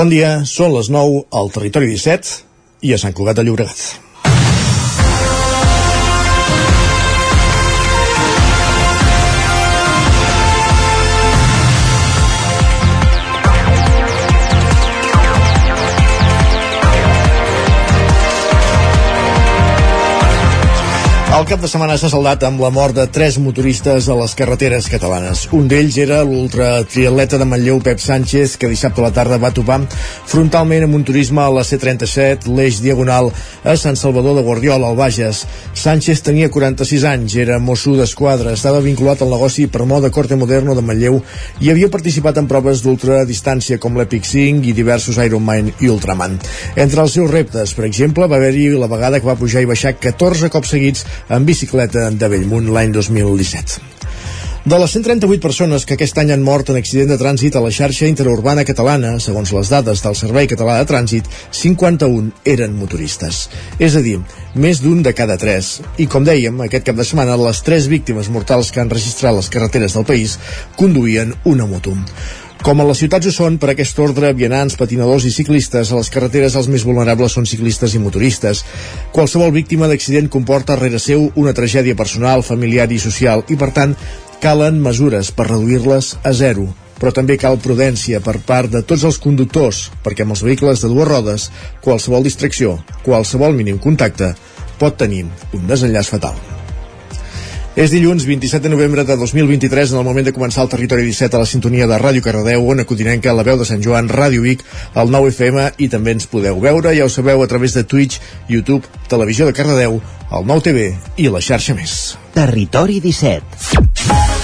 Bon dia, són les 9 al Territori 17 i a Sant Cugat de Llobregat. El cap de setmana s'ha saldat amb la mort de tres motoristes a les carreteres catalanes. Un d'ells era l'ultratriatleta de Manlleu Pep Sánchez, que dissabte a la tarda va topar frontalment amb un turisme a la C-37, l'eix diagonal a Sant Salvador de Guardiola, al Bages. Sánchez tenia 46 anys, era mosso d'esquadra, estava vinculat al negoci per moda corte moderno de Manlleu i havia participat en proves d'ultradistància com l'Epic 5 i diversos Ironman i Ultraman. Entre els seus reptes, per exemple, va haver-hi la vegada que va pujar i baixar 14 cops seguits en bicicleta de Bellmunt l'any 2017. De les 138 persones que aquest any han mort en accident de trànsit a la xarxa interurbana catalana, segons les dades del Servei Català de Trànsit, 51 eren motoristes. És a dir, més d'un de cada tres. I com dèiem, aquest cap de setmana les tres víctimes mortals que han registrat les carreteres del país conduïen una moto. Com a les ciutats ho són, per aquest ordre, vianants, patinadors i ciclistes, a les carreteres els més vulnerables són ciclistes i motoristes. Qualsevol víctima d'accident comporta rere seu una tragèdia personal, familiar i social i, per tant, calen mesures per reduir-les a zero però també cal prudència per part de tots els conductors, perquè amb els vehicles de dues rodes, qualsevol distracció, qualsevol mínim contacte, pot tenir un desenllaç fatal. És dilluns 27 de novembre de 2023 en el moment de començar el territori 17 a la sintonia de Ràdio Cardedeu, on Codinenca, la veu de Sant Joan, Ràdio Vic, el 9 FM i també ens podeu veure, ja ho sabeu, a través de Twitch, YouTube, Televisió de Cardedeu, el 9 TV i la xarxa més. Territori 17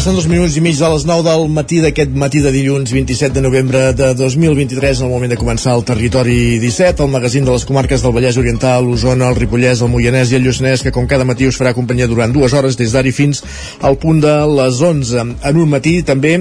Passen dos minuts i mig de les 9 del matí d'aquest matí de dilluns 27 de novembre de 2023 en el moment de començar el Territori 17, el magazín de les comarques del Vallès Oriental, l'Osona, el Ripollès, el Moianès i el Lluçanès, que com cada matí us farà companyia durant dues hores des d'ara fins al punt de les 11. En un matí també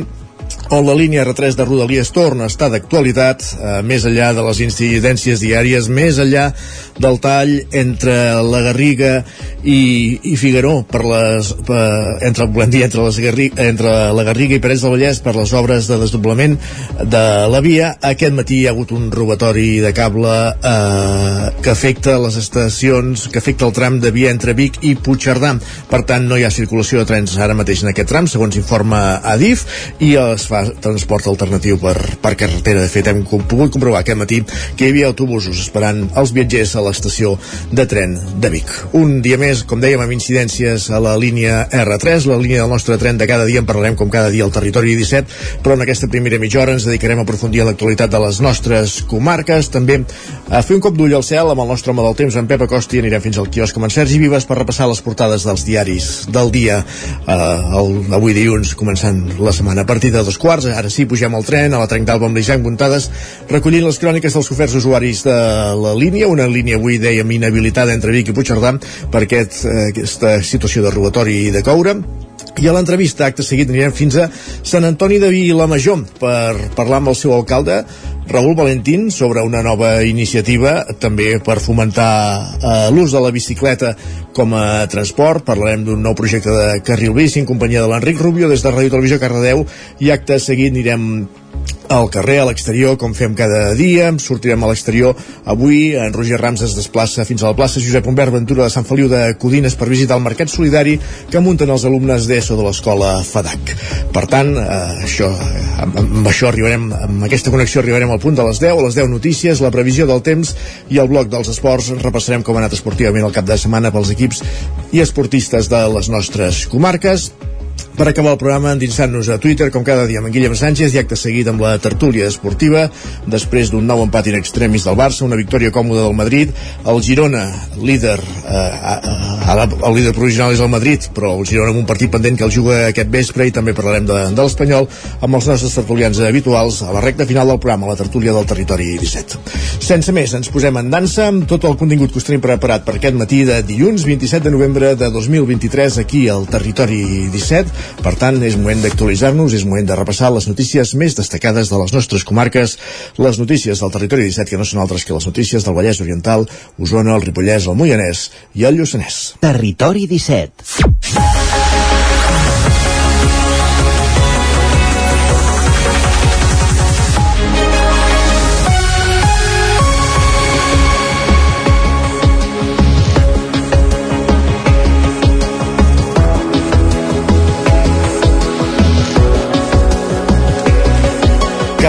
on la línia R3 de Rodalies torna a estar d'actualitat, eh, més enllà de les incidències diàries, més enllà del tall entre la Garriga i, i Figaró per les, per, entre, volem dir, entre, les Garriga, entre la Garriga i Parets del Vallès per les obres de desdoblament de la via. Aquest matí hi ha hagut un robatori de cable eh, que afecta les estacions, que afecta el tram de via entre Vic i Puigcerdà. Per tant, no hi ha circulació de trens ara mateix en aquest tram, segons informa Adif, i es fa transport alternatiu per, per carretera. De fet, hem pogut comprovar aquest matí que hi havia autobusos esperant els viatgers a l'estació de tren de Vic. Un dia més, com dèiem, amb incidències a la línia R3, la línia del nostre tren de cada dia, en parlarem com cada dia al territori 17, però en aquesta primera mitja hora ens dedicarem a aprofundir l'actualitat de les nostres comarques, també a fer un cop d'ull al cel amb el nostre home del temps, en Pep Acosta, i anirem fins al quiosc amb en Sergi Vives per repassar les portades dels diaris del dia eh, el, avui dilluns, començant la setmana a partir de dos quarts, ara sí, pugem al tren a la Trenc d'Alba amb l'Isaac Muntades, recollint les cròniques dels oferts usuaris de la línia, una línia avui dèiem inhabilitada entre Vic i Puigcerdà per aquest, eh, aquesta situació de robatori i de coure i a l'entrevista, acte seguit, anirem fins a Sant Antoni de Vilamajor per parlar amb el seu alcalde, Raül Valentín, sobre una nova iniciativa també per fomentar eh, l'ús de la bicicleta com a transport. Parlarem d'un nou projecte de carril bici en companyia de l'Enric Rubio des de Ràdio Televisió Cardedeu i acte seguit anirem al carrer, a l'exterior, com fem cada dia. Sortirem a l'exterior. Avui en Roger Rams es desplaça fins a la plaça Josep Humbert Ventura de Sant Feliu de Codines per visitar el Mercat Solidari que munten els alumnes d'ESO de l'escola FADAC. Per tant, eh, això, amb, amb això arribarem, amb aquesta connexió arribarem al punt de les 10, a les 10 notícies, la previsió del temps i el bloc dels esports. Repassarem com ha anat esportivament el cap de setmana pels equips i esportistes de les nostres comarques Per acabar el programa, endinsant-nos a Twitter, com cada dia amb en Guillem Sánchez, i acte seguit amb la tertúlia esportiva. Després d'un nou empat in extremis del Barça, una victòria còmoda del Madrid, el Girona, líder, eh, ara el líder provisional és el Madrid, però el Girona amb un partit pendent que el juga aquest vespre i també parlarem de, de l'Espanyol amb els nostres tertulians habituals a la recta final del programa, la tertúlia del territori 17. Sense més, ens posem en dansa amb tot el contingut que us tenim preparat per aquest matí de dilluns 27 de novembre de 2023 aquí al territori 17 per tant, és moment d'actualitzar-nos, és moment de repassar les notícies més destacades de les nostres comarques, les notícies del territori 17, que no són altres que les notícies del Vallès Oriental, Osona, el Ripollès, el Moianès i el Lluçanès. Territori 17.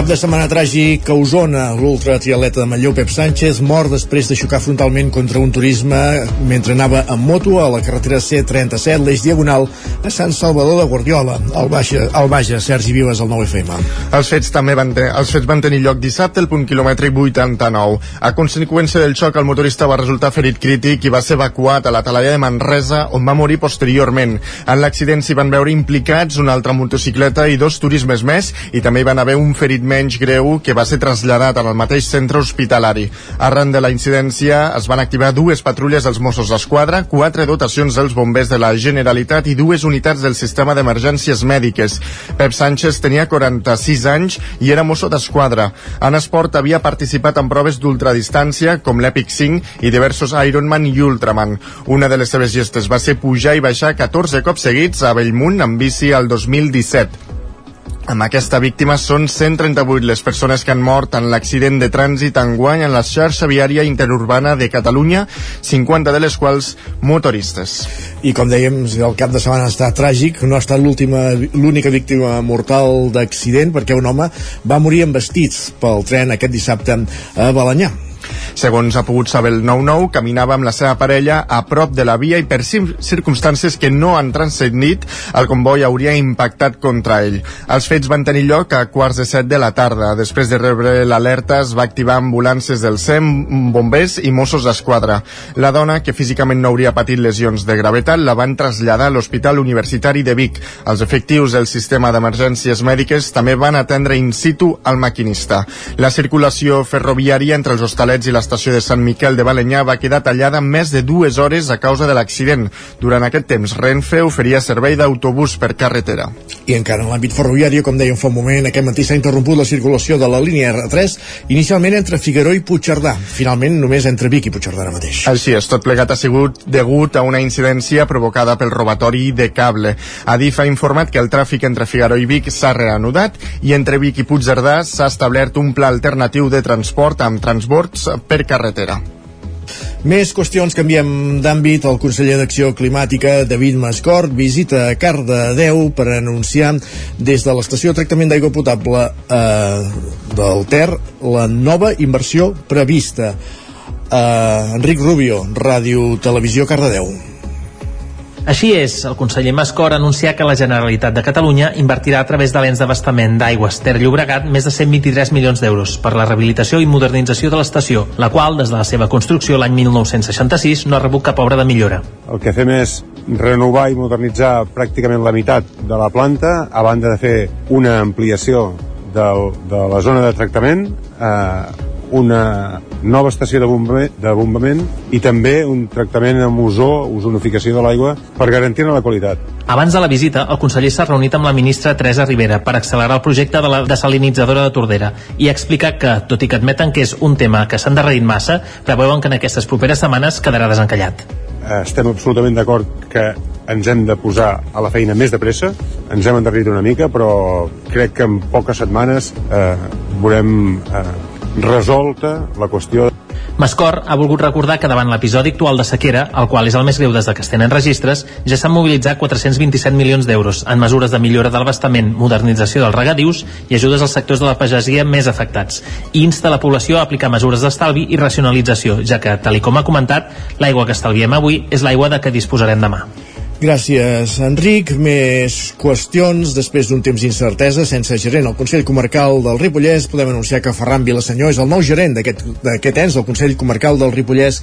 Cap de setmana tràgic a Osona. L'ultratriatleta de Manlleu, Pep Sánchez, mor després de xocar frontalment contra un turisme mentre anava en moto a la carretera C37, l'eix diagonal, a Sant Salvador de Guardiola, al Baixa, al Baja, Sergi Vives, al 9FM. Els fets també van, te els fets van tenir lloc dissabte, el punt quilòmetre 89. A conseqüència del xoc, el motorista va resultar ferit crític i va ser evacuat a la talaia de Manresa, on va morir posteriorment. En l'accident s'hi van veure implicats una altra motocicleta i dos turismes més, i també hi van haver un ferit menys greu que va ser traslladat al mateix centre hospitalari. Arran de la incidència es van activar dues patrulles dels Mossos d'Esquadra, quatre dotacions dels bombers de la Generalitat i dues unitats del sistema d'emergències mèdiques. Pep Sánchez tenia 46 anys i era mosso d'esquadra. En esport havia participat en proves d'ultradistància com l'Epic 5 i diversos Ironman i Ultraman. Una de les seves gestes va ser pujar i baixar 14 cops seguits a Bellmunt amb bici al 2017. Amb aquesta víctima són 138 les persones que han mort en l'accident de trànsit enguany en la xarxa viària interurbana de Catalunya, 50 de les quals motoristes. I com dèiem, el cap de setmana estat tràgic, no ha estat l'única víctima mortal d'accident perquè un home va morir amb vestits pel tren aquest dissabte a Balanyà. Segons ha pogut saber el 9-9, caminava amb la seva parella a prop de la via i per circumstàncies que no han transcendit, el comboi hauria impactat contra ell. Els fets van tenir lloc a quarts de set de la tarda. Després de rebre l'alerta, es va activar ambulàncies del SEM, bombers i Mossos d'Esquadra. La dona, que físicament no hauria patit lesions de gravetat, la van traslladar a l'Hospital Universitari de Vic. Els efectius del sistema d'emergències mèdiques també van atendre in situ al maquinista. La circulació ferroviària entre els hostalets i l'estació de Sant Miquel de Balenyà va quedar tallada més de dues hores a causa de l'accident. Durant aquest temps, Renfe oferia servei d'autobús per carretera. I encara en l'àmbit ferroviari, com dèiem fa un moment, aquest matí s'ha interromput la circulació de la línia R3, inicialment entre Figueró i Puigcerdà. Finalment, només entre Vic i Puigcerdà ara mateix. Així és, tot plegat ha sigut degut a una incidència provocada pel robatori de cable. Adif ha informat que el tràfic entre Figueró i Vic s'ha reanudat i entre Vic i Puigcerdà s'ha establert un pla alternatiu de transport amb transbords per carretera. Més qüestions, canviem d'àmbit. El conseller d'Acció Climàtica, David Mascort, visita Cardedeu per anunciar des de l'estació de tractament d'aigua potable eh, del Ter la nova inversió prevista. Eh, Enric Rubio, Ràdio Televisió Cardedeu. Així és, el conseller Mascor ha anunciat que la Generalitat de Catalunya invertirà a través de l'ens d'abastament d'aigües Ter Llobregat més de 123 milions d'euros per la rehabilitació i modernització de l'estació, la qual, des de la seva construcció l'any 1966, no ha rebut cap obra de millora. El que fem és renovar i modernitzar pràcticament la meitat de la planta, a banda de fer una ampliació del, de la zona de tractament, eh, una nova estació de bombament, de bombament i també un tractament amb ozó, ozonificació de l'aigua, per garantir-ne la qualitat. Abans de la visita, el conseller s'ha reunit amb la ministra Teresa Rivera per accelerar el projecte de la desalinitzadora de Tordera i ha explicat que, tot i que admeten que és un tema que s'ha endarrerit massa, preveuen que en aquestes properes setmanes quedarà desencallat. Estem absolutament d'acord que ens hem de posar a la feina més de pressa, ens hem endarrerit una mica, però crec que en poques setmanes eh, veurem eh, resolta la qüestió Mascor ha volgut recordar que davant l'episodi actual de sequera, el qual és el més greu des de que es tenen registres, ja s'han mobilitzat 427 milions d'euros en mesures de millora de l'abastament, modernització dels regadius i ajudes als sectors de la pagesia més afectats. I insta la població a aplicar mesures d'estalvi i racionalització, ja que, tal com ha comentat, l'aigua que estalviem avui és l'aigua de què disposarem demà. Gràcies, Enric. Més qüestions. Després d'un temps d'incertesa, sense gerent al Consell Comarcal del Ripollès, podem anunciar que Ferran Vilasenyor és el nou gerent d'aquest ens, el Consell Comarcal del Ripollès.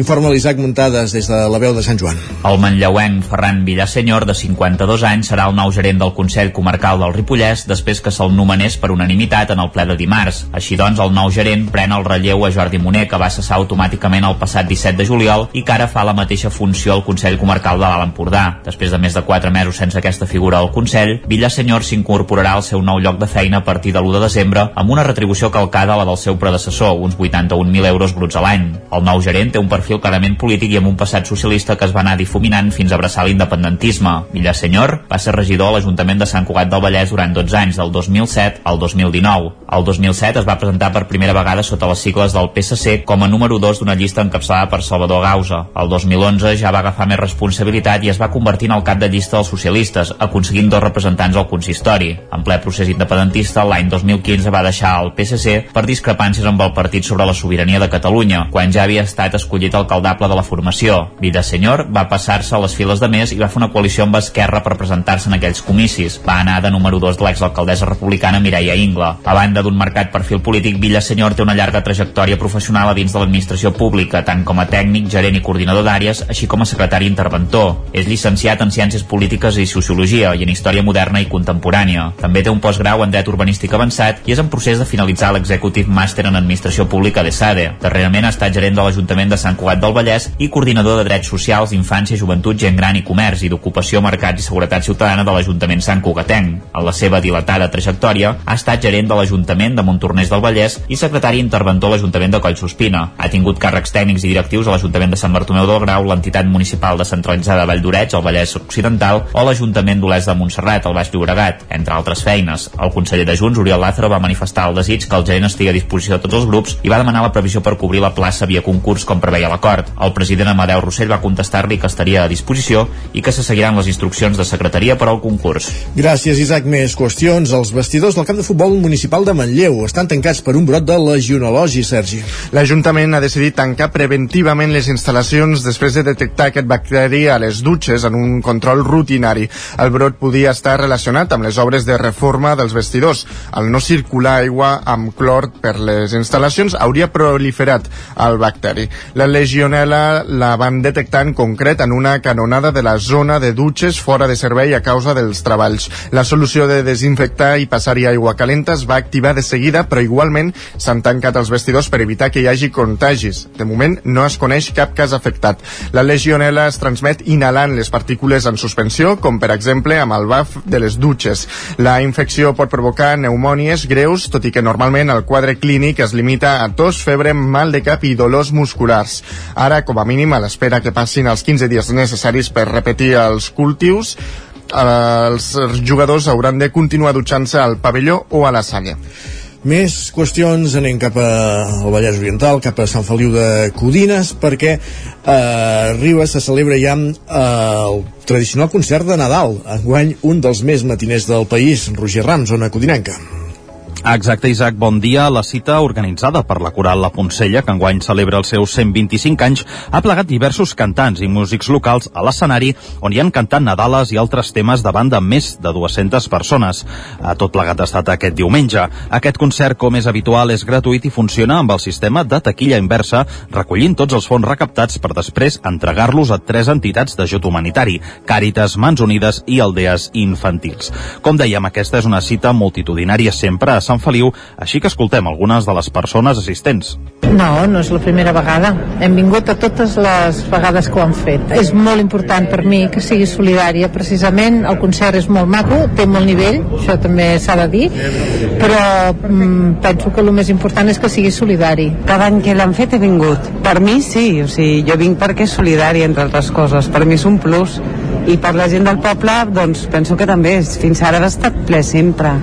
Informa l'Isaac Muntades des de la veu de Sant Joan. El manlleuenc Ferran Vilasenyor, de 52 anys, serà el nou gerent del Consell Comarcal del Ripollès després que se'l nomenés per unanimitat en el ple de dimarts. Així doncs, el nou gerent pren el relleu a Jordi Moner, que va cessar automàticament el passat 17 de juliol i que ara fa la mateixa funció al Consell Comarcal de l'Alt Empordà. Després de més de 4 mesos sense aquesta figura al Consell, Villasenyor s'incorporarà al seu nou lloc de feina a partir de l'1 de desembre amb una retribució calcada a la del seu predecessor, uns 81.000 euros bruts a l'any. El nou gerent té un perfil clarament polític i amb un passat socialista que es va anar difuminant fins a abraçar l'independentisme. Villasenyor va ser regidor a l'Ajuntament de Sant Cugat del Vallès durant 12 anys, del 2007 al 2019. El 2007 es va presentar per primera vegada sota les sigles del PSC com a número 2 d'una llista encapçalada per Salvador Gausa. El 2011 ja va agafar més responsabilitat i es va convertir en el cap de llista dels socialistes, aconseguint dos representants al consistori. En ple procés independentista, l'any 2015 va deixar el PSC per discrepàncies amb el partit sobre la sobirania de Catalunya, quan ja havia estat escollit alcaldable de la formació. Senyor va passar-se a les files de més i va fer una coalició amb Esquerra per presentar-se en aquells comicis. Va anar de número 2 de l'exalcaldessa republicana Mireia Ingla. A banda d'un marcat perfil polític, Senyor té una llarga trajectòria professional a dins de l'administració pública, tant com a tècnic, gerent i coordinador d'àrees, així com a secretari interventor. És llicenciat en Ciències Polítiques i Sociologia i en Història Moderna i Contemporània. També té un postgrau en Dret Urbanístic Avançat i és en procés de finalitzar l'Executive Master en Administració Pública de SADE. Darrerament ha estat gerent de l'Ajuntament de Sant Cugat del Vallès i coordinador de Drets Socials, Infància, Joventut, Gent Gran i Comerç i d'Ocupació, Mercat i Seguretat Ciutadana de l'Ajuntament Sant Cugatenc. En la seva dilatada trajectòria, ha estat gerent de l'Ajuntament de Montornès del Vallès i secretari interventor a l'Ajuntament de Collsospina. Ha tingut càrrecs tècnics i directius a l'Ajuntament de Sant Bartomeu del Grau, l'entitat municipal descentralitzada de Valldorets, al Vallès Occidental, o l'Ajuntament d'Olès de Montserrat, al Baix Llobregat, entre altres feines. El conseller de Junts, Oriol Lázaro, va manifestar el desig que el gerent estigui a disposició de tots els grups i va demanar la previsió per cobrir la plaça via concurs com preveia l'acord. El president Amadeu Rossell va contestar-li que estaria a disposició i que se seguiran les instruccions de secretaria per al concurs. Gràcies, Isaac. Més qüestions. Els vestidors del camp de futbol municipal de Manlleu estan tancats per un brot de legionel·logi, Sergi. L'Ajuntament ha decidit tancar preventivament les instal·lacions després de detectar aquest bacteri a les dutxes en un control rutinari. El brot podia estar relacionat amb les obres de reforma dels vestidors. Al no circular aigua amb clor per les instal·lacions hauria proliferat el bacteri. La legionela la van detectar en concret en una canonada de la zona de dutxes fora de servei a causa dels treballs. La solució de desinfectar i passar-hi aigua calenta es va activar de seguida, però igualment s'han tancat els vestidors per evitar que hi hagi contagis. De moment no es coneix cap cas afectat. La legionela es transmet inhalant les partícules en suspensió, com per exemple amb el baf de les dutxes. La infecció pot provocar pneumònies greus, tot i que normalment el quadre clínic es limita a tos, febre, mal de cap i dolors musculars. Ara, com a mínim, a l'espera que passin els 15 dies necessaris per repetir els cultius, els jugadors hauran de continuar dutxant-se al pavelló o a la salla. Més qüestions, anem cap al Vallès Oriental, cap a Sant Feliu de Codines, perquè eh, a Ribes se celebra ja eh, el tradicional concert de Nadal. Enguany, un dels més matiners del país, Roger Rams, zona codinenca. Exacte, Isaac, bon dia. La cita organitzada per la Coral La Poncella, que enguany celebra els seus 125 anys, ha plegat diversos cantants i músics locals a l'escenari on hi han cantat Nadales i altres temes davant de més de 200 persones. A tot plegat ha estat aquest diumenge. Aquest concert, com és habitual, és gratuït i funciona amb el sistema de taquilla inversa, recollint tots els fons recaptats per després entregar-los a tres entitats d'ajut humanitari, Càritas, Mans Unides i Aldees Infantils. Com dèiem, aquesta és una cita multitudinària sempre a Sant Feliu, així que escoltem algunes de les persones assistents. No, no és la primera vegada. Hem vingut a totes les vegades que ho han fet. És molt important per mi que sigui solidària. Precisament el concert és molt maco, té molt nivell, això també s'ha de dir, però mm, penso que el més important és que sigui solidari. Cada any que l'han fet he vingut. Per mi sí, o sigui, jo vinc perquè és solidari, entre altres coses. Per mi és un plus. I per la gent del poble, doncs penso que també. Fins ara ha estat ple sempre.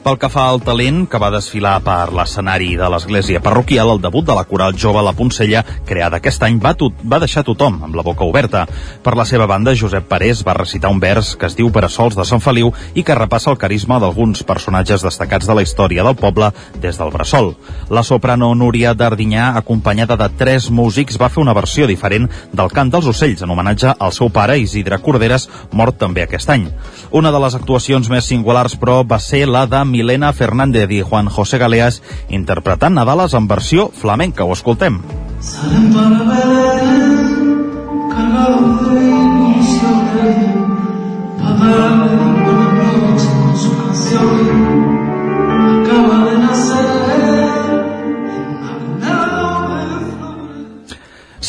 Pel que fa al talent, que va desfilar per l'escenari de l'església parroquial, el debut de la coral jove La Poncella, creada aquest any, va, tot, va deixar tothom amb la boca oberta. Per la seva banda, Josep Parés va recitar un vers que es diu Per a sols de Sant Feliu i que repassa el carisma d'alguns personatges destacats de la història del poble des del Bressol. La soprano Núria Dardinyà, acompanyada de tres músics, va fer una versió diferent del cant dels ocells en homenatge al seu pare Isidre Corderes, mort també aquest any. Una de les actuacions més singulars, però, va ser la de Milena Fernández i Juan José Galeas interpretant Nadales en versió flamenca. Ho escoltem. Salen para Belén, cargados de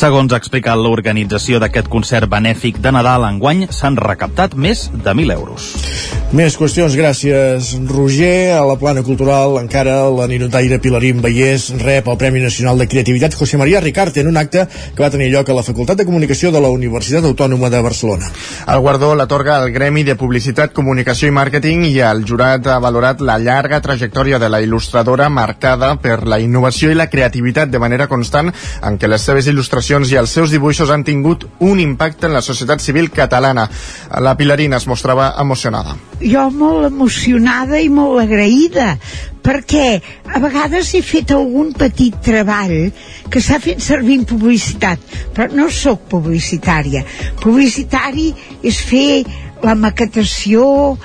Segons ha explicat l'organització d'aquest concert benèfic de Nadal enguany, s'han recaptat més de 1.000 euros. Més qüestions, gràcies Roger. A la plana cultural encara la ninotaire Pilarín Vallès rep el Premi Nacional de Creativitat José María Ricard en un acte que va tenir lloc a la Facultat de Comunicació de la Universitat Autònoma de Barcelona. El guardó l'atorga el Gremi de Publicitat, Comunicació i Màrqueting i el jurat ha valorat la llarga trajectòria de la il·lustradora marcada per la innovació i la creativitat de manera constant en què les seves il·lustracions i els seus dibuixos han tingut un impacte en la societat civil catalana. La Pilarina es mostrava emocionada jo molt emocionada i molt agraïda perquè a vegades he fet algun petit treball que s'ha fet servir en publicitat però no sóc publicitària publicitari és fer la maquetació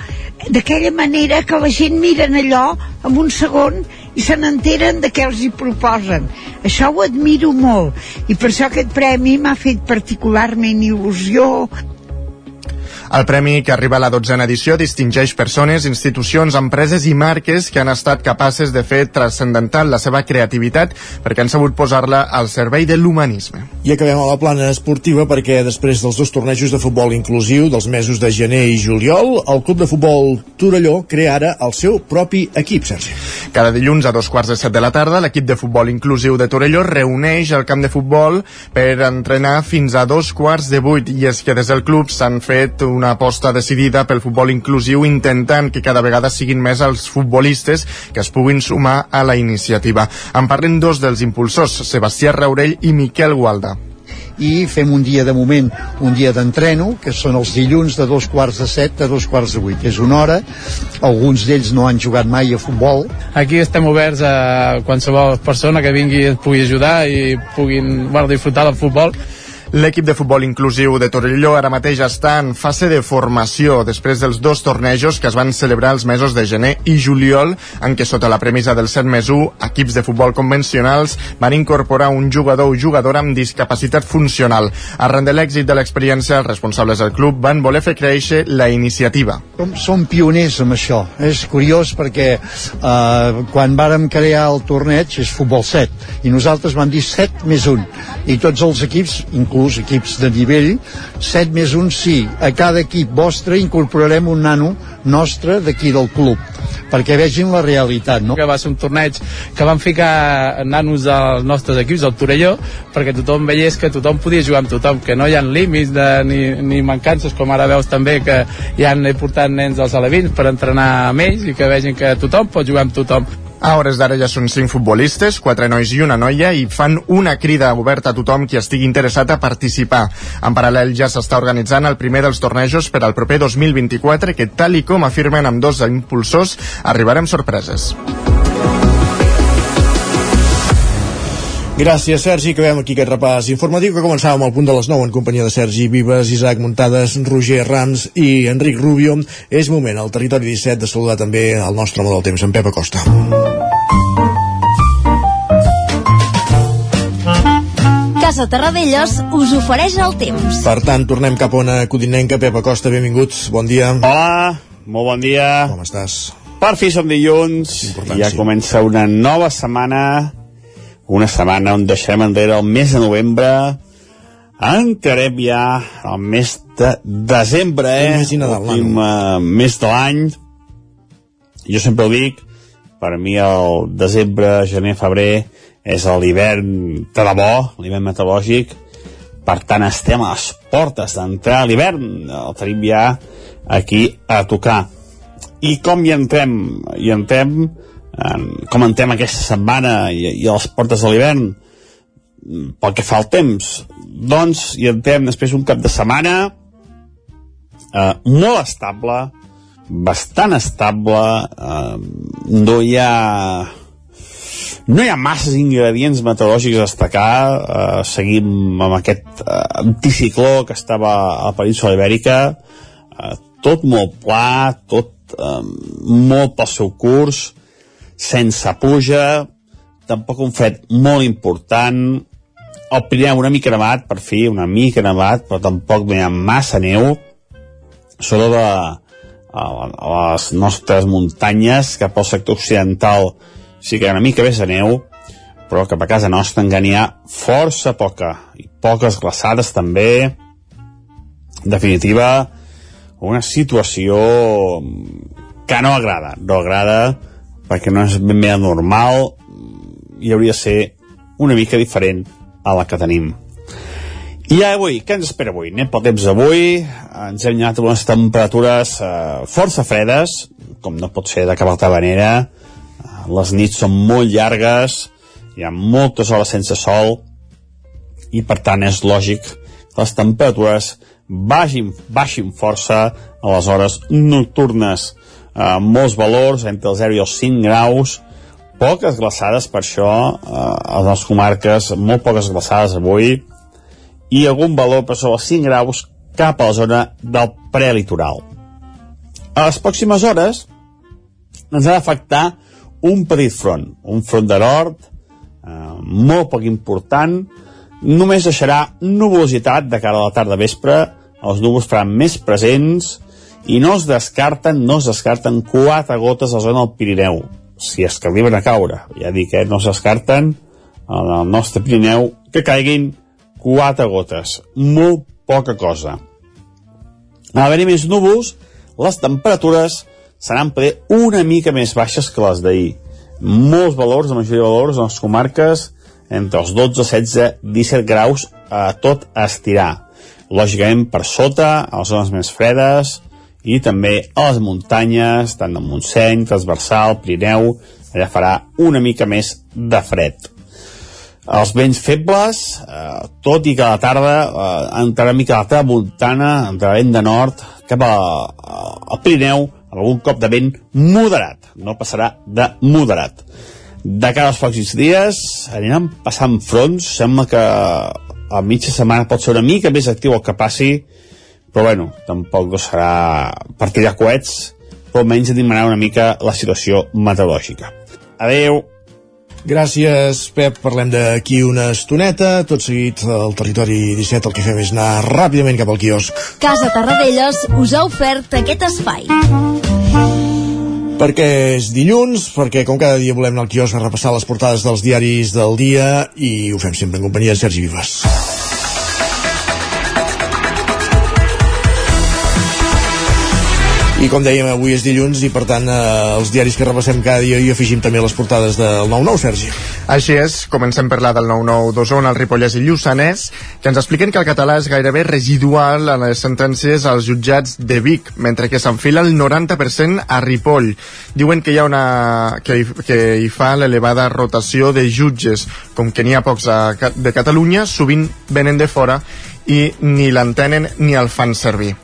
d'aquella manera que la gent miren allò en un segon i se n'enteren de què els hi proposen. Això ho admiro molt. I per això aquest premi m'ha fet particularment il·lusió el premi, que arriba a la dotzena edició, distingeix persones, institucions, empreses i marques que han estat capaces de fer transcendental la seva creativitat perquè han sabut posar-la al servei de l'humanisme. I acabem a la plana esportiva perquè després dels dos tornejos de futbol inclusiu dels mesos de gener i juliol, el Club de Futbol Torelló crea ara el seu propi equip, Sergi. Cada dilluns a dos quarts de set de la tarda, l'equip de futbol inclusiu de Torelló reuneix el camp de futbol per entrenar fins a dos quarts de vuit i és que des del club s'han fet una aposta decidida pel futbol inclusiu intentant que cada vegada siguin més els futbolistes que es puguin sumar a la iniciativa. En parlen dos dels impulsors, Sebastià Raurell i Miquel Gualda i fem un dia de moment, un dia d'entreno, que són els dilluns de dos quarts de set a dos quarts de vuit. És una hora, alguns d'ells no han jugat mai a futbol. Aquí estem oberts a qualsevol persona que vingui i pugui ajudar i puguin bueno, disfrutar del futbol L'equip de futbol inclusiu de Torelló ara mateix està en fase de formació després dels dos tornejos que es van celebrar els mesos de gener i juliol en què sota la premissa del 7 més 1 equips de futbol convencionals van incorporar un jugador o jugadora amb discapacitat funcional. Arran de l'èxit de l'experiència, els responsables del club van voler fer créixer la iniciativa. Som, som pioners amb això. És curiós perquè eh, quan vàrem crear el torneig és futbol 7 i nosaltres vam dir 7 més 1 i tots els equips, inclús inclús equips de nivell, 7 més 1 sí. A cada equip vostre incorporarem un nano nostre d'aquí del club perquè vegin la realitat, no? Que va ser un torneig que van ficar nanos dels nostres equips, al Torelló, perquè tothom veiés que tothom podia jugar amb tothom, que no hi ha límits de, ni, ni mancances, com ara veus també que ja han portat nens dels alevins per entrenar amb ells i que vegin que tothom pot jugar amb tothom. A hores d'ara ja són cinc futbolistes, quatre nois i una noia, i fan una crida oberta a tothom qui estigui interessat a participar. En paral·lel ja s'està organitzant el primer dels tornejos per al proper 2024, que tal i com afirmen amb dos impulsors, arribarem sorpreses. Gràcies, Sergi. Acabem aquí aquest repàs informatiu que començàvem al punt de les 9 en companyia de Sergi Vives, Isaac Muntades, Roger Rams i Enric Rubio. És moment al territori 17 de saludar també el nostre home del temps, en Pep Acosta. Casa Terradellos us ofereix el temps. Per tant, tornem cap a una codinenca. Pep Acosta, benvinguts. Bon dia. Hola, molt bon dia. Com estàs? Per fi som dilluns, Important, ja sí. comença una nova setmana, una setmana on deixarem enrere el mes de novembre, entrarem ja al mes de desembre, eh? El mes i Nadal, Últim uh, mes de l'any. Jo sempre ho dic, per mi el desembre, gener, febrer és l'hivern de debò, l'hivern meteorològic, per tant estem a les portes d'entrar a l'hivern, el tenim ja aquí a tocar. I com hi entrem? Hi entrem, en, com entrem aquesta setmana i, i a les portes de l'hivern? Pel que fa al temps, doncs hi entrem després un cap de setmana eh, molt estable, bastant estable, eh, no hi ha no hi ha masses ingredients meteorològics a destacar. Eh, seguim amb aquest eh, anticicló que estava a la península ibèrica. Eh, tot molt pla tot eh, molt pel seu curs sense pluja tampoc un fred molt important el Pirineu una mica nevat per fi, una mica nevat però tampoc no hi ha massa neu sobretot a, a, a les nostres muntanyes cap al sector occidental sí que hi ha una mica més de neu, però cap a casa nostra encara n'hi ha força poca, i poques glaçades també. En definitiva, una situació que no agrada, no agrada, perquè no és ben bé normal, i hauria de ser una mica diferent a la que tenim. I ja avui, què ens espera avui? Anem pel temps d'avui, ens hem anat unes temperatures eh, força fredes, com no pot ser de cap altra manera, les nits són molt llargues, hi ha moltes hores sense sol i per tant és lògic que les temperatures baixin, baixin força a les hores nocturnes. Eh, molts valors, entre els 0 i els 5 graus, poques glaçades per això, eh, a les comarques, molt poques glaçades avui, i algun valor per sobre els 5 graus cap a la zona del prelitoral. A les pròximes hores ens ha d'afectar un petit front, un front de nord, eh, molt poc important, només deixarà nuvolositat de cara a la tarda vespre, els núvols faran més presents i no es descarten, no es descarten quatre gotes a zona del Pirineu, si és que arriben a caure. Ja dic, eh, no es descarten al nostre Pirineu que caiguin quatre gotes, molt poca cosa. A haver-hi més núvols, les temperatures seran poder una mica més baixes que les d'ahir. Molts valors, la majoria de valors, en les comarques, entre els 12, 16, 17 graus a tot estirar. Lògicament per sota, a les zones més fredes, i també a les muntanyes, tant de Montseny, Transversal, Pirineu, allà farà una mica més de fred. Els vents febles, eh, tot i que a la tarda eh, entrarà mica a la tramuntana, entrarà vent de nord, cap a, a, al Pirineu, algun cop de vent moderat, no passarà de moderat. De cara als pròxims dies aniran passant fronts, sembla que a mitja setmana pot ser una mica més actiu el que passi, però bueno, tampoc no serà per tirar coets, però almenys animarà una mica la situació meteorològica. Adeu! Gràcies, Pep. Parlem d'aquí una estoneta. Tot seguit, al Territori 17 el que fem és anar ràpidament cap al quiosc. Casa Tarradellas us ha ofert aquest espai. Perquè és dilluns, perquè com cada dia volem anar al quiosc a repassar les portades dels diaris del dia i ho fem sempre en companyia de Sergi Vives. I com dèiem, avui és dilluns i per tant eh, els diaris que repassem cada dia i afegim també les portades del 9-9, Sergi. Així és, comencem per la del 9-9 d'Osona, el Ripollès i Lluçanès, que ens expliquen que el català és gairebé residual en les sentències als jutjats de Vic, mentre que s'enfila el 90% a Ripoll. Diuen que hi ha una... que, hi, que hi fa l'elevada rotació de jutges, com que n'hi ha pocs a, de Catalunya, sovint venen de fora i ni l'entenen ni el fan servir.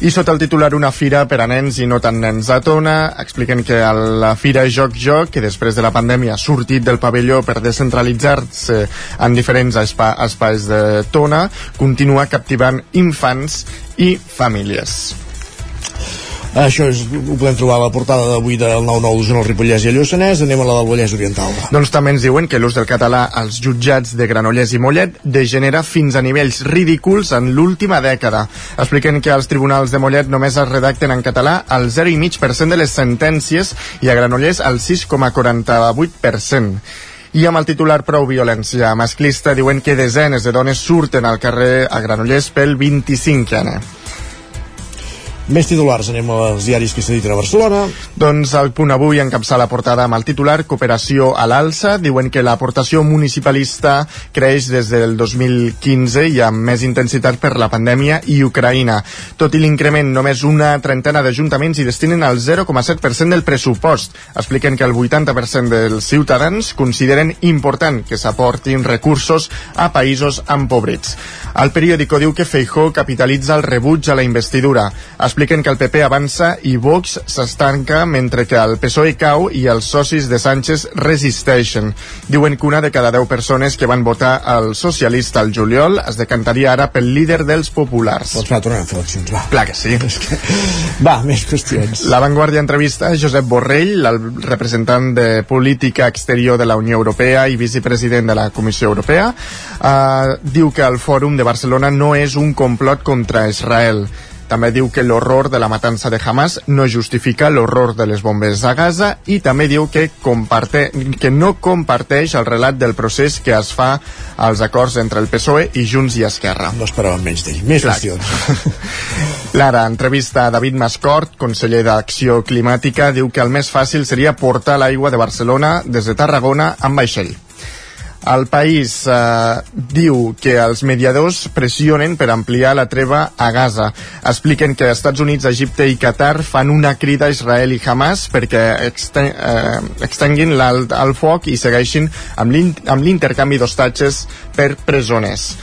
I sota el titular Una fira per a nens i no tan nens a Tona, expliquen que a la fira Joc Joc, que després de la pandèmia ha sortit del pavelló per descentralitzar-se en diferents espa espais de Tona, continua captivant infants i famílies. Això és, ho podem trobar a la portada d'avui del 9-9 d'Osona, el Ripollès i el Lluçanès. Anem a la del Vallès Oriental. Doncs també ens diuen que l'ús del català als jutjats de Granollers i Mollet degenera fins a nivells ridículs en l'última dècada. Expliquen que als tribunals de Mollet només es redacten en català el 0,5% de les sentències i a Granollers el 6,48%. I amb el titular prou violència masclista diuen que desenes de dones surten al carrer a Granollers pel 25 n Més titulars, anem als diaris que s'editen a Barcelona. Doncs el punt avui encapçar la portada amb el titular Cooperació a l'alça. Diuen que l'aportació municipalista creix des del 2015 i amb més intensitat per la pandèmia i Ucraïna. Tot i l'increment, només una trentena d'ajuntaments hi destinen el 0,7% del pressupost. Expliquen que el 80% dels ciutadans consideren important que s'aportin recursos a països empobrits. El periòdico diu que Feijó capitalitza el rebuig a la investidura. Expliquen que el PP avança i Vox s'estanca mentre que el PSOE cau i els socis de Sánchez resisteixen. Diuen que una de cada 10 persones que van votar el socialista al juliol es decantaria ara pel líder dels populars. Doncs va, tornem a fer eleccions, va. Clar que sí. Va, més qüestions. La Vanguardia entrevista a Josep Borrell, el representant de política exterior de la Unió Europea i vicepresident de la Comissió Europea. Uh, diu que el Fòrum de Barcelona no és un complot contra Israel. També diu que l'horror de la matança de Hamas no justifica l'horror de les bombes a Gaza i també diu que, comparte, que no comparteix el relat del procés que es fa als acords entre el PSOE i Junts i Esquerra. No esperàvem menys d'ell. Més Clar. qüestions. Lara, entrevista a David Mascort, conseller d'Acció Climàtica, diu que el més fàcil seria portar l'aigua de Barcelona des de Tarragona amb vaixell. El país eh, diu que els mediadors pressionen per ampliar la treva a Gaza. Expliquen que Estats Units, Egipte i Qatar fan una crida a Israel i Hamas perquè exten eh, extenguin l'alt al foc i segueixin amb l'in- amb l'intercanvi d'hostatges per presoners.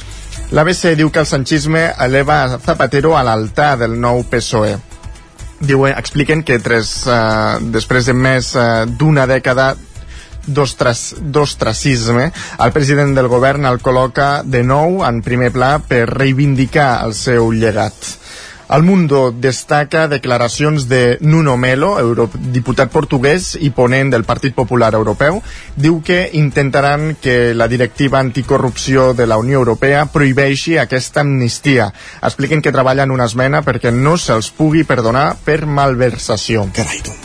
L'ABC diu que el sanchisme eleva Zapatero a l'altar del nou PSOE diuen, expliquen que tres, eh, després de més eh, d'una dècada d'ostracisme, el president del govern el col·loca de nou en primer pla per reivindicar el seu llegat. El Mundo destaca declaracions de Nuno Melo, eurodiputat portuguès i ponent del Partit Popular Europeu. Diu que intentaran que la directiva anticorrupció de la Unió Europea prohibeixi aquesta amnistia. Expliquen que treballen una esmena perquè no se'ls pugui perdonar per malversació. Carai, tu.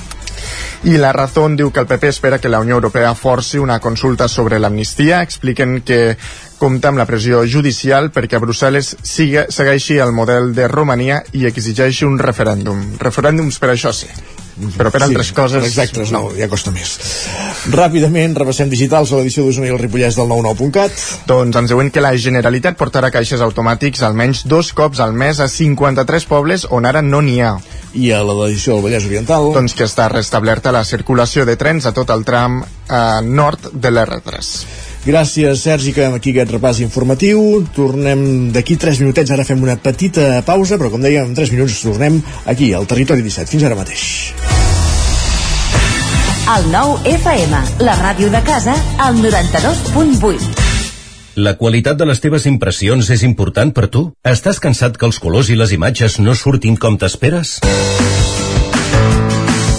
I la Razón diu que el PP espera que la Unió Europea forci una consulta sobre l'amnistia. Expliquen que compta amb la pressió judicial perquè Brussel·les siga, segueixi el model de Romania i exigeixi un referèndum. Referèndums per això sí, però per altres sí, coses... Exactes, no, ja costa més. Ràpidament, repassem digitals a l'edició d'Osona i el Ripollès del 99.cat. Doncs ens diuen que la Generalitat portarà caixes automàtics almenys dos cops al mes a 53 pobles on ara no n'hi ha. I a l'edició del Vallès Oriental... Doncs que està restablerta la circulació de trens a tot el tram eh, nord de l'R3. Gràcies, Sergi, que aquí aquest repàs informatiu. Tornem d'aquí 3 minutets. Ara fem una petita pausa, però com dèiem, en 3 minuts tornem aquí, al Territori 17. Fins ara mateix. El nou FM, la ràdio de casa, al 92.8. La qualitat de les teves impressions és important per tu? Estàs cansat que els colors i les imatges no surtin com t'esperes?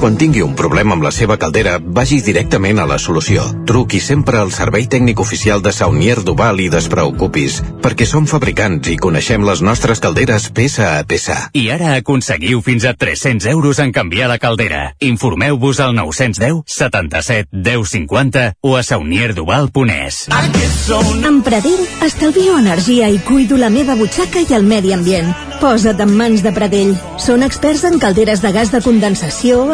quan tingui un problema amb la seva caldera, vagi directament a la solució. Truqui sempre al servei tècnic oficial de Saunier Duval i despreocupis, perquè som fabricants i coneixem les nostres calderes peça a peça. I ara aconseguiu fins a 300 euros en canviar la caldera. Informeu-vos al 910 77 10 50 o a saunierduval.es. Amb Pradell estalvio energia i cuido la meva butxaca i el medi ambient. Posa't en mans de Pradell. Són experts en calderes de gas de condensació,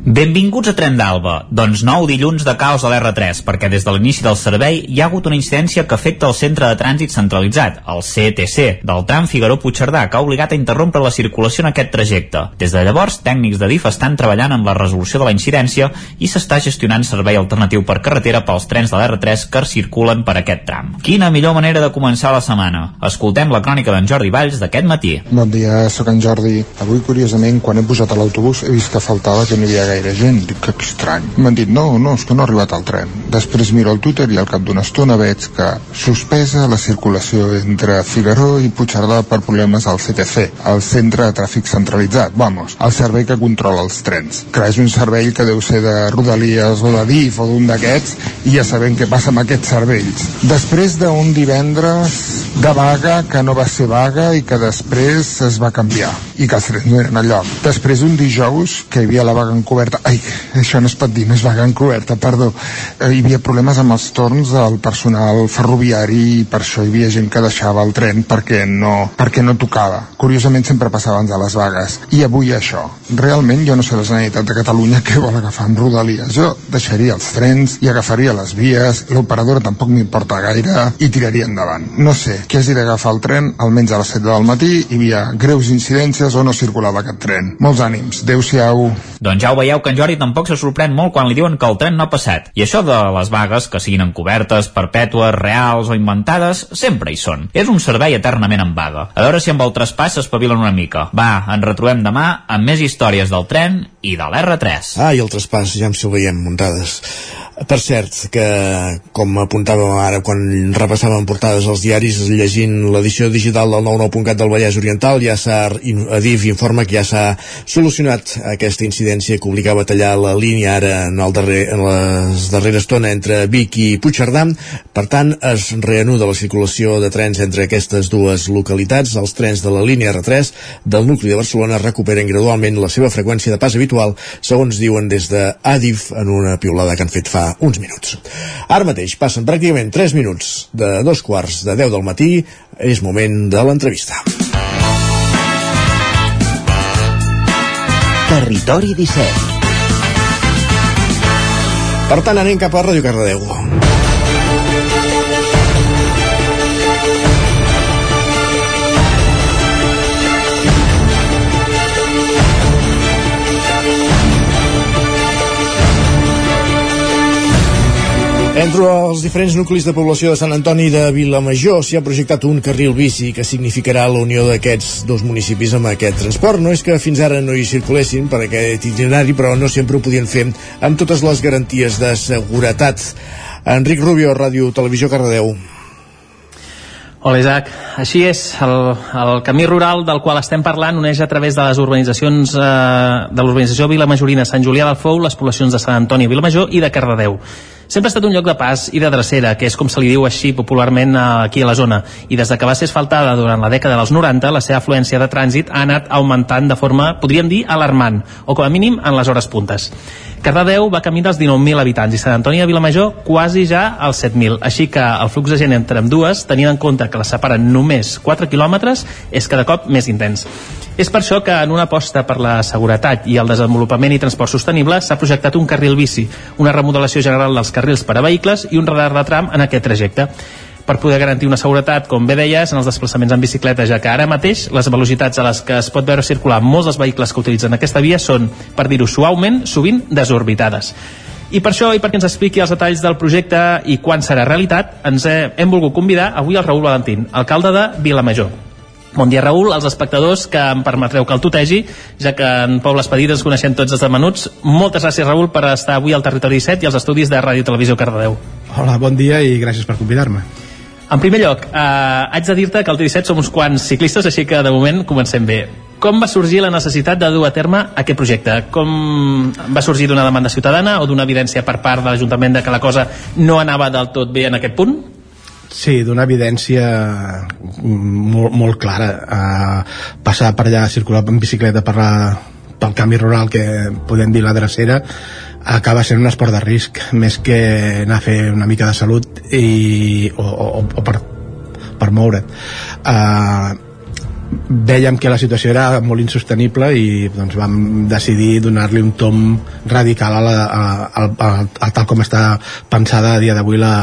Benvinguts a Tren d'Alba. Doncs nou dilluns de caos a l'R3, perquè des de l'inici del servei hi ha hagut una incidència que afecta el centre de trànsit centralitzat, el CTC, del tram Figaró-Puigcerdà, que ha obligat a interrompre la circulació en aquest trajecte. Des de llavors, tècnics de DIF estan treballant en la resolució de la incidència i s'està gestionant servei alternatiu per carretera pels trens de l'R3 que circulen per aquest tram. Quina millor manera de començar la setmana? Escoltem la crònica d'en Jordi Valls d'aquest matí. Bon dia, sóc en Jordi. Avui, curiosament, quan he posat a l'autobús he vist que faltava que no hi havia gaire gent. Dic que estrany. M'han dit, no, no, és que no ha arribat el tren. Després miro el Twitter i al cap d'una estona veig que suspesa la circulació entre Figaró i Puigcerdà per problemes al CTC, el Centre de Tràfic Centralitzat, vamos, el servei que controla els trens. Que és un servei que deu ser de Rodalies o de DIF o d'un d'aquests i ja sabem què passa amb aquests serveis. Després d'un divendres de vaga que no va ser vaga i que després es va canviar i que els trens no eren a lloc. Després un dijous que hi havia la vaga encoberta, ai, això no es pot dir, no és vaga encoberta, perdó, eh, hi havia problemes amb els torns del personal ferroviari i per això hi havia gent que deixava el tren perquè no, perquè no tocava. Curiosament sempre passava abans de les vagues. I avui això. Realment jo no sé la Generalitat de Catalunya què vol agafar amb Rodalies. Jo deixaria els trens i agafaria les vies, l'operadora tampoc m'importa gaire i tiraria endavant. No sé, qui hagi d'agafar el tren almenys a les 7 del matí hi havia greus incidències o no circulava aquest tren. Molts ànims. Adéu-siau. Doncs ja ho veieu que en Jordi tampoc se sorprèn molt quan li diuen que el tren no ha passat. I això de les vagues, que siguin encobertes, perpètues, reals o inventades, sempre hi són. És un servei eternament en vaga. A veure si amb el traspàs s'espavilen una mica. Va, ens retrobem demà amb més històries del tren i de l'R3. Ah, i el traspàs, ja em si ho veiem muntades. Per cert, que com apuntàvem ara quan repassàvem portades als diaris llegint l'edició digital del 99.cat del Vallès Oriental ja s'ha Adif informa que ja s'ha solucionat aquesta incidència que obligava a tallar la línia ara en, el darrer, en les darrera estona entre Vic i Puigcerdà per tant es reanuda la circulació de trens entre aquestes dues localitats els trens de la línia R3 del nucli de Barcelona recuperen gradualment la seva freqüència de pas habitual segons diuen des de Adif en una piulada que han fet fa uns minuts. Ara mateix passen pràcticament 3 minuts de dos quarts de 10 del matí, és moment de l'entrevista. Territori 17 Per tant, anem cap a Ràdio Cardedeu. Entre els diferents nuclis de població de Sant Antoni de Vilamajor s'hi ha projectat un carril bici que significarà la unió d'aquests dos municipis amb aquest transport. No és que fins ara no hi circulessin per aquest itinerari, però no sempre ho podien fer amb totes les garanties de seguretat. Enric Rubio, Ràdio Televisió Cardedeu. Hola Isaac, així és, el, el camí rural del qual estem parlant uneix a través de les urbanitzacions eh, de l'urbanització Vila Majorina, Sant Julià del Fou, les poblacions de Sant Antoni, Vilamajor i de Cardedeu. Sempre ha estat un lloc de pas i de drecera, que és com se li diu així popularment aquí a la zona, i des de que va ser asfaltada durant la dècada dels 90, la seva afluència de trànsit ha anat augmentant de forma, podríem dir, alarmant, o com a mínim en les hores puntes. Cardedeu va camí dels 19.000 habitants i Sant Antoni de Vilamajor quasi ja als 7.000, així que el flux de gent entre amb dues, tenint en compte que la separen només 4 quilòmetres, és cada cop més intens. És per això que en una aposta per la seguretat i el desenvolupament i transport sostenible s'ha projectat un carril bici, una remodelació general dels carrils per a vehicles i un radar de tram en aquest trajecte per poder garantir una seguretat, com bé deies, en els desplaçaments en bicicleta, ja que ara mateix les velocitats a les que es pot veure circular molts dels vehicles que utilitzen aquesta via són, per dir-ho suaument, sovint desorbitades. I per això, i perquè ens expliqui els detalls del projecte i quan serà realitat, ens he, hem volgut convidar avui el Raül Valentín, alcalde de Vilamajor. Bon dia, Raül, als espectadors que em permetreu que el tutegi, ja que en Pobles Petites ens coneixem tots des de menuts. Moltes gràcies, Raül, per estar avui al Territori 17 i als estudis de Ràdio Televisió Cardedeu. Hola, bon dia i gràcies per convidar-me. En primer lloc, eh, haig de dir-te que al T17 som uns quants ciclistes, així que de moment comencem bé. Com va sorgir la necessitat de dur a terme aquest projecte? Com va sorgir d'una demanda ciutadana o d'una evidència per part de l'Ajuntament de que la cosa no anava del tot bé en aquest punt? Sí, d'una evidència molt, molt clara. Uh, passar per allà, circular en bicicleta per la, pel canvi rural que podem dir la drecera acaba sent un esport de risc més que anar a fer una mica de salut i, o, o, o per, per moure't uh, vèiem que la situació era molt insostenible i doncs, vam decidir donar-li un tom radical a, la, a, a, a, a tal com està pensada a dia d'avui la,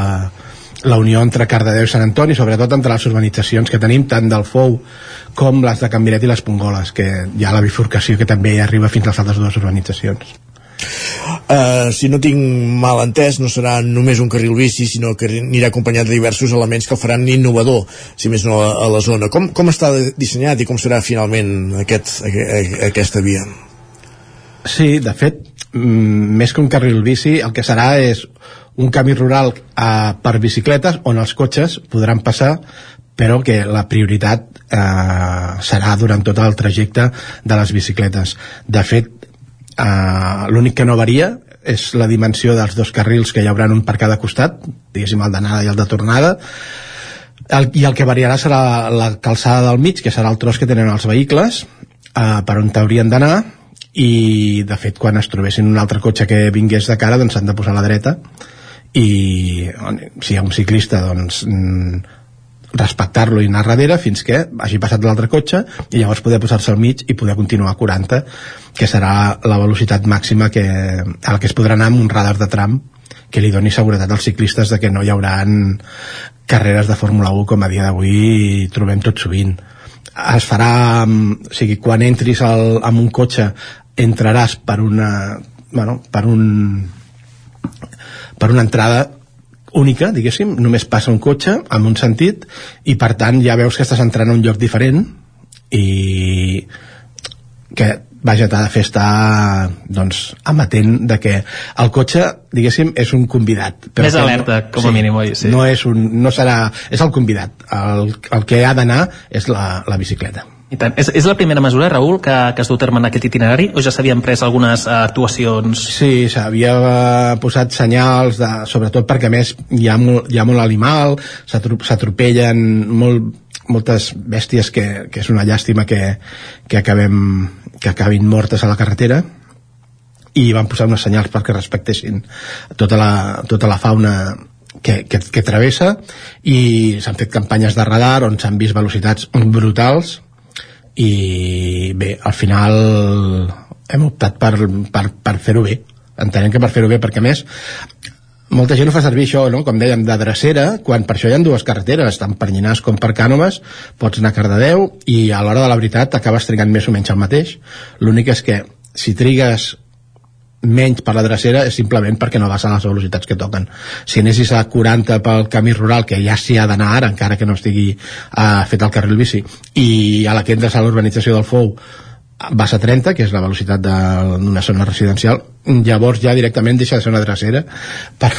la unió entre Cardedeu i Sant Antoni, sobretot entre les urbanitzacions que tenim, tant del Fou com les de Can Miret i les Pongoles, que hi ha la bifurcació que també hi arriba fins a les altres dues urbanitzacions. Uh, si no tinc mal entès, no serà només un carril bici, sinó que anirà acompanyat de diversos elements que el faran innovador, si més no, a, a la zona. Com, com està dissenyat i com serà finalment aquest, aquesta via? Sí, de fet, més que un carril bici, el que serà és un camí rural eh, per bicicletes on els cotxes podran passar però que la prioritat eh, serà durant tot el trajecte de les bicicletes. De fet, eh, l'únic que no varia és la dimensió dels dos carrils que hi haurà un per cada costat, diguéssim el d'anada i el de tornada, el, i el que variarà serà la calçada del mig, que serà el tros que tenen els vehicles, eh, per on t'haurien d'anar, i de fet quan es trobessin un altre cotxe que vingués de cara doncs s'han de posar a la dreta i si hi ha un ciclista doncs mm, respectar-lo i anar darrere fins que hagi passat l'altre cotxe i llavors poder posar-se al mig i poder continuar a 40 que serà la velocitat màxima que, a la que es podrà anar amb un radar de tram que li doni seguretat als ciclistes de que no hi hauran carreres de Fórmula 1 com a dia d'avui trobem tot sovint. Es farà, o sigui, quan entris al, amb un cotxe entraràs per una bueno, per un per una entrada única, diguéssim, només passa un cotxe amb un sentit i per tant ja veus que estàs entrant a un lloc diferent i que vaja, t'ha de fer estar doncs, amatent de que el cotxe, diguéssim, és un convidat. Però Més alerta, com a sí, mínim, oi? Sí. No, és un, no serà... És el convidat. El, el que ha d'anar és la, la bicicleta. I tant. És, és la primera mesura, Raül, que, que es du terme en aquest itinerari o ja s'havien pres algunes uh, actuacions? Sí, s'havia uh, posat senyals, de, sobretot perquè més hi ha molt, hi ha molt animal, s'atropellen molt, moltes bèsties que, que és una llàstima que, que, acabem, que acabin mortes a la carretera i van posar unes senyals perquè respectessin tota la, tota la fauna que, que, que travessa i s'han fet campanyes de radar on s'han vist velocitats brutals i bé, al final hem optat per, per, per fer-ho bé entenem que per fer-ho bé perquè més molta gent ho fa servir això, no? com dèiem, de drecera, quan per això hi ha dues carreteres, tant per Llinars com per Cànoves, pots anar a Cardedeu i a l'hora de la veritat acabes trigant més o menys el mateix. L'únic és que si trigues menys per la drecera és simplement perquè no a les velocitats que toquen. Si anessis a 40 pel camí rural, que ja s'hi ha d'anar ara, encara que no estigui uh, fet el carril bici, i a la que entres a l'urbanització del Fou vas a 30, que és la velocitat d'una zona residencial, llavors ja directament deixa de ser una drecera per,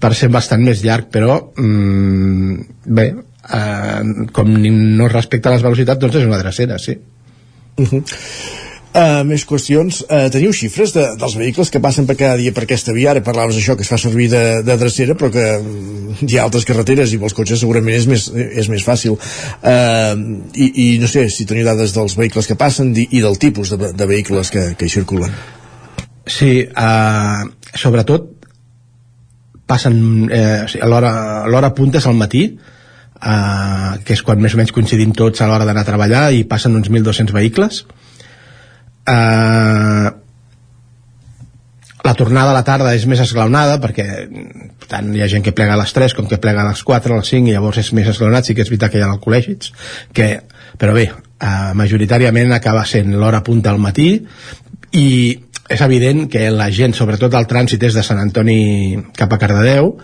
per ser bastant més llarg, però mm, bé, eh, com no es respecta les velocitats doncs és una drecera, sí Uh -huh. Uh, més qüestions. Uh, teniu xifres de, dels vehicles que passen per cada dia per aquesta via? Ara parlaves d'això que es fa servir de, de drecera, però que mm, hi ha altres carreteres i pels cotxes segurament és més, és més fàcil. Uh, i, I no sé si teniu dades dels vehicles que passen i, i del tipus de, de vehicles que, que hi circulen. Sí, eh, sobretot passen eh, l'hora punta és al matí eh, que és quan més o menys coincidim tots a l'hora d'anar a treballar i passen uns 1.200 vehicles eh, la tornada a la tarda és més esglaonada perquè per tant hi ha gent que plega a les 3 com que plega a les 4, a les 5 i llavors és més esglaonat, sí que és veritat que hi ha col·legis que, però bé eh, majoritàriament acaba sent l'hora punta al matí i és evident que la gent, sobretot el trànsit és de Sant Antoni cap a Cardedeu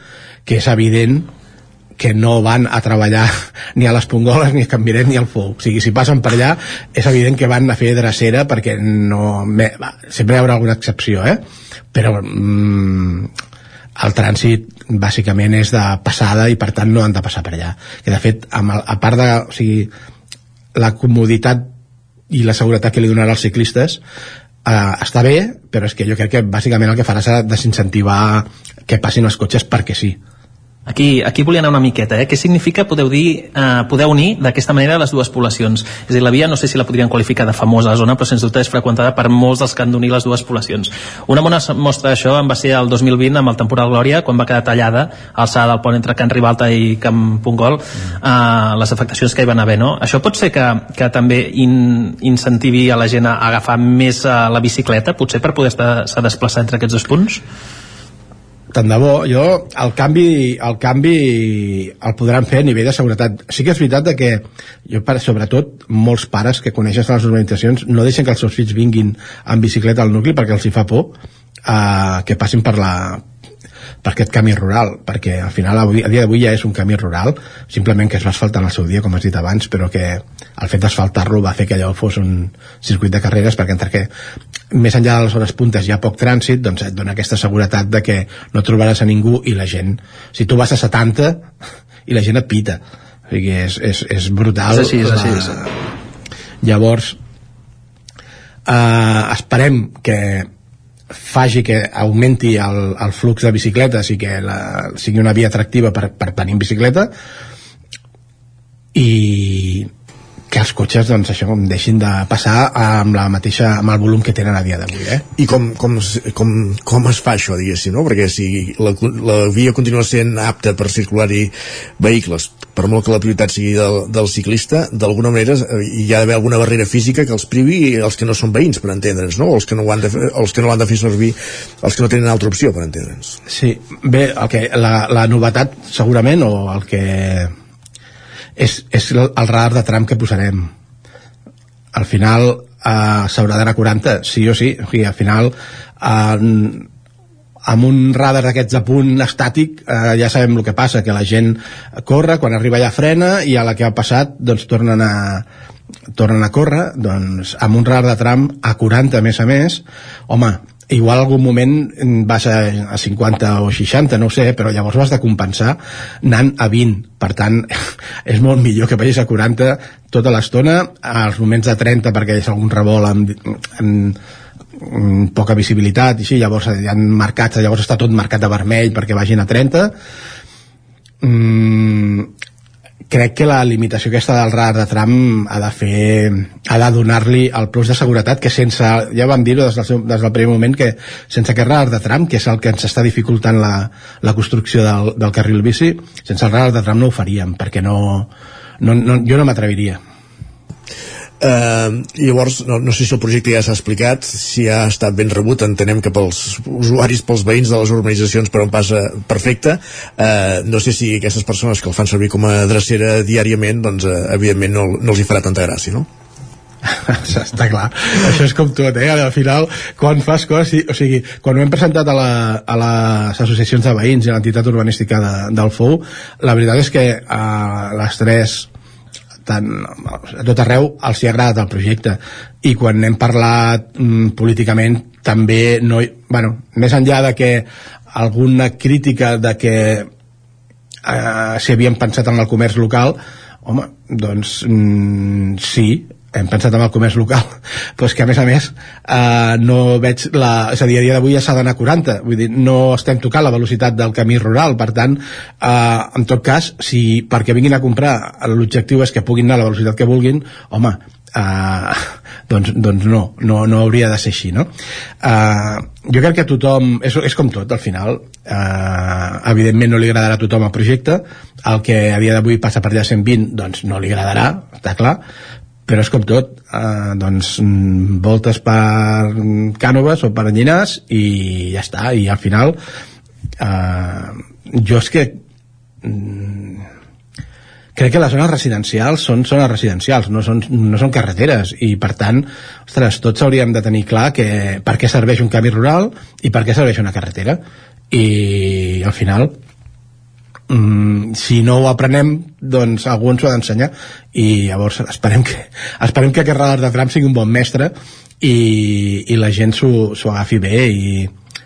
que és evident que no van a treballar ni a les Pongoles, ni a Can Miret, ni al Fou. O sigui, si passen per allà, és evident que van a fer drecera perquè no... Me, va, sempre hi haurà alguna excepció, eh? Però mm, el trànsit bàsicament és de passada i per tant no han de passar per allà. Que de fet, amb el, a part de... O sigui, la comoditat i la seguretat que li donarà als ciclistes eh, està bé, però és que jo crec que bàsicament el que farà serà desincentivar que passin els cotxes perquè sí. Aquí, aquí volia anar una miqueta, eh? Què significa, podeu dir, eh, poder unir d'aquesta manera les dues poblacions? És a dir, la via no sé si la podríem qualificar de famosa a la zona, però sens dubte és freqüentada per molts dels que han d'unir les dues poblacions. Una bona mostra d'això en va ser el 2020 amb el temporal Glòria, quan va quedar tallada alçada del pont entre Can Ribalta i Camp Pungol, eh, les afectacions que hi van haver, no? Això pot ser que, que també in, incentivi a la gent a agafar més eh, la bicicleta, potser per poder-se desplaçar entre aquests dos punts? Tant de bo, jo el canvi, el canvi el podran fer a nivell de seguretat. Sí que és veritat que jo, per, sobretot, molts pares que coneixen les urbanitzacions no deixen que els seus fills vinguin en bicicleta al nucli perquè els hi fa por eh, que passin per la per aquest camí rural, perquè al final avui, a dia d'avui ja és un camí rural, simplement que es va asfaltar en el seu dia, com has dit abans, però que el fet d'asfaltar-lo va fer que allò fos un circuit de carreres, perquè entre que més enllà de les hores puntes hi ha poc trànsit, doncs et dona aquesta seguretat de que no trobaràs a ningú i la gent, si tu vas a 70 i la gent et pita, o sigui, és, és, és brutal. És així, és així. La... Llavors, eh, esperem que faci que augmenti el, el flux de bicicletes i que la, sigui una via atractiva per, per venir en bicicleta i que els cotxes doncs això deixin de passar amb la mateixa amb el volum que tenen a dia d'avui eh? I com, com, com, com es fa això, diguéssim, no? Perquè si la, la via continua sent apta per circular-hi vehicles, per molt que la prioritat sigui del, del ciclista, d'alguna manera hi ha d'haver alguna barrera física que els privi els que no són veïns, per entendre'ns, no? O els que no, ho han de, els que no l'han de fer servir, els que no tenen altra opció, per entendre'ns. Sí, bé, el que, la, la novetat segurament, o el que és, és el, radar de tram que posarem. Al final eh, s'haurà d'anar a 40 sí o sí, o sigui, al final eh, amb un radar d'aquests a punt estàtic eh, ja sabem el que passa, que la gent corre, quan arriba allà frena i a la que ha passat doncs tornen a tornen a córrer, doncs amb un radar de tram a 40 a més a més. Home, igual algun moment vas a, a 50 o 60, no sé, però llavors has de compensar anant a 20. Per tant, és molt millor que vagis a 40 tota l'estona, als moments de 30 perquè hi ha algun revolt amb, amb, amb poca visibilitat i així, llavors hi ha marcats, llavors està tot marcat de vermell perquè vagin a 30 mm, crec que la limitació aquesta del radar de tram ha de fer ha de donar-li el plus de seguretat que sense, ja vam dir-ho des, del des del primer moment que sense aquest radar de tram que és el que ens està dificultant la, la construcció del, del carril bici sense el radar de tram no ho faríem perquè no, no, no jo no m'atreviria Uh, llavors, no, no sé si el projecte ja s'ha explicat, si ha estat ben rebut, entenem que pels usuaris, pels veïns de les urbanitzacions per on passa perfecte. Uh, no sé si aquestes persones que el fan servir com a drecera diàriament, doncs, uh, evidentment no, no els hi farà tanta gràcia, no? està clar, això és com tot eh? al final, quan fas coses o sigui, quan ho hem presentat a, la, a les associacions de veïns i a l'entitat urbanística de, del FOU, la veritat és que a les tres tant, a tot arreu els hi ha agradat el projecte. I quan hem parlat mm, políticament també no bueno, més enllà de que alguna crítica de que eh, si havíem pensat en el comerç local home, doncs mm, sí hem pensat en el comerç local però és que a més a més eh, no veig la, és a dir, a dia d'avui ja s'ha d'anar a 40 vull dir, no estem tocant la velocitat del camí rural per tant, eh, en tot cas si perquè vinguin a comprar l'objectiu és que puguin anar a la velocitat que vulguin home, eh, doncs, doncs no, no, no hauria de ser així no? eh, jo crec que tothom és, és com tot al final eh, evidentment no li agradarà a tothom el projecte el que a dia d'avui passa per allà 120 doncs no li agradarà, està clar però és com tot eh, doncs mm, voltes per Cànoves o per Llinars i ja està, i al final eh, jo és que mm, crec que les zones residencials són zones residencials, no són, no són carreteres. I per tant, ostres, tots hauríem de tenir clar que per què serveix un camí rural i per què serveix una carretera. I al final mm, si no ho aprenem doncs algú ens ho ha d'ensenyar i llavors esperem que, esperem que aquest radar de tram sigui un bon mestre i, i la gent s'ho agafi bé i,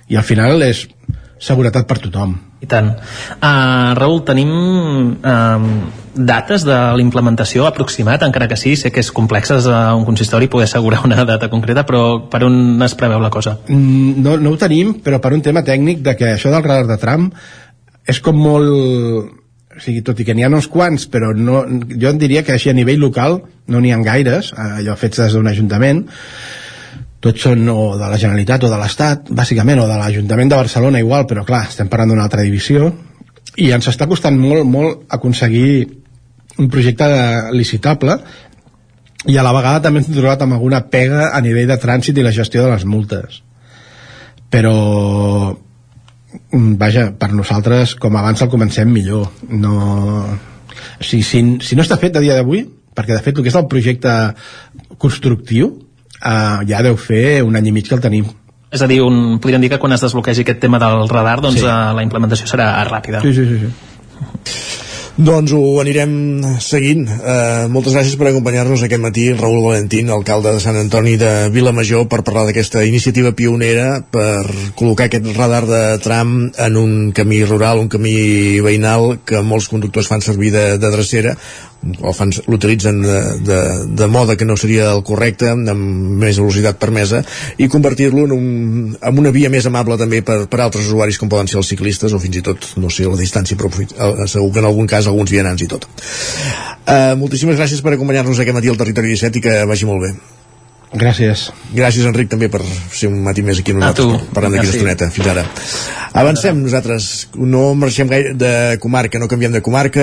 i al final és seguretat per tothom i tant. Uh, Raül, tenim uh, dates de l'implementació aproximat, encara que sí, sé que és complex a un consistori poder assegurar una data concreta, però per on es preveu la cosa? Mm, no, no ho tenim, però per un tema tècnic de que això del radar de tram és com molt o sigui, tot i que n'hi ha uns quants, però no, jo en diria que així a nivell local no n'hi ha gaires, allò fets des d'un ajuntament, tots són o de la Generalitat o de l'Estat, bàsicament, o de l'Ajuntament de Barcelona igual, però clar, estem parlant d'una altra divisió, i ens està costant molt, molt aconseguir un projecte licitable, i a la vegada també hem trobat amb alguna pega a nivell de trànsit i la gestió de les multes. Però vaja, per nosaltres com abans el comencem millor no... o sigui, si, si no està fet a dia d'avui perquè de fet el que és el projecte constructiu eh, ja deu fer un any i mig que el tenim és a dir, un, podríem dir que quan es desbloquegi aquest tema del radar doncs sí. eh, la implementació serà ràpida sí, sí, sí, sí. Doncs ho anirem seguint. Uh, moltes gràcies per acompanyar-nos aquest matí, Raül Valentín, alcalde de Sant Antoni de Vilamajor, per parlar d'aquesta iniciativa pionera per col·locar aquest radar de tram en un camí rural, un camí veïnal que molts conductors fan servir de, de drecera o l'utilitzen de, de, de moda que no seria el correcte amb més velocitat permesa i convertir-lo en, un, en una via més amable també per, per altres usuaris com poden ser els ciclistes o fins i tot, no sé, la distància però eh, segur que en algun cas alguns vianants i tot. Uh, moltíssimes gràcies per acompanyar-nos aquest matí al Territori 17 i que vagi molt bé Gràcies. Gràcies, Enric, també per ser un matí més aquí amb nosaltres, parlant d'aquí estoneta. Fins ara. Avancem nosaltres. No marxem gaire de comarca, no canviem de comarca,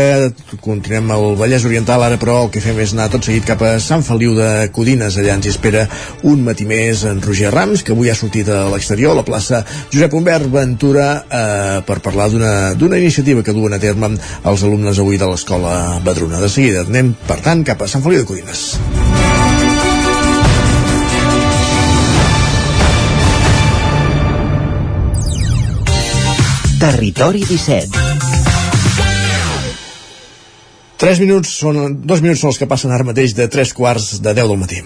continuem al Vallès Oriental, ara però el que fem és anar tot seguit cap a Sant Feliu de Codines. Allà ens espera un matí més en Roger Rams, que avui ha sortit a l'exterior, a la plaça Josep Humbert Ventura, eh, per parlar d'una iniciativa que duen a terme els alumnes avui de l'escola Badruna. De seguida anem, per tant, cap a Sant Feliu de Codines. Territori 17 3 minuts són, dos minuts són els que passen ara mateix de 3 quarts de 10 del matí.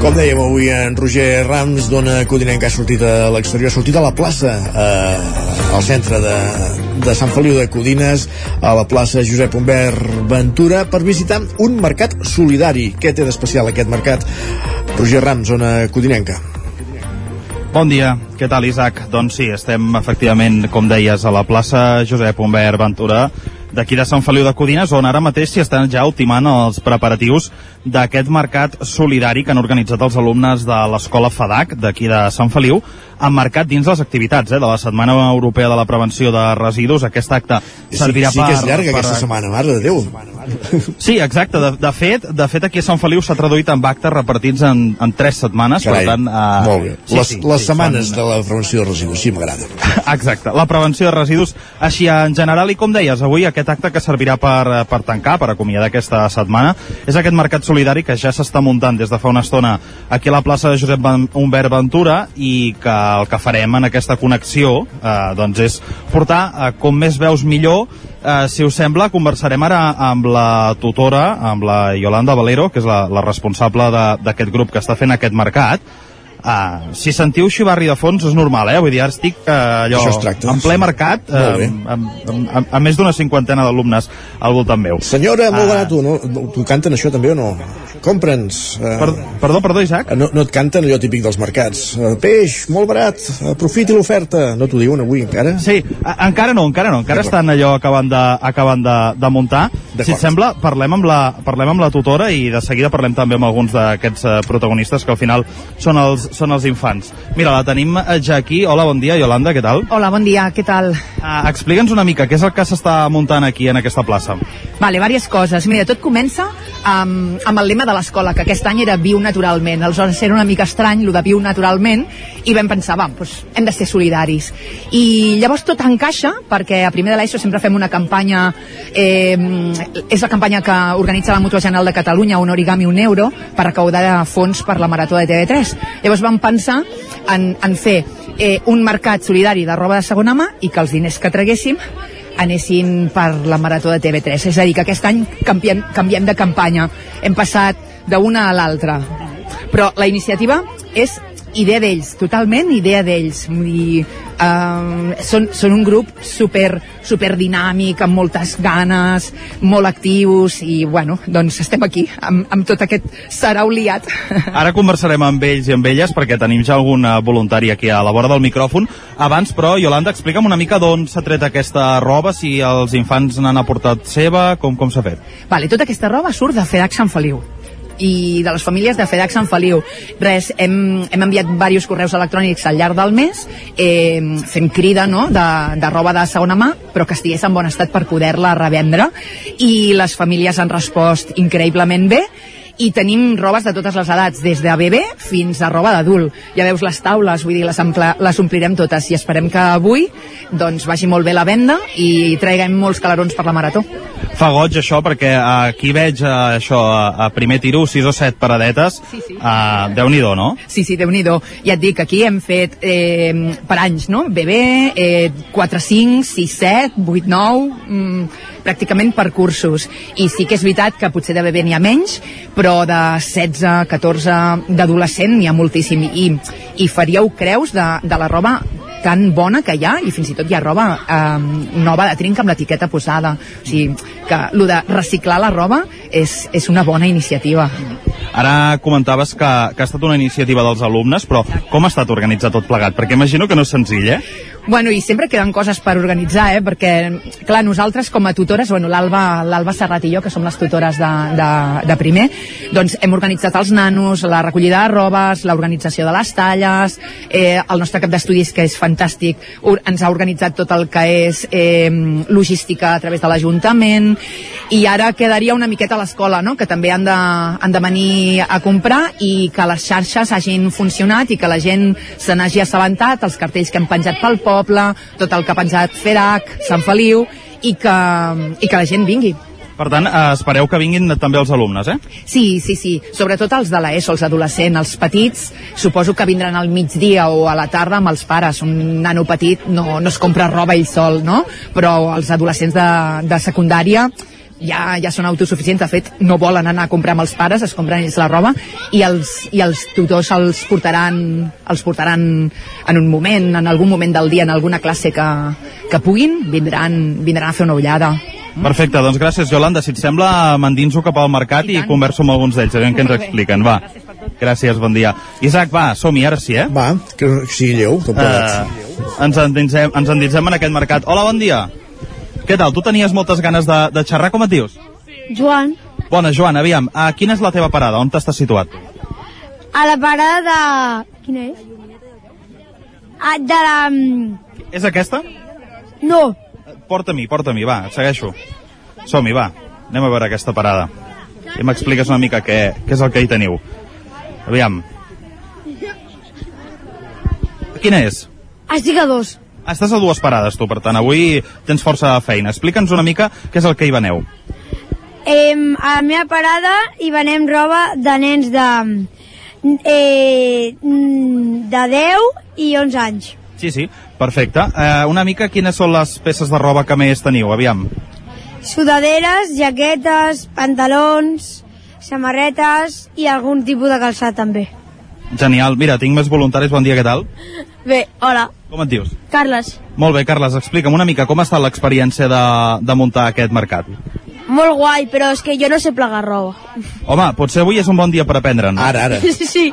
Com dèiem avui, en Roger Rams dona Codinenc que ha sortit a l'exterior, ha sortit a la plaça, eh, al centre de, de Sant Feliu de Codines, a la plaça Josep Humbert Ventura, per visitar un mercat solidari. Què té d'especial aquest mercat? Roger Rams, zona codinenca. Bon dia, què tal Isaac? Doncs sí, estem efectivament, com deies, a la plaça Josep Humbert Ventura, d'aquí de Sant Feliu de Codines, on ara mateix s'hi estan ja ultimant els preparatius d'aquest mercat solidari que han organitzat els alumnes de l'escola FADAC d'aquí de Sant Feliu, emmarcat dins les activitats eh, de la Setmana Europea de la Prevenció de Residus. Aquest acte servirà sí, sí que és llarga per... aquesta setmana, mare de Déu. Sí, exacte. De, de, fet, de fet, aquí a Sant Feliu s'ha traduït en actes repartits en, en tres setmanes, Carai, per tant... Uh, molt bé. Sí, les, sí, les sí, setmanes són... de la prevenció de residus, sí, m'agrada. Exacte, la prevenció de residus així en general i com deies, avui aquest aquest acte que servirà per, eh, per tancar, per acomiadar aquesta setmana, és aquest mercat solidari que ja s'està muntant des de fa una estona aquí a la plaça de Josep Humbert Ventura i que el que farem en aquesta connexió eh, doncs és portar, eh, com més veus millor, eh, si us sembla, conversarem ara amb la tutora, amb la Yolanda Valero, que és la, la responsable d'aquest grup que està fent aquest mercat, Uh, si sentiu xivarri de fons és normal, eh? Vull dir, ara estic uh, allò, tracta. en ple mercat, Molt uh, bé. amb, amb, amb, amb més d'una cinquantena d'alumnes al voltant meu. Senyora, molt Ah. barat, no? Tu canten això també o no? Compra'ns. Uh, per, perdó, perdó, Isaac? No, no et canten allò típic dels mercats. Uh, peix, molt barat, aprofiti l'oferta. No t'ho diuen avui encara? Sí, a, encara no, encara no, encara estan allò acabant de, acabant de, de muntar. Si et sembla, parlem amb, la, parlem amb la tutora i de seguida parlem també amb alguns d'aquests uh, protagonistes que al final són els, són els infants. Mira, la tenim eh, ja aquí. Hola, bon dia, Yolanda, què tal? Hola, bon dia, què tal? Uh, Explica'ns una mica, què és el que s'està muntant aquí en aquesta plaça? Vale, diverses coses. Mira, tot comença amb, amb el lema de l'escola, que aquest any era viu naturalment. Aleshores era una mica estrany, el de viu naturalment, i vam pensar, va, doncs hem de ser solidaris. I llavors tot encaixa, perquè a primer de l'ESO sempre fem una campanya, eh, és la campanya que organitza la Mutua General de Catalunya, un origami, un euro, per recaudar fons per la Marató de TV3. Llavors vam pensar en, en fer eh, un mercat solidari de roba de segona mà i que els diners que traguéssim anessin per la marató de TV3. És a dir, que aquest any canviem, canviem de campanya. Hem passat d'una a l'altra. Però la iniciativa és idea d'ells, totalment idea d'ells. Vull dir, eh, són, són un grup super, super dinàmic, amb moltes ganes, molt actius, i bueno, doncs estem aquí, amb, amb tot aquest sarau liat. Ara conversarem amb ells i amb elles perquè tenim ja algun voluntari aquí a la vora del micròfon. Abans, però, Yolanda, explica'm una mica d'on s'ha tret aquesta roba, si els infants n'han aportat seva, com, com s'ha fet. Vale, tota aquesta roba surt de FedEx Sant Feliu i de les famílies de FedEx Sant Feliu. Res, hem, hem enviat diversos correus electrònics al llarg del mes, eh, fem crida no, de, de roba de segona mà, però que estigués en bon estat per poder-la revendre, i les famílies han respost increïblement bé, i tenim robes de totes les edats, des de bebè fins a roba d'adult. Ja veus les taules, vull dir, les, ampla, les omplirem totes i esperem que avui doncs, vagi molt bé la venda i traiguem molts calarons per la marató. Fa goig això perquè aquí veig eh, això a, primer tiro 6 o 7 paradetes sí, sí. Uh, Déu-n'hi-do, no? Sí, sí, déu nhi Ja et dic, aquí hem fet eh, per anys, no? Bebè, eh, 4, 5, 6, 7, 8, 9, mm, pràcticament per cursos. I sí que és veritat que potser de bebè n'hi ha menys, però de 16, 14 d'adolescent n'hi ha moltíssim. I, I faríeu creus de, de la roba tan bona que hi ha i fins i tot hi ha roba eh, nova de trinca amb l'etiqueta posada o sigui, que el de reciclar la roba és, és una bona iniciativa Ara comentaves que, que ha estat una iniciativa dels alumnes, però com ha estat organitzat tot plegat? Perquè imagino que no és senzill, eh? Bueno, i sempre queden coses per organitzar, eh? perquè, clar, nosaltres com a tutores, bueno, l'Alba Serrat i jo, que som les tutores de, de, de primer, doncs hem organitzat els nanos, la recollida de robes, l'organització de les talles, eh, el nostre cap d'estudis, que és fantàstic, ens ha organitzat tot el que és eh, logística a través de l'Ajuntament, i ara quedaria una miqueta a l'escola, no? que també han de, han de venir a comprar i que les xarxes hagin funcionat i que la gent se n'hagi assabentat, els cartells que hem penjat pel poble, tot el que ha penjat FEDAC, Sant Feliu, i que, i que la gent vingui. Per tant, eh, espereu que vinguin també els alumnes, eh? Sí, sí, sí, sobretot els de l'ESO, els adolescents, els petits, suposo que vindran al migdia o a la tarda amb els pares. Un nano petit no, no es compra roba ell sol, no? Però els adolescents de, de secundària ja, ja són autosuficients, de fet no volen anar a comprar amb els pares, es compren ells la roba i els, i els tutors els portaran, els portaran en un moment, en algun moment del dia, en alguna classe que, que puguin, vindran, vindran a fer una ullada. Perfecte, doncs gràcies, Yolanda. Si et sembla, m'endinso cap al mercat i, i converso amb alguns d'ells, a veure què ens expliquen. Va. Gràcies, bon dia. Isaac, va, som-hi, ara sí, eh? Va, que sigui lleu, tot plegat. Uh, ens, endinsem, ens endinsem en aquest mercat. Hola, bon dia. Què tal? Tu tenies moltes ganes de, de xerrar, com et dius? Joan, Bona, Joan, aviam, uh, quina és la teva parada? On t'estàs situat? a la parada de... Quina és? Ah, de la... mm, És aquesta? No, Porta-m'hi, porta-m'hi, va, et segueixo. Som-hi, va. Anem a veure aquesta parada. I m'expliques una mica què, què és el que hi teniu. Aviam. Quina és? estic a dos. Estàs a dues parades, tu, per tant, avui tens força feina. Explica'ns una mica què és el que hi veneu. Eh, a la meva parada hi venem roba de nens de, eh, de 10 i 11 anys. Sí, sí, perfecte. Eh, una mica quines són les peces de roba que més teniu, aviam. Sudaderes, jaquetes, pantalons, samarretes i algun tipus de calçat també. Genial. Mira, tinc més voluntaris. Bon dia, què tal? Bé, hola, Com et dius? Carles. Molt bé, Carles, explica'm una mica com ha estat l'experiència de, de muntar aquest mercat. Molt guai, però és que jo no sé plegar roba. Home, potser avui és un bon dia per aprendre'n. Ara, ara. Sí, sí.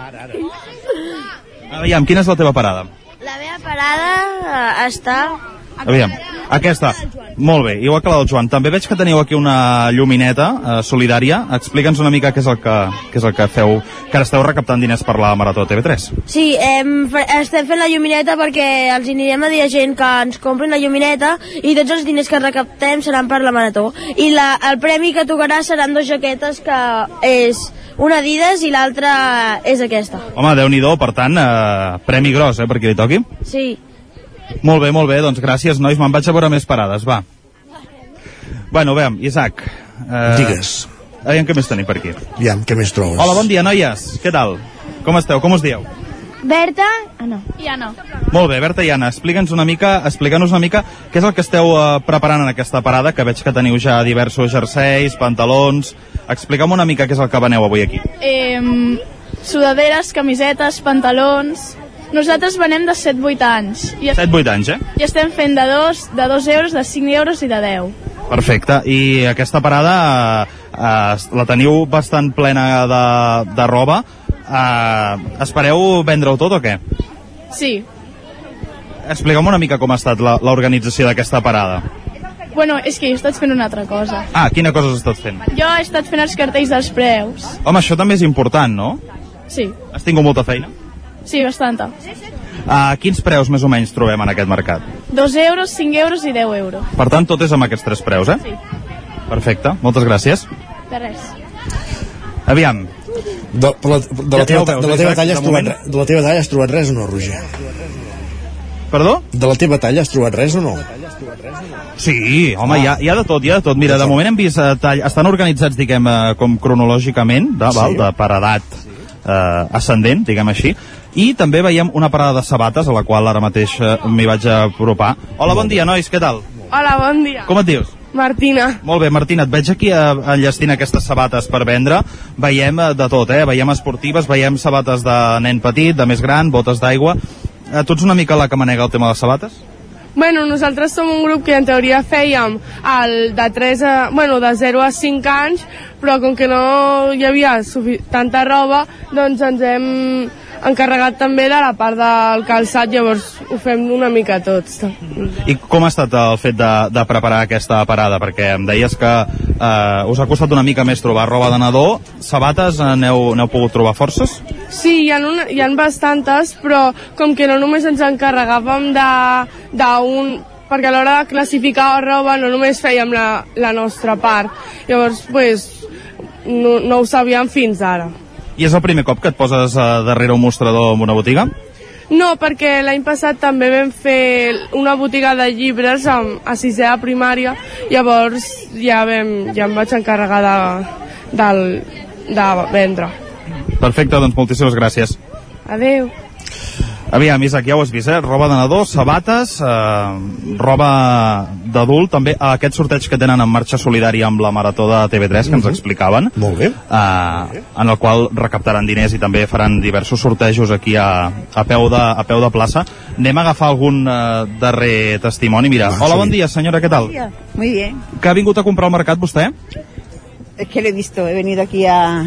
Aviam, quina és la teva parada? La meva parada eh, està... Aviam, aquesta. Molt bé, igual que la del Joan. També veig que teniu aquí una llumineta eh, solidària. Explica'ns una mica què és el que, què és el que feu, que ara esteu recaptant diners per la Marató TV3. Sí, fe- estem fent la llumineta perquè els anirem a dir a gent que ens comprin la llumineta i tots els diners que recaptem seran per la marató. I la, el premi que tocarà seran dos jaquetes que és una Adidas i l'altra és aquesta. Home, déu nhi per tant, eh, premi gros, eh, per qui li toqui. Sí. Molt bé, molt bé, doncs gràcies, nois. Me'n vaig a veure més parades, va. Bueno, veiem, Isaac. Eh, Digues. Aviam què més tenim per aquí. Aviam, què més trobes? Hola, bon dia, noies. Què tal? Com esteu? Com us dieu? Berta... Ah, no. I Anna. Molt bé, Berta i Anna, explica'ns una mica, explica'ns una mica què és el que esteu eh, preparant en aquesta parada, que veig que teniu ja diversos jerseis, pantalons... Explica'm una mica què és el que veneu avui aquí. Eh, sudaderes, camisetes, pantalons... Nosaltres venem de 7-8 anys. I, 7-8 anys, eh? I estem fent de 2, de 2 euros, de 5 euros i de 10. Perfecte. I aquesta parada eh, eh, la teniu bastant plena de, de roba. Eh, espereu vendre-ho tot o què? Sí. Explica'm una mica com ha estat l'organització d'aquesta parada. Bueno, és que he estat fent una altra cosa. Ah, quina cosa has estat fent? Jo he estat fent els cartells dels preus. Home, això també és important, no? Sí. Has tingut molta feina? Sí, bastanta. Uh, quins preus més o menys trobem en aquest mercat? 2 euros, 5 euros i 10 euros. Per tant, tot és amb aquests tres preus, eh? Sí. Perfecte, moltes gràcies. De res. Aviam, De, per la, de, la Ja- teva, veus, de la teva talla has de trobat, de la teva talla has trobat res o no, Roger? Perdó? De la teva talla has trobat res o no? Sí, home, hi, ha, hi ha de tot, hi ha de tot. Mira, de moment hem vist eh, tall, estan organitzats, diguem, eh, com cronològicament, de, val, de per edat eh, ascendent, diguem així, i també veiem una parada de sabates, a la qual ara mateix eh, m'hi vaig apropar. Hola, bon dia, nois, què tal? Hola, bon dia. Com et dius? Martina. Molt bé, Martina, et veig aquí eh, enllestint aquestes sabates per vendre. Veiem eh, de tot, eh? Veiem esportives, veiem sabates de nen petit, de més gran, botes d'aigua. Tu ets una mica la que manega el tema de les sabates? Bueno, nosaltres som un grup que en teoria fèiem el de 3 a, bueno, de 0 a 5 anys, però com que no hi havia tanta roba, doncs ens hem encarregat també de la part del calçat, llavors ho fem una mica tots. I com ha estat el fet de, de preparar aquesta parada? Perquè em deies que eh, us ha costat una mica més trobar roba de nadó. Sabates eh, n'heu pogut trobar forces? Sí, hi ha, una, hi ha bastantes, però com que no només ens encarregàvem d'un perquè a l'hora de classificar la roba no només fèiem la, la nostra part, llavors pues, no, no ho sabíem fins ara. I és el primer cop que et poses eh, darrere un mostrador en una botiga? No, perquè l'any passat també vam fer una botiga de llibres a, a sisè de primària, llavors ja, vam, ja em vaig encarregar de, del, de vendre. Perfecte, doncs moltíssimes gràcies. Adeu. Aviam, Isaac, ja ho has vist, eh? Roba de nadó, sabates, eh, roba d'adult, també eh, aquest sorteig que tenen en marxa solidària amb la Marató de TV3, que ens explicaven. Molt bé. Eh, en el qual recaptaran diners i també faran diversos sortejos aquí a, a, peu, de, a peu de plaça. Anem a agafar algun eh, darrer testimoni. Mira, hola, bon dia, senyora, què tal? Muy bien. Que ha vingut a comprar al mercat vostè? Es que lo he visto, he venido aquí a...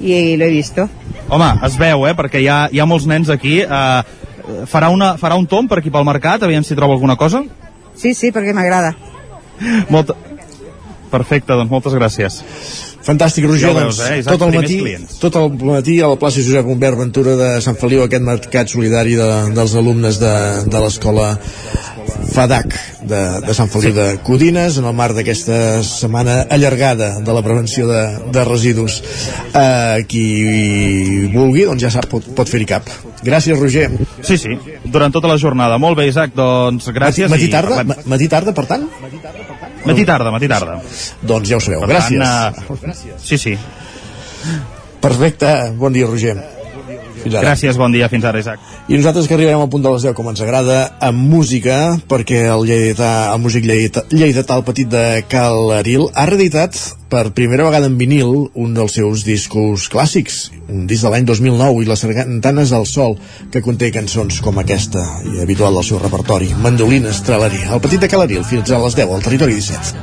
y lo he visto. Home, es veu, eh? Perquè hi ha, hi ha molts nens aquí. Eh, farà, una, farà un tom per aquí pel mercat, aviam si troba alguna cosa? Sí, sí, porque me agrada. Molta... Perfecte, doncs moltes gràcies. Fantàstic, Roger, Ja ho doncs, veus, eh, Isaac? tot el matí, clients. tot el matí a la plaça Josep Humbert Ventura de Sant Feliu, aquest mercat solidari de, dels alumnes de, de l'escola FADAC de, de Sant Feliu de Codines en el marc d'aquesta setmana allargada de la prevenció de, de residus eh, qui vulgui doncs ja sap, pot, pot fer-hi cap gràcies Roger Sí, sí, durant tota la jornada. Molt bé, Isaac, doncs gràcies. matí i tarda, ma- matí tarda per tant Matí tarda, matí tarda. doncs ja ho sabeu, Per gràcies Tant, uh, sí, sí. perfecte, bon dia Roger Fins ara. Gràcies, bon dia, fins ara, Isaac. I nosaltres que arribem al punt de les 10 com ens agrada amb música, perquè el, lleidatà, el músic lleidatà, lleidatà el petit de Cal Aril ha reeditat per primera vegada en vinil un dels seus discos clàssics, un disc de l'any 2009 i les sargantanes al sol, que conté cançons com aquesta, i habitual del seu repertori, Mandolina Estrelari. El petit de Cal Aril, fins a les 10, al territori 17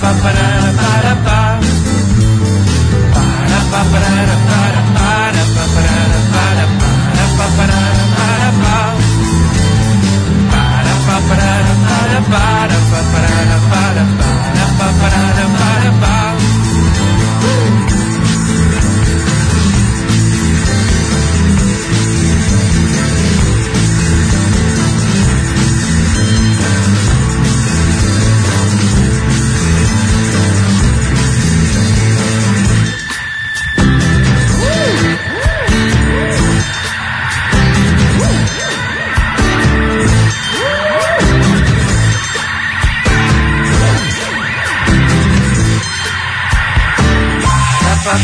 pa, para, para, pa. Para, pa, para, pa.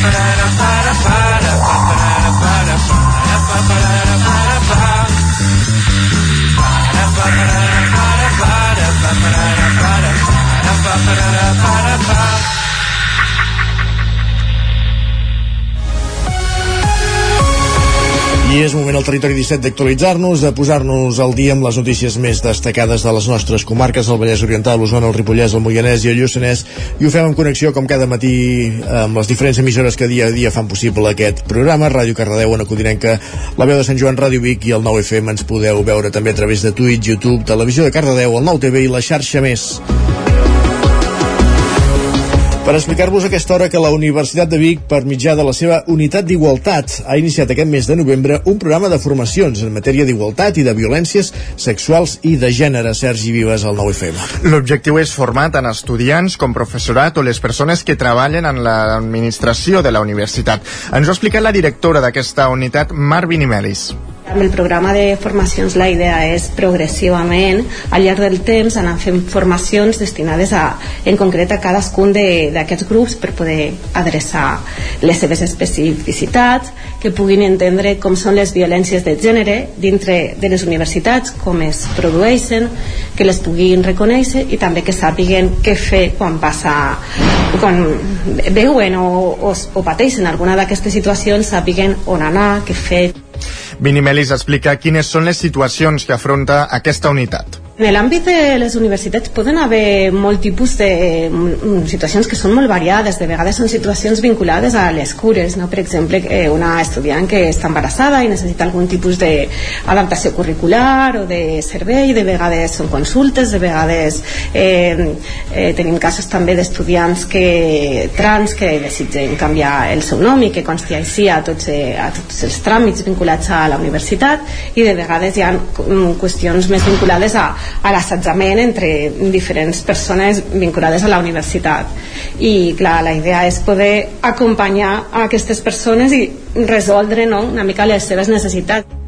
I és moment al territori 17 d'actualitzar-nos, de posar-nos al dia amb les notícies més destacades de les nostres comarques, el Vallès Oriental, l'Osona, el Ripollès, el Moianès i el Lluçanès, i ho fem en connexió, com cada matí, amb les diferents emissores que dia a dia fan possible aquest programa, Ràdio Cardedeu, Ona Codinenca, la veu de Sant Joan, Ràdio Vic i el 9FM ens podeu veure també a través de Twitch, YouTube, Televisió de Cardedeu, el 9TV i la xarxa més. Per explicar-vos aquesta hora que la Universitat de Vic, per mitjà de la seva unitat d'igualtat, ha iniciat aquest mes de novembre un programa de formacions en matèria d'igualtat i de violències sexuals i de gènere. Sergi Vives, al 9FM. L'objectiu és formar tant estudiants com professorat o les persones que treballen en l'administració de la universitat. Ens ho ha explicat la directora d'aquesta unitat, Mar Vinimelis. Amb el programa de formacions la idea és progressivament al llarg del temps anar fent formacions destinades a, en concret a cadascun d'aquests grups per poder adreçar les seves especificitats, que puguin entendre com són les violències de gènere dintre de les universitats, com es produeixen, que les puguin reconèixer i també que sàpiguen què fer quan passa quan veuen o, o, o pateixen alguna d'aquestes situacions, sàpiguen on anar, què fer. Vinimelis explica quines són les situacions que afronta aquesta unitat. En l'àmbit de les universitats poden haver molt tipus de mm, situacions que són molt variades, de vegades són situacions vinculades a les cures, no? per exemple una estudiant que està embarassada i necessita algun tipus d'adaptació curricular o de servei, de vegades són consultes, de vegades eh, eh, tenim casos també d'estudiants que trans que desitgen canviar el seu nom i que consti així a tots, eh, a tots els tràmits vinculats a la universitat i de vegades hi ha mm, qüestions més vinculades a, a l'assetjament entre diferents persones vinculades a la universitat. I clar, la idea és poder acompanyar a aquestes persones i resoldre no, una mica les seves necessitats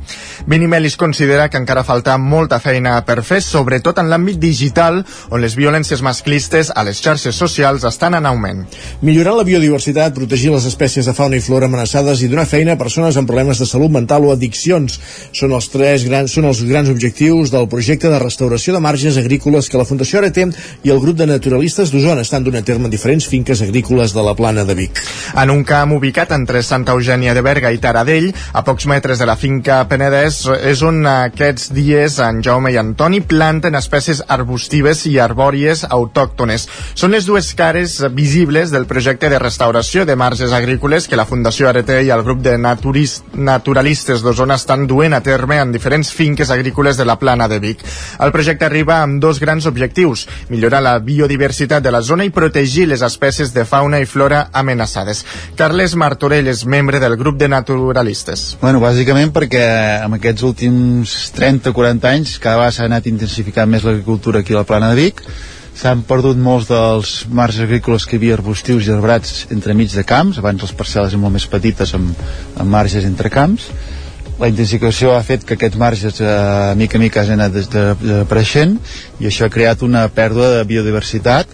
Vinimelis considera que encara falta molta feina per fer, sobretot en l'àmbit digital, on les violències masclistes a les xarxes socials estan en augment. Millorar la biodiversitat, protegir les espècies de fauna i flora amenaçades i donar feina a persones amb problemes de salut mental o addiccions són els tres grans, són els grans objectius del projecte de restauració de marges agrícoles que la Fundació Aretem i el grup de naturalistes d'Osona estan donant a terme en diferents finques agrícoles de la plana de Vic. En un camp ubicat entre Santa Eugènia de Berga i Taradell, a pocs metres de la finca Penedès, és, és on aquests dies en Jaume i Antoni planten espècies arbustives i arbòries autòctones. Són les dues cares visibles del projecte de restauració de marges agrícoles que la Fundació Arete i el grup de naturis, naturalistes d'Osona estan duent a terme en diferents finques agrícoles de la plana de Vic. El projecte arriba amb dos grans objectius, millorar la biodiversitat de la zona i protegir les espècies de fauna i flora amenaçades. Carles Martorell és membre del grup de naturalistes. Bueno, bàsicament perquè en aquests últims 30-40 anys cada vegada s'ha anat intensificant més l'agricultura aquí a la plana de Vic. S'han perdut molts dels marges agrícoles que hi havia arbustius i arbrats entremig de camps, abans les parcel·les eren molt més petites amb, amb marges entre camps. La intensificació ha fet que aquests marges eh, mica a mica hagin anat desapareixent i això ha creat una pèrdua de biodiversitat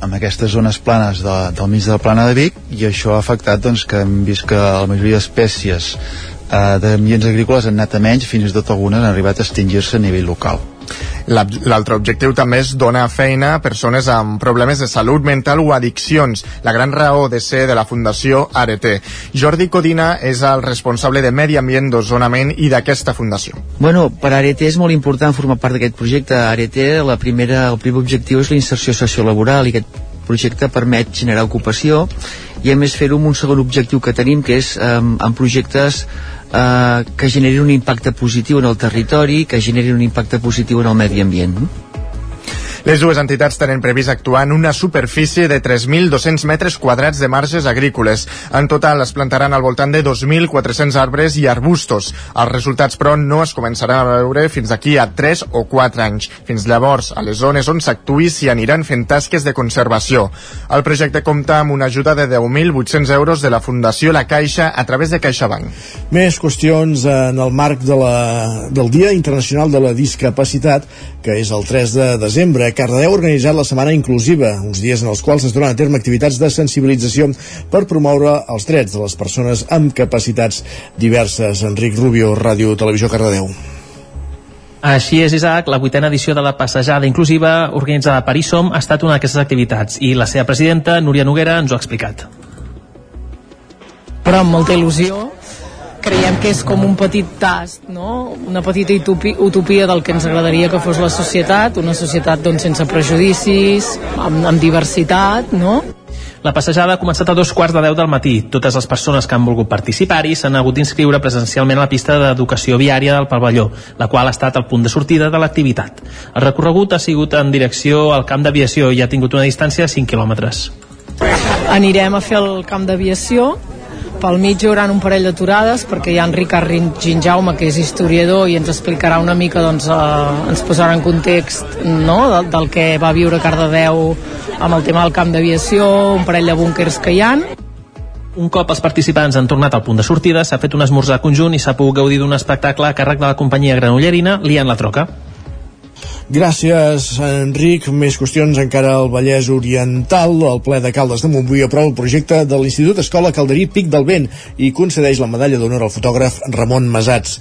amb aquestes zones planes de, del mig de la plana de Vic i això ha afectat doncs, que hem vist que la majoria d'espècies eh, d'ambients agrícoles han anat a menys, fins i tot algunes han arribat a extingir-se a nivell local. L'altre objectiu també és donar feina a persones amb problemes de salut mental o addiccions, la gran raó de ser de la Fundació Arete. Jordi Codina és el responsable de Medi Ambient d'Osonament i d'aquesta fundació. Bueno, per Arete és molt important formar part d'aquest projecte. Arete, la primera, el primer objectiu és la inserció sociolaboral i aquest projecte permet generar ocupació i a més fer-ho amb un segon objectiu que tenim que és eh, en projectes eh, que generin un impacte positiu en el territori, que generin un impacte positiu en el medi ambient. Les dues entitats tenen previst actuar en una superfície de 3.200 metres quadrats de marges agrícoles. En total es plantaran al voltant de 2.400 arbres i arbustos. Els resultats, però, no es començaran a veure fins d'aquí a 3 o 4 anys. Fins llavors, a les zones on s'actuï s'hi aniran fent tasques de conservació. El projecte compta amb una ajuda de 10.800 euros de la Fundació La Caixa a través de CaixaBank. Més qüestions en el marc de la, del Dia Internacional de la Discapacitat, que és el 3 de desembre Cardedeu ha organitzat la Setmana Inclusiva, uns dies en els quals es donen a terme activitats de sensibilització per promoure els drets de les persones amb capacitats diverses. Enric Rubio, Ràdio Televisió Cardedeu. Així és, Isaac, la vuitena edició de la Passejada Inclusiva organitzada per ISOM ha estat una d'aquestes activitats i la seva presidenta, Núria Noguera, ens ho ha explicat. Però amb molta il·lusió creiem que és com un petit tast, no? una petita utopia, del que ens agradaria que fos la societat, una societat doncs, sense prejudicis, amb, amb diversitat, no? La passejada ha començat a dos quarts de deu del matí. Totes les persones que han volgut participar-hi s'han hagut d'inscriure presencialment a la pista d'educació viària del pavelló, la qual ha estat el punt de sortida de l'activitat. El recorregut ha sigut en direcció al camp d'aviació i ha tingut una distància de 5 quilòmetres. Anirem a fer el camp d'aviació, pel mig hi haurà un parell d'aturades perquè hi ha en Ricard Ginjaume que és historiador i ens explicarà una mica doncs, eh, ens posarà en context no, del, del que va viure Cardedeu amb el tema del camp d'aviació un parell de búnkers que hi han un cop els participants han tornat al punt de sortida, s'ha fet un esmorzar conjunt i s'ha pogut gaudir d'un espectacle a càrrec de la companyia granollerina Lian la Troca. Gràcies, Enric. Més qüestions encara al Vallès Oriental. El ple de Caldes de Montbui aprova el projecte de l'Institut Escola Calderí Pic del Vent i concedeix la medalla d'honor al fotògraf Ramon Masats.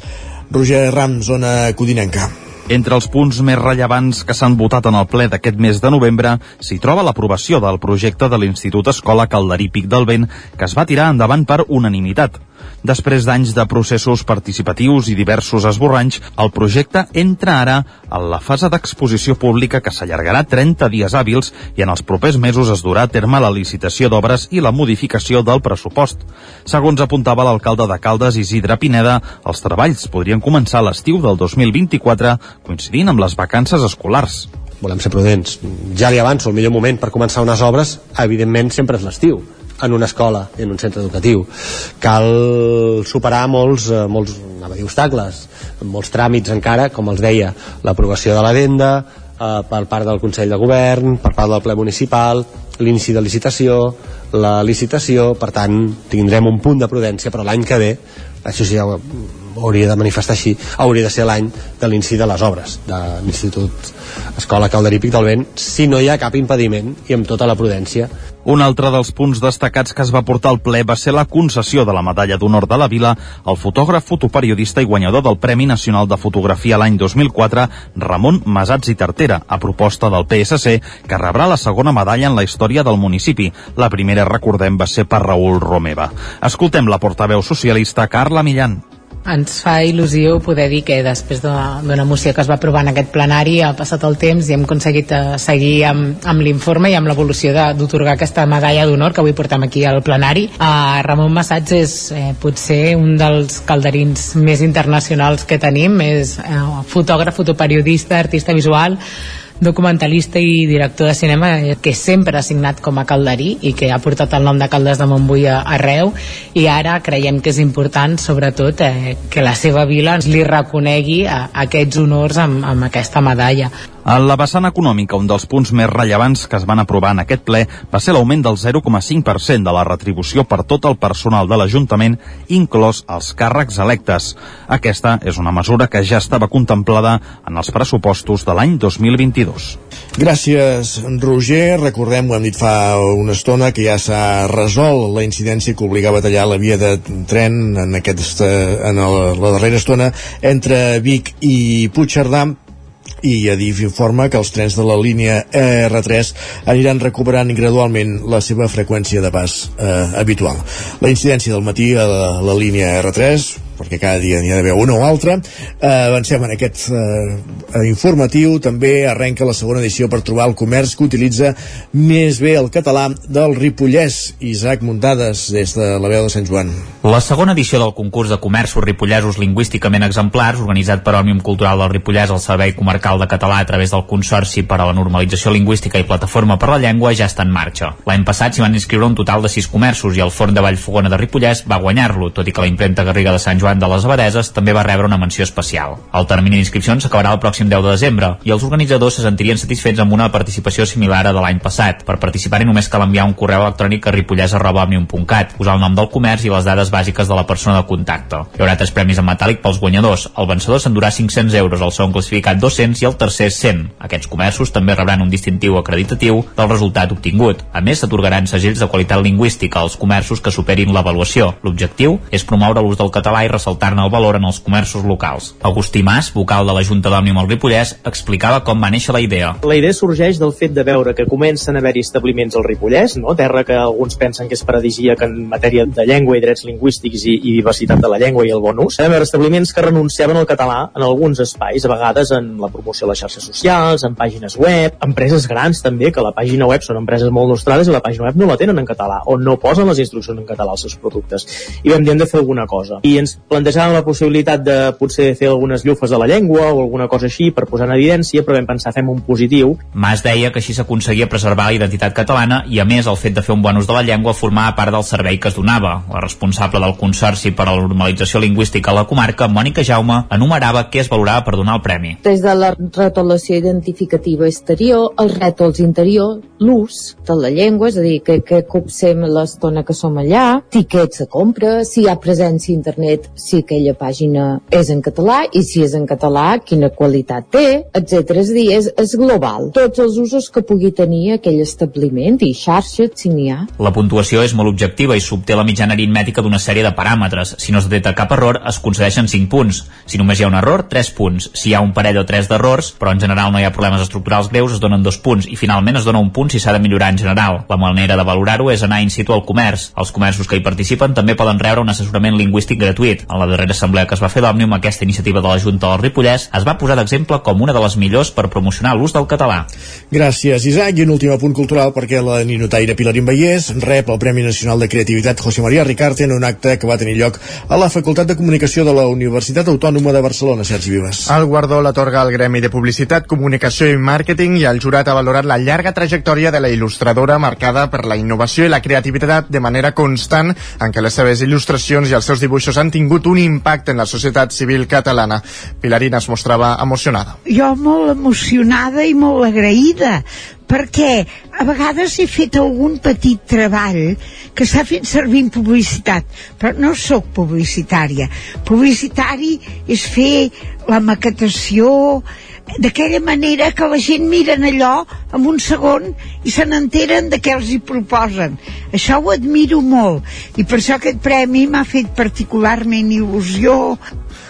Roger Ram, zona Codinenca. Entre els punts més rellevants que s'han votat en el ple d'aquest mes de novembre s'hi troba l'aprovació del projecte de l'Institut Escola Calderí Pic del Vent que es va tirar endavant per unanimitat. Després d'anys de processos participatius i diversos esborranys, el projecte entra ara en la fase d'exposició pública que s'allargarà 30 dies hàbils i en els propers mesos es durà a terme la licitació d'obres i la modificació del pressupost. Segons apuntava l'alcalde de Caldes, Isidre Pineda, els treballs podrien començar l'estiu del 2024, coincidint amb les vacances escolars volem ser prudents. Ja li avanço, el millor moment per començar unes obres, evidentment, sempre és l'estiu en una escola, en un centre educatiu. Cal superar molts, eh, molts dir obstacles, molts tràmits encara, com els deia, l'aprovació de la venda, eh, per part del Consell de Govern, per part del ple municipal, l'inici de licitació, la licitació, per tant, tindrem un punt de prudència, però l'any que ve, això sí, hauria de manifestar així, hauria de ser l'any de l'inici de les obres de l'Institut Escola Calderípic del Vent, si no hi ha cap impediment i amb tota la prudència un altre dels punts destacats que es va portar al ple va ser la concessió de la Medalla d'Honor de la Vila al fotògraf, fotoperiodista i guanyador del Premi Nacional de Fotografia l'any 2004, Ramon Masats i Tartera, a proposta del PSC, que rebrà la segona medalla en la història del municipi. La primera, recordem, va ser per Raül Romeva. Escoltem la portaveu socialista Carla Millan ens fa il·lusió poder dir que després d'una moció que es va aprovar en aquest plenari ha passat el temps i hem aconseguit eh, seguir amb, amb l'informe i amb l'evolució d'otorgar aquesta medalla d'honor que avui portem aquí al plenari. Uh, Ramon Massats és eh, potser un dels calderins més internacionals que tenim, és eh, fotògraf, fotoperiodista, artista visual, documentalista i director de cinema que sempre ha signat com a calderí i que ha portat el nom de Caldes de Montbui arreu i ara creiem que és important sobretot eh, que la seva vila ens li reconegui a, a aquests honors amb, amb aquesta medalla. En la vessant econòmica, un dels punts més rellevants que es van aprovar en aquest ple va ser l'augment del 0,5% de la retribució per tot el personal de l'Ajuntament, inclòs els càrrecs electes. Aquesta és una mesura que ja estava contemplada en els pressupostos de l'any 2022. Gràcies, Roger. Recordem, ho hem dit fa una estona, que ja s'ha resolt la incidència que obligava a tallar la via de tren en, aquesta, en la darrera estona entre Vic i Puigcerdà i Adif informa que els trens de la línia R3 aniran recuperant gradualment la seva freqüència de pas eh, habitual. La incidència del matí a la, la línia R3 perquè cada dia n'hi ha d'haver una o altra. Eh, avancem en aquest eh, informatiu. També arrenca la segona edició per trobar el comerç que utilitza més bé el català del Ripollès. Isaac Muntades, des de la veu de Sant Joan. La segona edició del concurs de comerços ripollesos lingüísticament exemplars, organitzat per Òmnium Cultural del Ripollès al Servei Comarcal de Català a través del Consorci per a la Normalització Lingüística i Plataforma per la Llengua, ja està en marxa. L'any passat s'hi van inscriure un total de sis comerços i el Forn de Vallfogona de Ripollès va guanyar-lo, tot i que la impremta Garriga de Sant Joan Joan de les Abadeses també va rebre una menció especial. El termini d'inscripcions s'acabarà el pròxim 10 de desembre i els organitzadors se sentirien satisfets amb una participació similar a de l'any passat. Per participar-hi només cal enviar un correu electrònic a ripollès.omnium.cat, posar el nom del comerç i les dades bàsiques de la persona de contacte. Hi haurà tres premis en metàl·lic pels guanyadors. El vencedor s'endurà 500 euros, el segon classificat 200 i el tercer 100. Aquests comerços també rebran un distintiu acreditatiu del resultat obtingut. A més, s'atorgaran segells de qualitat lingüística als comerços que superin l'avaluació. L'objectiu és promoure l'ús del català i ressaltar-ne el valor en els comerços locals. Agustí Mas, vocal de la Junta d'Òmnium al Ripollès, explicava com va néixer la idea. La idea sorgeix del fet de veure que comencen a haver-hi establiments al Ripollès, no? terra que alguns pensen que és paradisíaca en matèria de llengua i drets lingüístics i, i diversitat de la llengua i el bon ús. Vam veure establiments que renunciaven al català en alguns espais, a vegades en la promoció a les xarxes socials, en pàgines web, empreses grans també, que la pàgina web són empreses molt nostrades i la pàgina web no la tenen en català, o no posen les instruccions en català als seus productes. I vam dir hem de fer alguna cosa. I ens plantejàvem la possibilitat de potser fer algunes llufes de la llengua o alguna cosa així per posar en evidència, però vam pensar fem un positiu. Mas deia que així s'aconseguia preservar la identitat catalana i a més el fet de fer un bon ús de la llengua formava part del servei que es donava. La responsable del Consorci per a la Normalització Lingüística a la comarca, Mònica Jaume, enumerava què es valorava per donar el premi. Des de la retolació identificativa exterior, els rètols interior, l'ús de la llengua, és a dir, que, que copsem l'estona que som allà, tiquets de compra, si hi ha presència a internet, si aquella pàgina és en català i si és en català, quina qualitat té, etc. És a dir, és, és global. Tots els usos que pugui tenir aquell establiment i xarxa, si n'hi ha. La puntuació és molt objectiva i s'obté la mitjana aritmètica d'una sèrie de paràmetres. Si no es detecta cap error, es concedeixen 5 punts. Si només hi ha un error, 3 punts. Si hi ha un parell o 3 d'errors, però en general no hi ha problemes estructurals greus, es donen 2 punts. I finalment es dona un punt si s'ha de millorar en general. La manera de valorar-ho és anar in situ al comerç. Els comerços que hi participen també poden rebre un assessorament lingüístic gratuït. En la darrera assemblea que es va fer d'Òmnium, aquesta iniciativa de la Junta del Ripollès es va posar d'exemple com una de les millors per promocionar l'ús del català. Gràcies, Isaac. I un últim apunt cultural perquè la ninotaire Pilarín Vallès rep el Premi Nacional de Creativitat José María Ricarte en un acte que va tenir lloc a la Facultat de Comunicació de la Universitat Autònoma de Barcelona, Sergi Vives. El guardó l'atorga al Gremi de Publicitat, Comunicació i Màrqueting i el jurat ha valorat la llarga trajectòria de la il·lustradora marcada per la innovació i la creativitat de manera constant en què les seves il·lustracions i els seus dibuixos han tingut un impacte en la societat civil catalana. Pilarina es mostrava emocionada. Jo molt emocionada i molt agraïda perquè a vegades he fet algun petit treball que s'ha fet servir en publicitat, però no sóc publicitària. Publicitari és fer la maquetació d'aquella manera que la gent miren allò en un segon i se n'enteren de què els hi proposen. Això ho admiro molt i per això aquest premi m'ha fet particularment il·lusió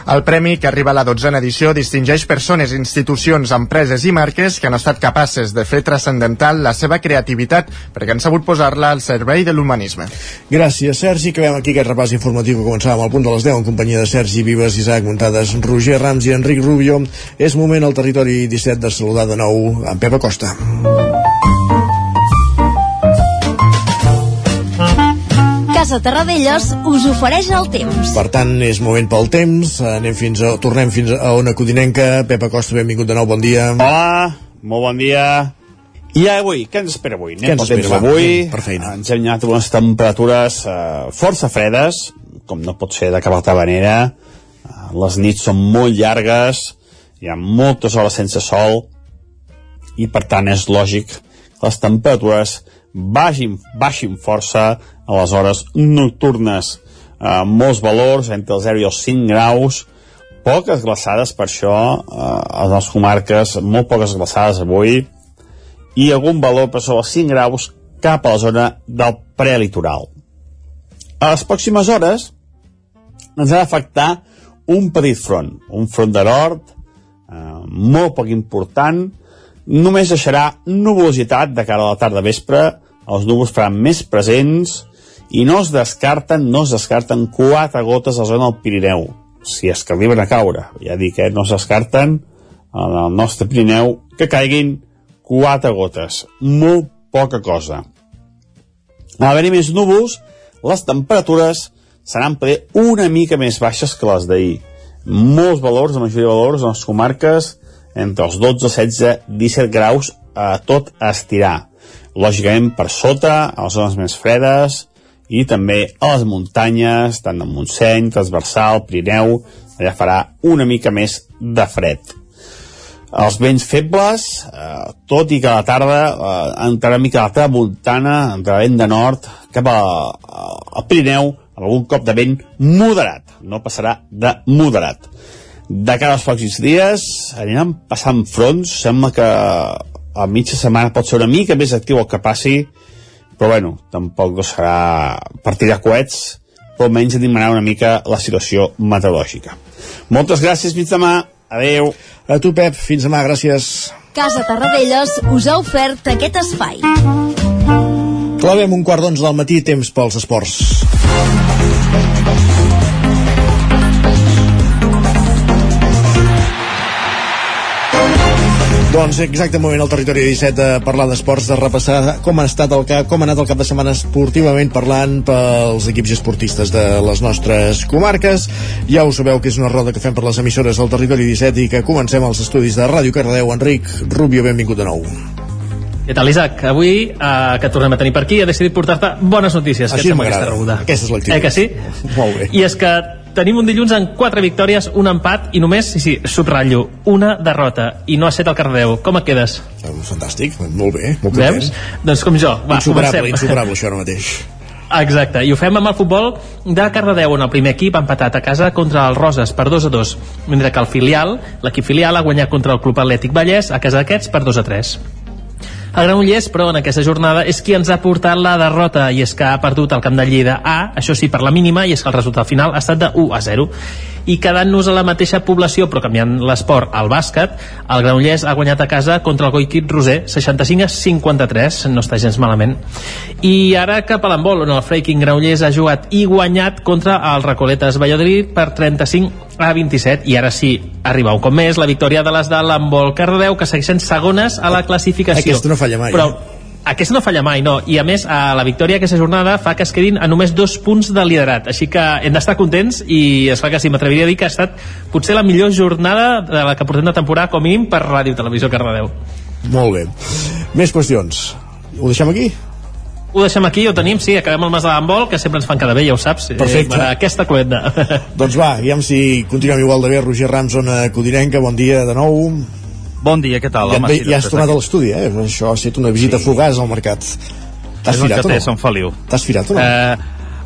El premi, que arriba a la dotzena edició, distingeix persones, institucions, empreses i marques que han estat capaces de fer transcendental la seva creativitat perquè han sabut posar-la al servei de l'humanisme. Gràcies, Sergi. Acabem aquí aquest repàs informatiu que començàvem al punt de les 10 en companyia de Sergi Vives, Isaac Muntades, Roger Rams i Enric Rubio. És moment al territori 17 de saludar de nou en Pep Acosta. Casa Terradellos us ofereix el temps. Per tant, és moment pel temps. Anem fins a, tornem fins a Ona Codinenca. Pep Acosta, benvingut de nou, bon dia. Hola, molt bon dia. I avui, què ens espera avui? Què ens pel temps espera, va? Anem per feina. Ens hem anat unes temperatures eh, força fredes, com no pot ser de cap altra manera. Eh, les nits són molt llargues, hi ha moltes hores sense sol, i per tant és lògic que les temperatures baixin, baixin força a les hores nocturnes. Eh, molts valors, entre els 0 i els 5 graus, poques glaçades per això, eh, a les comarques, molt poques glaçades avui, i algun valor per sobre els 5 graus cap a la zona del prelitoral. A les pròximes hores ens ha d'afectar un petit front, un front de nord, eh, molt poc important, només deixarà nuvolositat de cara a la tarda vespre, els núvols faran més presents i no es descarten, no es descarten quatre gotes a zona del Pirineu, si es que arriben a caure. Ja dic, eh, no es descarten en el nostre Pirineu que caiguin quatre gotes. Molt poca cosa. A haver-hi més núvols, les temperatures seran poder una mica més baixes que les d'ahir. Molts valors, la majoria de valors en les comarques entre els 12, 16, 17 graus a tot estirar. Lògicament per sota, a les zones més fredes i també a les muntanyes, tant al Montseny, Transversal, Pirineu, allà farà una mica més de fred. Els vents febles, eh, tot i que a la tarda eh, entrarà mica a la tramuntana, entrarà vent de nord, cap a, a, al Pirineu, algun cop de vent moderat, no passarà de moderat. De cara als pròxims dies aniran passant fronts, sembla que a mitja setmana pot ser una mica més actiu el que passi, però bueno, tampoc no serà per tirar coets, però almenys animarà una mica la situació meteorològica. Moltes gràcies, fins demà. Adeu. A tu, Pep. Fins demà. Gràcies. Casa Terradellos us ha ofert aquest espai. Clavem un quart d'onze del matí, temps pels esports. Doncs exacte moment al territori 17 de parlar d'esports, de repassar com ha estat el cap, com ha anat el cap de setmana esportivament parlant pels equips esportistes de les nostres comarques. Ja ho sabeu que és una roda que fem per les emissores del territori 17 i que comencem els estudis de Ràdio Cardeu. Enric Rubio, benvingut de nou. Què tal, Isaac? Avui, eh, que tornem a tenir per aquí, he decidit portar-te bones notícies. Així Què et sembla m'agrada. aquesta rebuda? Aquesta és l'actitud. Eh que sí? Molt bé. I és que tenim un dilluns amb quatre victòries, un empat i només, sí, sí, subratllo, una derrota. I no ha set el Cardeu. Com et quedes? Fantàstic, molt bé, molt content. Veus? Doncs com jo. Va, insuperable, comencem. insuperable això ara mateix. Exacte, i ho fem amb el futbol de Cardedeu, on el primer equip ha empatat a casa contra el Roses per 2 a 2, mentre que el filial, l'equip filial, ha guanyat contra el Club Atlètic Vallès a casa d'aquests per 2 a 3. El Granollers, però, en aquesta jornada és qui ens ha portat la derrota i és que ha perdut el camp de Lleida A, això sí, per la mínima, i és que el resultat final ha estat de 1 a 0. I quedant-nos a la mateixa població, però canviant l'esport al bàsquet, el Granollers ha guanyat a casa contra el Goiquit Roser, 65 a 53, no està gens malament. I ara cap a l'handbol, on el Freiking Granollers ha jugat i guanyat contra el Recoletes Valladolid per 35 a 27 i ara sí, arriba un cop més la victòria de les de l'handbol Cardedeu que segueixen segones a la classificació Aquesta no falla mai. però aquesta no falla mai, no. I a més, a la victòria aquesta jornada fa que es quedin a només dos punts de liderat. Així que hem d'estar contents i es fa que sí, m'atreviria a dir que ha estat potser la millor jornada de la que portem de temporada, com a mínim, per Ràdio Televisió Cardedeu. Molt bé. Més qüestions. Ho deixem aquí? Ho deixem aquí, ho tenim, sí, acabem el mas de l'handbol, que sempre ens fan cada bé, ja ho saps. Perfecte. Eh, aquesta cluenda. Doncs va, aviam si continuem igual de bé. Roger Rams, zona Codinenca, bon dia de nou. Bon dia, què tal? Ja, Home, ja has tornat a l'estudi, eh? Això ha estat una visita sí. fugaç al mercat. T'has firat o no? Sant Feliu. T'has firat o no? Eh,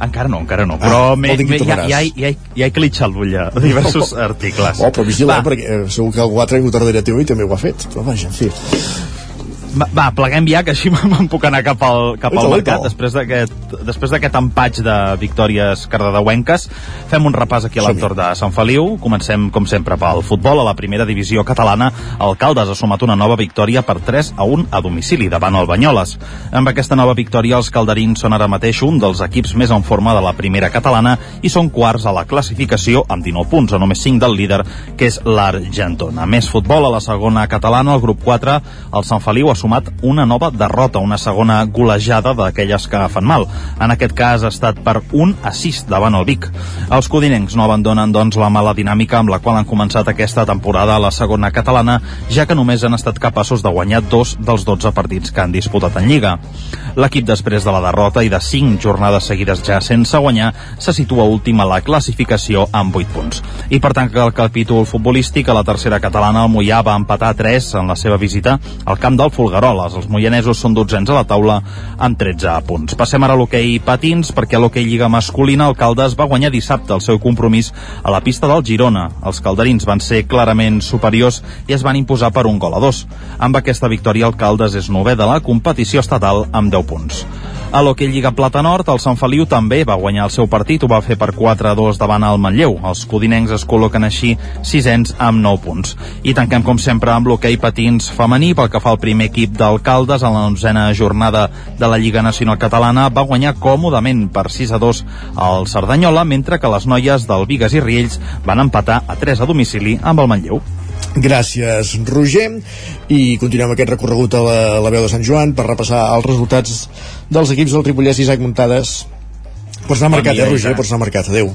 encara no, encara no, Ah, però dir que m'he- ja, ja, ja, ja he clitxat l'ull a diversos articles. Oh, però vigila, Va. perquè eh, segur que algú ha tregut darrere teu i també ho ha fet. Però vaja, en fi. Va, va, pleguem ja, que així me'n puc anar cap al, cap al mercat després d'aquest empatx de victòries cardedeuenques. Fem un repàs aquí a l'entorn de Sant Feliu. Comencem, com sempre, pel futbol. A la primera divisió catalana, el Caldes ha sumat una nova victòria per 3 a 1 a domicili davant el Banyoles. Amb aquesta nova victòria, els calderins són ara mateix un dels equips més en forma de la primera catalana i són quarts a la classificació amb 19 punts, a només 5 del líder, que és l'Argentona. Més futbol a la segona catalana, al grup 4, el Sant Feliu ha sumat una nova derrota, una segona golejada d'aquelles que fan mal. En aquest cas ha estat per 1 a 6 davant el Vic. Els codinencs no abandonen, doncs, la mala dinàmica amb la qual han començat aquesta temporada a la segona catalana, ja que només han estat capaços de guanyar dos dels 12 partits que han disputat en Lliga. L'equip, després de la derrota i de 5 jornades seguides ja sense guanyar, se situa últim a la classificació amb 8 punts. I per tant que el capítol futbolístic a la tercera catalana el Mollà va empatar 3 en la seva visita al camp del Folgueroles. Els moianesos són dotzens a la taula amb 13 punts. Passem ara a l'hoquei patins perquè l'hoquei Lliga masculina el Caldes va guanyar dissabte el seu compromís a la pista del Girona. Els calderins van ser clarament superiors i es van imposar per un gol a dos. Amb aquesta victòria el Caldes és novè de la competició estatal amb 10 punts. A l'hoquei Lliga Plata Nord, el Sant Feliu també va guanyar el seu partit, ho va fer per 4 a 2 davant el Manlleu. Els codinencs es col·loquen així sisens amb 9 punts. I tanquem com sempre amb l'hoquei patins femení pel que fa al primer equip d'alcaldes en la onzena jornada de la Lliga Nacional Catalana va guanyar còmodament per 6 a 2 al Cerdanyola, mentre que les noies del Vigues i Riells van empatar a 3 a domicili amb el Manlleu. Gràcies, Roger. I continuem aquest recorregut a la, a la veu de Sant Joan per repassar els resultats dels equips del Ripollès i Isaac Muntades. Pots anar marcat, eh, Roger? Pots anar marcat. Adéu.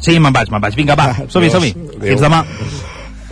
Sí, me'n vaig, me'n vaig. Vinga, va, som-hi, Adiós. som-hi. Adéu. Fins demà.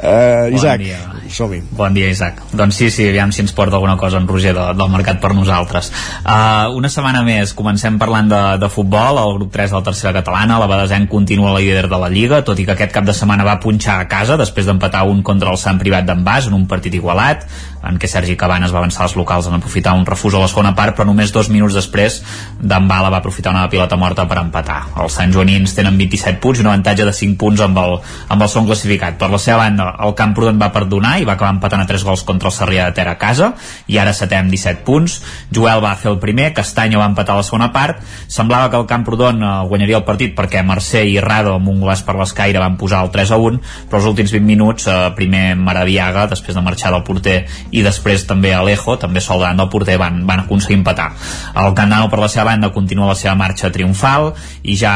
Uh, Isaac, Bon dia. Som-hi. Bon dia, Isaac. Doncs sí, sí, aviam si ens porta alguna cosa en Roger de, del mercat per nosaltres. Uh, una setmana més, comencem parlant de, de futbol, el grup 3 de la tercera catalana, la Badesenc continua la líder de la Lliga, tot i que aquest cap de setmana va punxar a casa després d'empatar un contra el Sant Privat d'en Bas en un partit igualat, en què Sergi Cabanes va avançar als locals en aprofitar un refús a la segona part, però només dos minuts després Dembala va aprofitar una pilota morta per empatar. Els Sant Joanins tenen 27 punts i un avantatge de 5 punts amb el, amb el segon classificat. Per la seva banda, el Camprodon va perdonar i va acabar empatant a 3 gols contra el Sarrià de Ter a casa i ara setè amb 17 punts. Joel va fer el primer, Castanya va empatar la segona part. Semblava que el Camprodon eh, guanyaria el partit perquè Mercè i Rado amb un golaç per l'escaire van posar el 3 a 1, però els últims 20 minuts, eh, primer Maradiaga, després de marxar del porter i després també Alejo, també sol davant del porter, van, van aconseguir empatar. El Candano per la seva banda continua la seva marxa triomfal i ja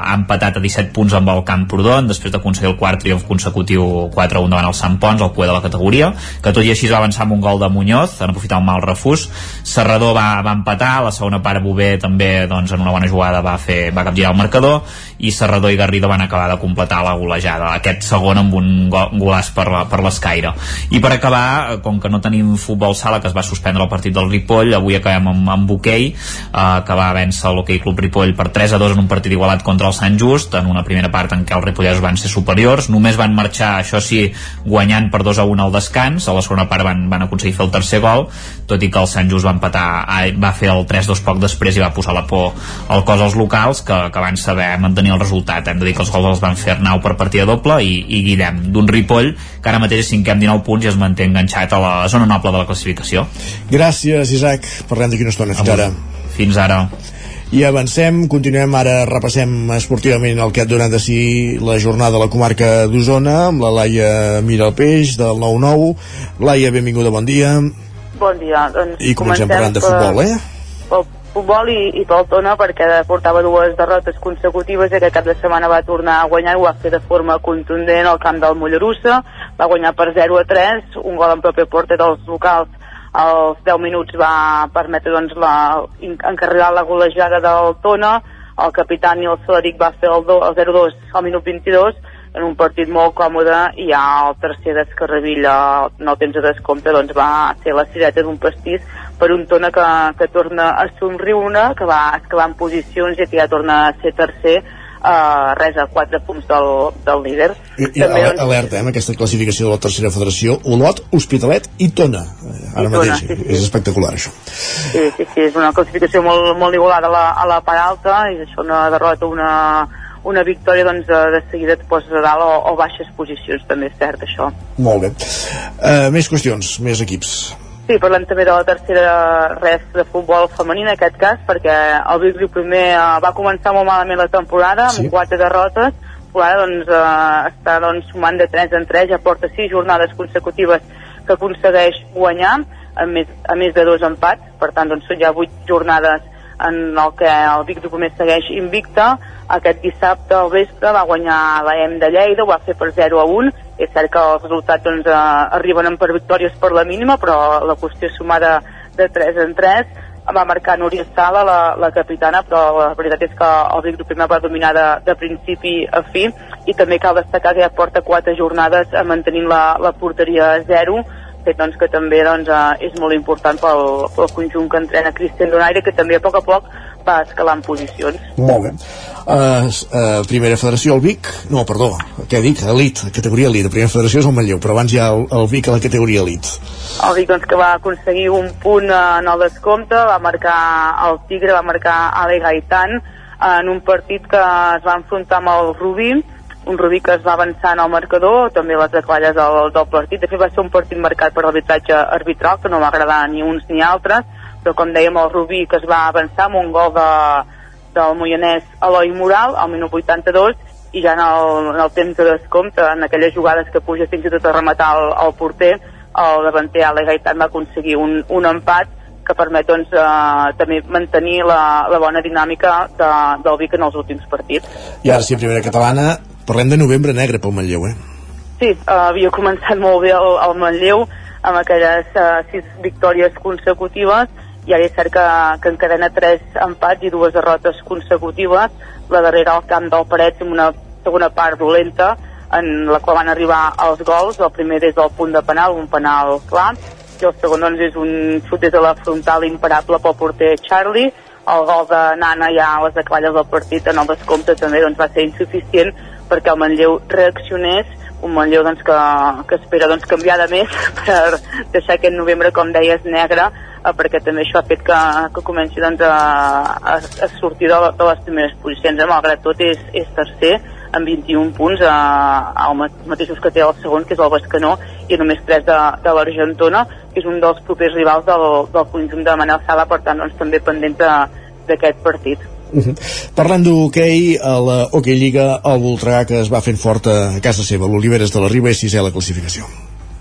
ha empatat a 17 punts amb el Camprodon després d'aconseguir el quart triomf consecutiu 4-1 davant el Sant Pons, el cué de la categoria, que tot i així va avançar amb un gol de Muñoz, en aprofitar un mal refús. Serrador va, va empatar, la segona part Bové també doncs, en una bona jugada va, fer, va capgirar el marcador i Serrador i Garrido van acabar de completar la golejada, aquest segon amb un go golaç per, per l'escaire. I per acabar, com que no tenim futbol sala, que es va suspendre el partit del Ripoll, avui acabem amb, amb hoquei, eh, que va vèncer l'hoquei Club Ripoll per 3 a 2 en un partit igualat contra el Sant Just, en una primera part en què els ripollesos van ser superiors, només van marxar, això sí, guanyant per 2 a 1 al descans, a la segona part van, van aconseguir fer el tercer gol, tot i que el Sant Just va empatar, ai, va fer el 3-2 poc després i va posar la por al cos als locals, que, que van saber mantenir el resultat. Hem de dir que els gols els van fer Arnau per partida doble i, i Guillem d'un Ripoll, que ara mateix és cinquè amb 19 punts i es manté enganxat a la zona noble de la classificació. Gràcies, Isaac. Parlem d'aquí una estona. Fins ara. Fins ara. I avancem, continuem ara, repassem esportivament el que ha donat de si la jornada a la comarca d'Osona, amb la Laia Mira el Peix, del 9-9. Laia, benvinguda, bon dia. Bon dia. Doncs I comencem parlant de futbol, eh? Pel futbol i, i pel Tona, perquè portava dues derrotes consecutives i aquest cap de setmana va tornar a guanyar, ho va fer de forma contundent al camp del Mollerussa, va guanyar per 0 a 3, un gol en propi porter dels locals. Als 10 minuts va permetre doncs, la, encarregar la golejada del Tona, el capità Nil Federic va fer el, do- el 0-2 al minut 22 en un partit molt còmode i ja el tercer d'Escarrevilla el temps de descompte doncs va ser la cireta d'un pastís per un Tona que, que torna a somriure, que va escalar en posicions i que ja torna a ser tercer uh, res a 4 punts del, del líder. I, i També, doncs, alerta, eh, amb aquesta classificació de la tercera federació, Olot, Hospitalet i Tona. Eh, Ara I Tona, mateix. sí, sí. És espectacular, això. Sí, sí, sí, és una classificació molt, molt igualada a la, a la part alta i això una derrota, una, una victòria doncs, de, de seguida et poses a dalt o, o baixes posicions, també és cert això. Molt bé. Uh, més qüestions, més equips. Sí, parlem també de la tercera res de futbol femení en aquest cas, perquè el Vic Riu primer eh, va començar molt malament la temporada, amb Sí. quatre derrotes, però ara doncs, eh, està doncs, sumant de 3 en 3, ja porta 6 jornades consecutives que aconsegueix guanyar, a més, a més de dos empats, per tant doncs, són ja 8 jornades en el que el Vic primer segueix invicta. Aquest dissabte al vespre va guanyar la EM de Lleida, ho va fer per 0 a 1, és cert que els resultats doncs, eh, arriben per victòries per la mínima, però la qüestió és sumar de, de 3 en 3. Va marcar Núria Sala, la, la capitana, però la veritat és que el Vic primer va dominar de, de principi a fi i també cal destacar que ja porta 4 jornades eh, mantenint la, la porteria a 0 fet doncs, que també doncs, eh, és molt important pel, pel conjunt que entrena Cristian Donaire, que també a poc a poc va escalant posicions. Molt bé. Uh, uh, primera federació, el Vic, no, perdó, què dic? Elit, categoria elit. La primera federació és el Manlleu, però abans hi ha el, el Vic a la categoria elit. El Vic doncs, que va aconseguir un punt en el descompte, va marcar el Tigre, va marcar Ale Gaitan en un partit que es va enfrontar amb el Rubí, un Rubí que es va avançar en el marcador, també les acaballes del, del partit. De fet, va ser un partit marcat per arbitratge arbitral, que no va agradar ni uns ni altres, però com dèiem, el Rubí que es va avançar amb un gol de, del moianès Eloi Moral al minut 82 i ja en el, en el temps de descompte, en aquelles jugades que puja fins i tot a rematar el, el porter, el davanter Ale Gaitan va aconseguir un, un empat que permet doncs, eh, també mantenir la, la bona dinàmica de, del Vic en els últims partits. I ara sí, primera catalana, parlem de novembre negre pel Manlleu, eh? Sí, uh, havia començat molt bé el, el Manlleu amb aquelles uh, sis victòries consecutives i ara és cert que, que encadena tres empats i dues derrotes consecutives, la darrera al camp del Parets amb una segona part dolenta en la qual van arribar els gols, el primer des del punt de penal, un penal clar, i el segon doncs, és un xut des de la frontal imparable pel porter Charlie, el gol de Nana ja a les acaballes del partit en el descompte també doncs, va ser insuficient perquè el Manlleu reaccionés un Manlleu doncs, que, que espera doncs, canviar de més per deixar aquest novembre, com deies, negre, eh, perquè també això ha fet que, que comenci doncs, a, a, sortir de, de les primeres posicions. Eh? Malgrat tot és, és tercer, amb 21 punts, eh, el ma- mateixos que té el segon, que és el Bascanó, i només 3 de, de l'Argentona, que és un dels propers rivals del, del conjunt de Manel Sala, per tant, doncs, també pendent de- d'aquest partit. -huh. Parlant d'hoquei, a la Hockey Lliga, el Voltregà que es va fent fort a casa seva, l'Oliveres de la Riba és sisè a la classificació.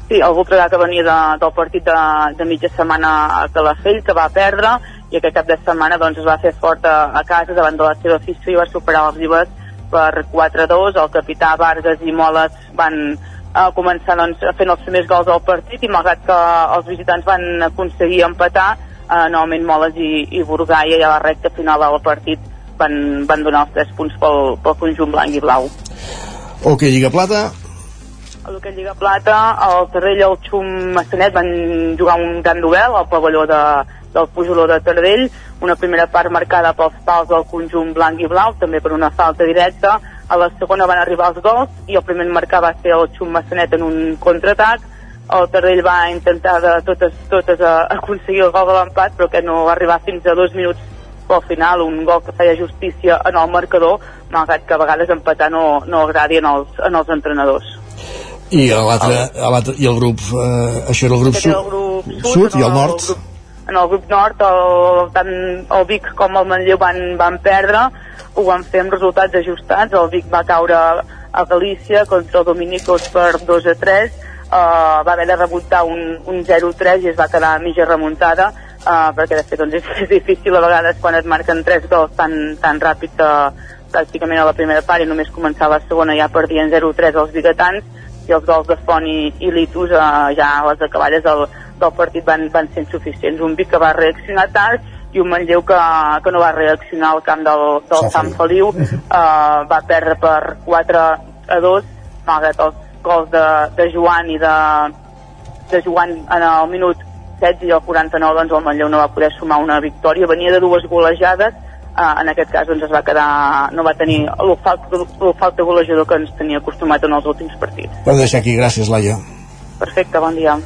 Sí, el Voltregà que venia de, del partit de, de mitja setmana a Calafell, que va perdre, i aquest cap de setmana doncs, es va fer fort a, a casa davant de la seva afició i va superar els rivals per 4-2. El capità Vargas i Moles van eh, començar doncs, fent els primers gols del partit i malgrat que els visitants van aconseguir empatar, eh, novament Moles i, i Burgaia i a la recta final del partit van, van donar els 3 punts pel, pel conjunt blanc i blau. Hockey Lliga Plata, A l'Hockey Lliga Plata, el Tarrell i el Xum Massanet van jugar un gran duel al pavelló de, del Pujoló de Tardell, una primera part marcada pels pals del conjunt blanc i blau, també per una falta directa. A la segona van arribar els gols i el primer en marcar va ser el Xum Massanet en un contraatac. El Tardell va intentar de totes, totes a, aconseguir el gol de l'empat, però que no va arribar fins a dos minuts al final un gol que feia justícia en el marcador, malgrat que a vegades empatar no, no agradi en els, en els entrenadors. i, a l'altre, i el grup, eh, això era el grup, era el sud, grup sud i el nord. grup, en el grup nord, el, tant el Vic com el Manlleu van, van perdre, ho van fer amb resultats ajustats, el Vic va caure a Galícia contra el Dominicos per 2 a 3, uh, va haver de remuntar un, un 0-3 i es va quedar a mitja remuntada, uh, perquè de fet doncs, és, és difícil a vegades quan et marquen 3 gols tan, tan ràpid que pràcticament a la primera part i només començar la segona ja perdien 0-3 els biguetans i els gols de Font i, i Litus eh, ja a les acaballes del, del partit van, van ser insuficients. Un Vic que va reaccionar tard i un Manlleu que, que no va reaccionar al camp del, del Sant Feliu. Eh, va perdre per 4 a 2 malgrat els gols de, de Joan i de, de Joan en el minut 16 i el 49 doncs el Manlleu no va poder sumar una victòria. Venia de dues golejades. Eh, en aquest cas doncs es va quedar no va tenir l'ofalta l'ofalta golejador que ens tenia acostumat en els últims partits. Vam deixar aquí, gràcies, Laia. perfecte, bon dia.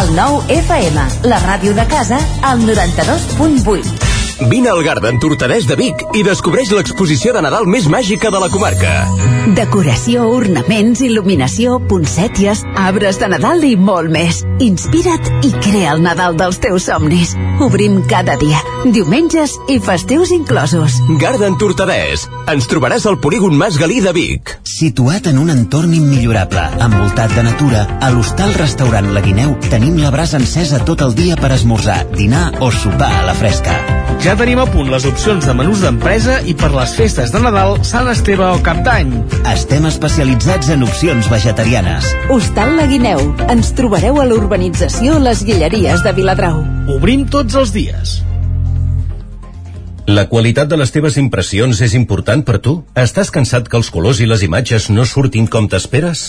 El nou FM, la ràdio de casa, al 92.8. Vine al Garden Tortadès de Vic i descobreix l'exposició de Nadal més màgica de la comarca. Decoració, ornaments, il·luminació, poncèties, arbres de Nadal i molt més. Inspira't i crea el Nadal dels teus somnis. Obrim cada dia, diumenges i festius inclosos. Garden Tortadès. Ens trobaràs al polígon Mas Galí de Vic. Situat en un entorn immillorable, envoltat de natura, a l'hostal restaurant La Guineu tenim la brasa encesa tot el dia per esmorzar, dinar o sopar a la fresca. Ja tenim a punt les opcions de menús d'empresa i per les festes de Nadal, Sant Esteve o Cap d'Any. Estem especialitzats en opcions vegetarianes. Hostal La Guineu. Ens trobareu a l'urbanització Les Guilleries de Viladrau. Obrim tots els dies. La qualitat de les teves impressions és important per tu? Estàs cansat que els colors i les imatges no surtin com t'esperes?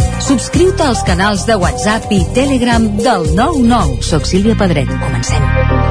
Subscriu-te als canals de WhatsApp i Telegram del 99. Soc Sílvia Pedret. Comencem.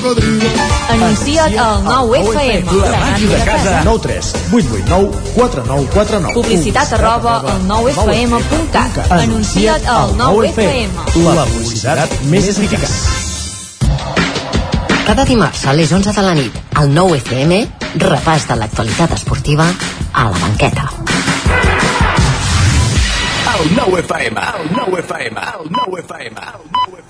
cocodrilo. Anuncia't al 9FM. La màquina de casa. 9 3 8 8 9 4 9 4 9. Publicitat arroba al 9FM.cat. Anuncia't al 9FM. La publicitat més eficaç. Cada dimarts a les 11 de la nit, al 9FM, repàs de l'actualitat esportiva a la banqueta. El 9 FM, el 9 FM, el 9 FM.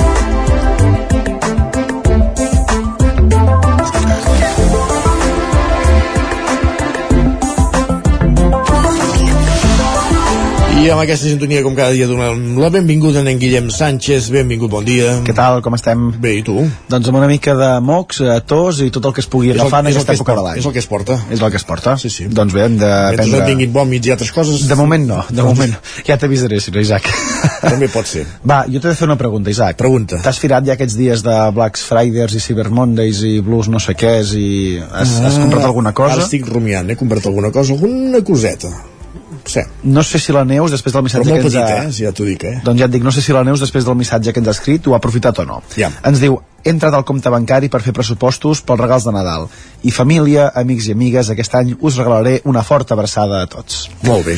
I amb aquesta sintonia, com cada dia, donem la benvinguda a en Guillem Sánchez. Benvingut, bon dia. Què tal, com estem? Bé, i tu? Doncs amb una mica de mocs, eh, tos i tot el que es pugui el- agafar en aquesta que es època de l'any. és el que es porta. És el que es porta? Sí, sí. Doncs bé, hem de Mentre prendre... et vinguin vòmits i altres coses... De moment no, de moment. Ja t'avisaré, si no, Isaac. També pot ser. Va, jo t'he de fer una pregunta, Isaac. Pregunta. T'has firat ja aquests dies de Black Fridays i Cyber Mondays i Blues no sé què i has, has comprat alguna cosa? Ara estic rumiant, he comprat alguna cosa, alguna coseta. Sí. No sé si la Neus, després del missatge que ens ha... eh? Si ja t'ho dic, eh? Doncs ja et dic, no sé si la Neus, després del missatge que ens ha escrit, ho ha aprofitat o no. Ja. Ens diu, he entrat al compte bancari per fer pressupostos pels regals de Nadal. I família, amics i amigues, aquest any us regalaré una forta abraçada a tots. Molt bé.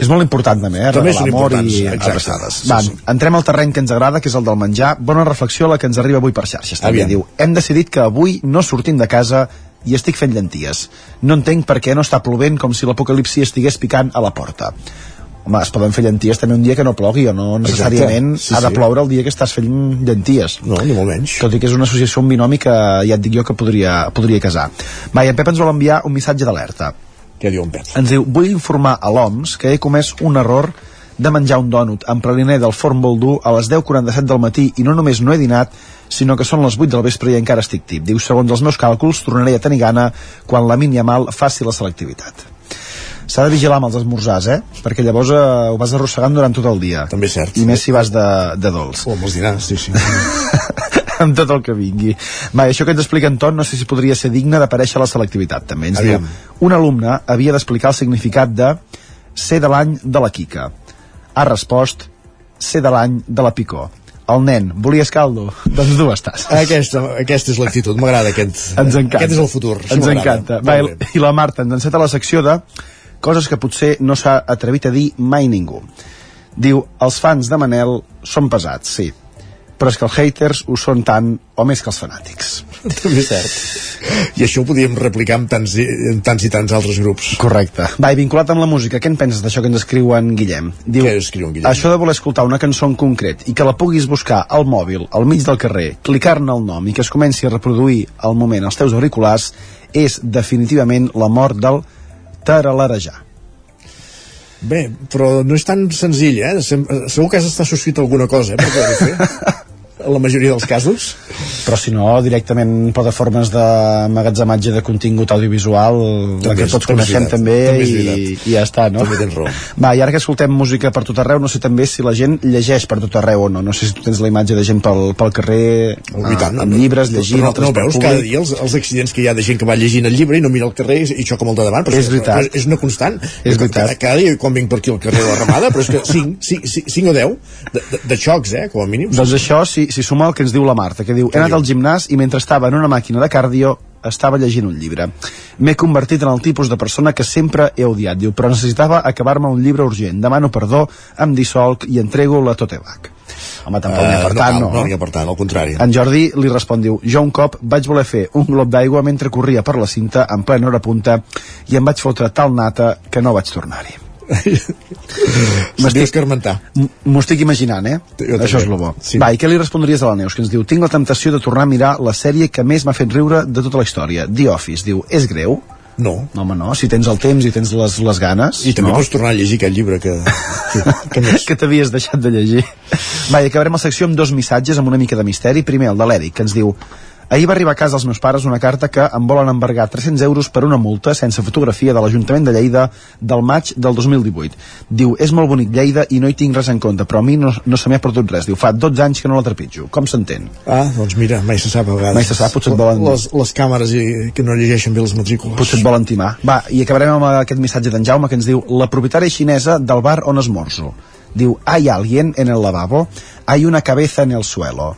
És molt important també, eh? També són amor i exacte. abraçades. Sí, Va, sí. entrem al terreny que ens agrada, que és el del menjar. Bona reflexió la que ens arriba avui per xarxes. També Aviam. diu, hem decidit que avui no sortim de casa i estic fent llenties. No entenc per què no està plovent com si l'apocalipsi estigués picant a la porta. Home, es poden fer llenties també un dia que no plogui o no necessàriament Exacte, sí, ha de sí. ploure el dia que estàs fent llenties. No, ni molt menys. Tot i que és una associació, un binomi que ja et dic jo que podria, podria casar. Va, i en Pep ens vol enviar un missatge d'alerta. Què diu en Pep? Ens diu, vull informar a l'OMS que he comès un error de menjar un dònut amb praliner del forn Boldú a les 10.47 del matí i no només no he dinat, sinó que són les 8 del vespre i encara estic tip. Diu, segons els meus càlculs, tornaré a tenir gana quan la mínia mal faci la selectivitat. S'ha de vigilar amb els esmorzars, eh? Perquè llavors eh, ho vas arrossegant durant tot el dia. També és cert. I més si vas de, de dolç. O amb els dinars, sí, sí. amb tot el que vingui. Va, això que ens explica Anton no sé si podria ser digne d'aparèixer a la selectivitat, també. Ens Aviam. diu, un alumne havia d'explicar el significat de ser de l'any de la Quica. Ha respost ser de l'any de la Picó. el nen, volies caldo? Doncs dues tasses. Aquesta, aquesta és l'actitud, m'agrada aquest. Ens encanta. Aquest és el futur. Ens encanta. Va, I la Marta ens enceta la secció de coses que potser no s'ha atrevit a dir mai ningú. Diu, els fans de Manel són pesats, sí, però és que els haters ho són tant o més que els fanàtics. També és cert. I això ho podíem replicar amb tants, i, amb tants i tants altres grups. Correcte. Va, i vinculat amb la música, què en penses d'això que ens escriu en Guillem? Diu, Què escriu en Guillem? Això de voler escoltar una cançó en concret i que la puguis buscar al mòbil, al mig del carrer, clicar-ne el nom i que es comenci a reproduir al moment als teus auriculars és definitivament la mort del taralarejar. Bé, però no és tan senzill, eh? Segur que has d'estar subscrit alguna cosa, eh? Per poder fer. En la majoria dels casos. Però si no, directament plataformes d'emmagatzematge de contingut audiovisual, la També que és- tots és coneixem també, també és i, i ja està, no? També tens raó. Va, i ara que escoltem música per tot arreu, no sé també si la gent llegeix per tot arreu o no. No sé si tu tens la imatge de gent pel, pel carrer, Oh, i tant, ah, amb llibres, llegint, però el no, no veus públic. cada dia els, els accidents que hi ha de gent que va llegint el llibre i no mira el carrer i, xoca molt de davant però És veritat. però és una constant És veritat. cada, cada dia quan vinc per aquí al carrer de la Ramada però és que 5, 5, 5 o 10 de, de, de xocs, eh, com a mínim Doncs això, si, si suma el que ens diu la Marta, que diu, he anat al gimnàs i mentre estava en una màquina de cardio estava llegint un llibre. M'he convertit en el tipus de persona que sempre he odiat, diu, però necessitava acabar-me un llibre urgent. Demano perdó, em dissolc i entrego la Totebac. Home, tampoc n'hi ha per Eh, tant, no, no. cal, no n'hi ha per tant, al contrari En Jordi li respon, diu, jo un cop vaig voler fer un glob d'aigua mentre corria per la cinta en plena hora punta i em vaig fotre tal nata que no vaig tornar-hi. M'estic escarmentar. M'ho estic imaginant, eh? Això és el bo. Sí. Va, i què li respondries a la Neus? Que ens diu, tinc la temptació de tornar a mirar la sèrie que més m'ha fet riure de tota la història, The Office. Diu, és greu? No. No, home, no. Si tens el temps i tens les, les ganes... i també no? pots tornar a llegir aquest llibre que, que, que t'havies deixat de llegir. Va, i acabarem la secció amb dos missatges amb una mica de misteri. Primer, el de l'Eric, que ens diu Ahir va arribar a casa als meus pares una carta que em volen embargar 300 euros per una multa sense fotografia de l'Ajuntament de Lleida del maig del 2018. Diu, és molt bonic Lleida i no hi tinc res en compte, però a mi no, no se m'ha perdut res. Diu, fa 12 anys que no la trepitjo. Com s'entén? Ah, doncs mira, mai se sap a vegades. Mai se sap, potser et volen- Les, les càmeres i, que no llegeixen bé les matrícules. Potser et volen timar. Va, i acabarem amb aquest missatge d'en Jaume que ens diu la propietària xinesa del bar on esmorzo. Diu, hay alguien en el lavabo, hay una cabeza en el suelo.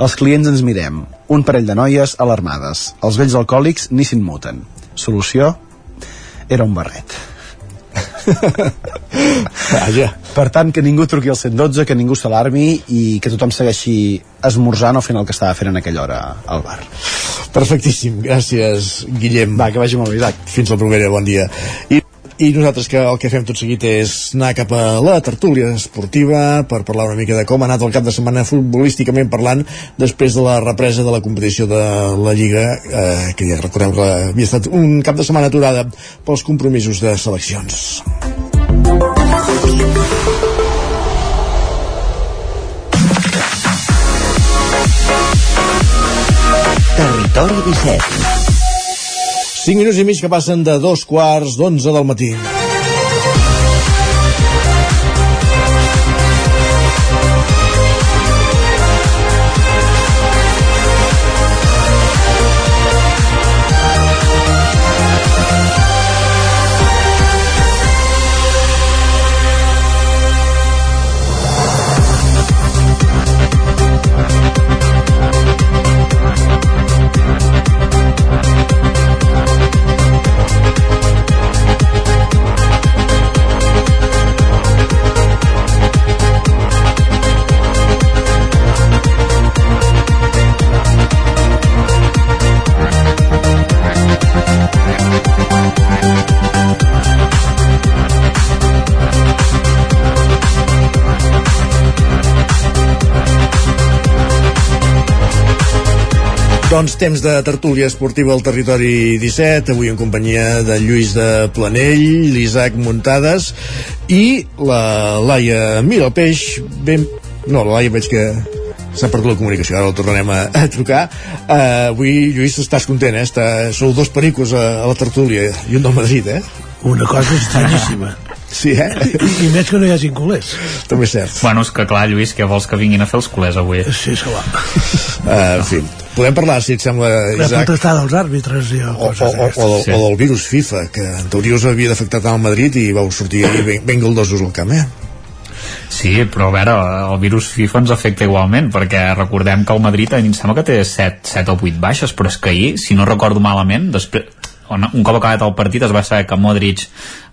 Els clients ens mirem, un parell de noies alarmades. Els vells alcohòlics ni s'immuten. Solució? Era un barret. Vaja. Per tant, que ningú truqui al 112, que ningú s'alarmi i que tothom segueixi esmorzant al final que estava fent en aquella hora al bar. Perfectíssim, gràcies Guillem. Va, que vagi molt bé, Isaac. Fins la propera, bon dia. I, i nosaltres que el que fem tot seguit és anar cap a la tertúlia esportiva per parlar una mica de com ha anat el cap de setmana futbolísticament parlant després de la represa de la competició de la Lliga eh, que ja recordem que havia estat un cap de setmana aturada pels compromisos de seleccions. Territori 17. 5 minuts i mig que passen de dos quarts d'onze del matí. Doncs temps de tertúlia esportiva al territori 17, avui en companyia de Lluís de Planell, l'Isaac Muntades i la Laia Mirapeix. Ben... No, la Laia veig que s'ha perdut la comunicació, ara el tornarem a, a trucar. Uh, avui, Lluís, estàs content, eh? Està, sou dos pericos a, a la tertúlia i un del Madrid, eh? Una cosa estranyíssima. Sí, eh? I, I més que no hi hagi culers. També és cert. Bueno, és que clar, Lluís, que vols que vinguin a fer els culers avui? Sí, és clar. Uh, en fi, podem parlar, si et sembla, La Isaac, potestat dels àrbitres i o, coses o, o, o, del, o del virus FIFA, que en teoria us havia d'afectar tant al Madrid i vau sortir ahir ben, ben galdosos al camp, eh? Sí, però a veure, el virus FIFA ens afecta igualment, perquè recordem que el Madrid em sembla que té 7, 7 o 8 baixes, però és que ahir, si no recordo malament, després, un cop acabat el partit es va saber que Modric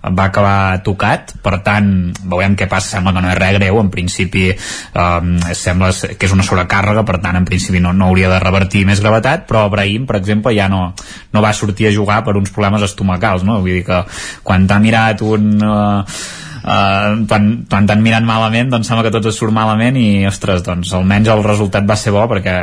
va acabar tocat, per tant veurem què passa, sembla que no és res greu. En principi eh, sembla que és una sobrecàrrega, per tant en principi no, no hauria de revertir més gravetat però Brahim, per exemple, ja no, no va sortir a jugar per uns problemes estomacals no? vull dir que quan t'ha mirat un eh, uh, quan, quan t'han mirat malament doncs sembla que tot es surt malament i ostres, doncs almenys el resultat va ser bo perquè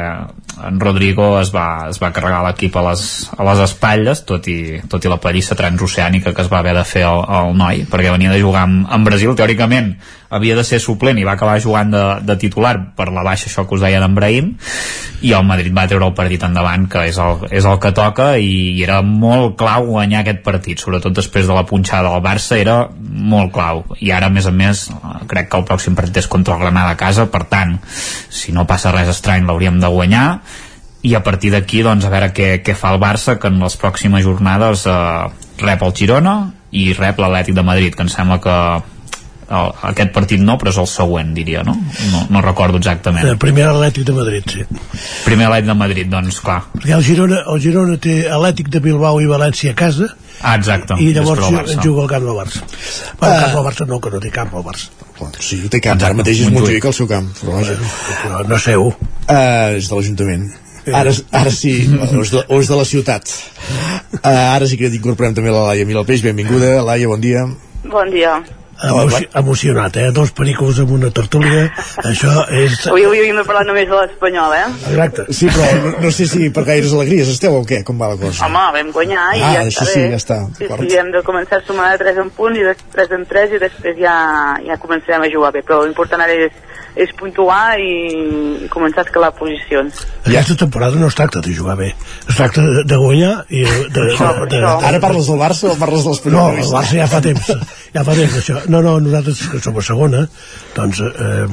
en Rodrigo es va, es va carregar l'equip a, les, a les espatlles tot i, tot i la pallissa transoceànica que es va haver de fer el, el noi perquè venia de jugar amb, amb Brasil teòricament havia de ser suplent i va acabar jugant de, de titular per la baixa això que us deia d'en Brahim i el Madrid va treure el partit endavant que és el, és el que toca i, i era molt clau guanyar aquest partit sobretot després de la punxada del Barça era molt clau. I ara a més a més crec que el pròxim partit és contra el Granada a casa per tant si no passa res estrany l'hauríem de guanyar. I a partir d'aquí doncs a veure què, què fa el Barça que en les pròximes jornades eh, rep el Girona i rep l'Atlètic de Madrid que em sembla que el, aquest partit no, però és el següent, diria, no? No, no recordo exactament. El primer Atlètic de Madrid, sí. Primer Atlètic de Madrid, doncs, clar. Perquè el Girona, el Girona té Atlètic de Bilbao i València a casa, Ah, exacte. i llavors juga al camp del Barça. Bueno, el camp del Barça no, que no té camp al Barça. Sí, té camp, ara mateix és Montjuïc el seu camp, però vaja. No, no seu. Uh, és de l'Ajuntament. Ara, ara sí, o és, de, o és de la ciutat. Uh, ara sí que incorporem també la Laia Milalpeix. Benvinguda, Laia, bon dia. Bon dia. Emoci emocionat, eh? Dos pericos amb una tertúlia, això és... Avui, avui hem de parlar només de l'Espanyol, eh? Exacte. Sí, però no, no sé si per gaires alegries esteu o què, com va la cosa? Home, vam guanyar i ah, ja això està sí, bé. ja està. Sí, sí, hem de començar a sumar de 3 en punt i de 3 en 3 i després ja, ja començarem a jugar bé, però l'important ara és és puntuar i, i començar a escalar posicions. Aquesta temporada no es tracta de jugar bé, es tracta de, de guanyar i de, de, de, de, Ara parles del Barça o parles dels No, el Barça ja fa temps, ja fa temps això. No, no, nosaltres que som a segona, doncs eh,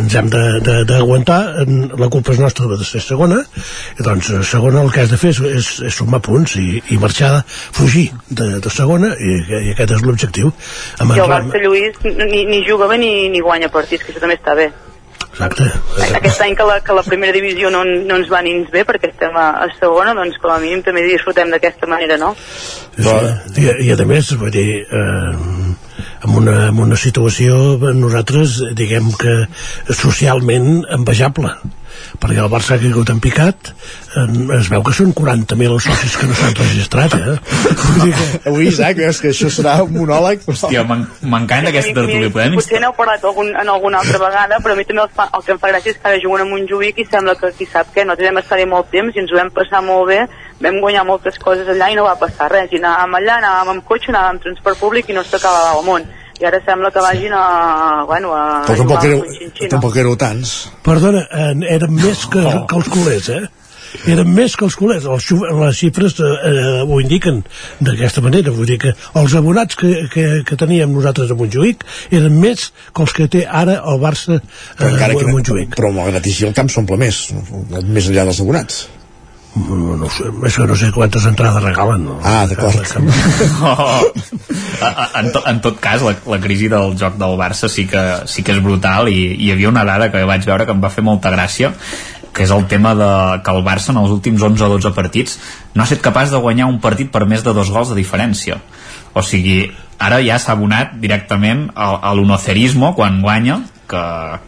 ens hem d'aguantar, la culpa és nostra de ser segona, i doncs segona el que has de fer és, és, és sumar punts i, i marxar, fugir de, de segona, i, i aquest és l'objectiu. I el Barça, Lluís, ni, ni juga bé ni, ni guanya partits, que això també està bé. Exacte. Aquest any que la, que la primera divisió no, no ens va ni ens bé perquè estem a, a segona, doncs com a mínim també disfrutem d'aquesta manera, no? Sí, i, i a més, vull dir, eh, en una, en una situació nosaltres, diguem que socialment envejable perquè el Barça ha caigut en picat es veu que són 40.000 els socis que no s'han registrat eh? Vull dir que... avui Isaac, veus que això serà un monòleg. Hòstia, m'encanta aquesta tertúlia podem... potser n'heu parlat algun, en alguna altra vegada però a mi també el, fa, el que em fa gràcia és que ara juguen a Montjuïc i sembla que qui sap què nosaltres vam estar-hi molt temps i ens ho vam passar molt bé vam guanyar moltes coses allà i no va passar res. I anàvem allà, anàvem amb cotxe, anàvem amb transport públic i no s'acabava el món i ara sembla que vagin a, bueno, a però tampoc, éreu, tampoc éreu tants. Perdona, eh, érem més que, Oh. que els culers, eh? eren més que els culers. Les, les xifres eh, eh, ho indiquen d'aquesta manera. Vull dir que els abonats que, que, que teníem nosaltres a Montjuïc eren més que els que té ara el Barça eh, a que, Montjuïc. Però malgrat així el camp s'omple més més enllà dels abonats no, no sé, és que no sé quantes entrades regalen no? ah, d'acord Oh. en, to, en tot cas la, la crisi del joc del Barça sí que, sí que és brutal i, i hi havia una dada que vaig veure que em va fer molta gràcia que és el tema de que el Barça en els últims 11 o 12 partits no ha estat capaç de guanyar un partit per més de dos gols de diferència o sigui, ara ja s'ha abonat directament a, a l'unocerismo quan guanya que,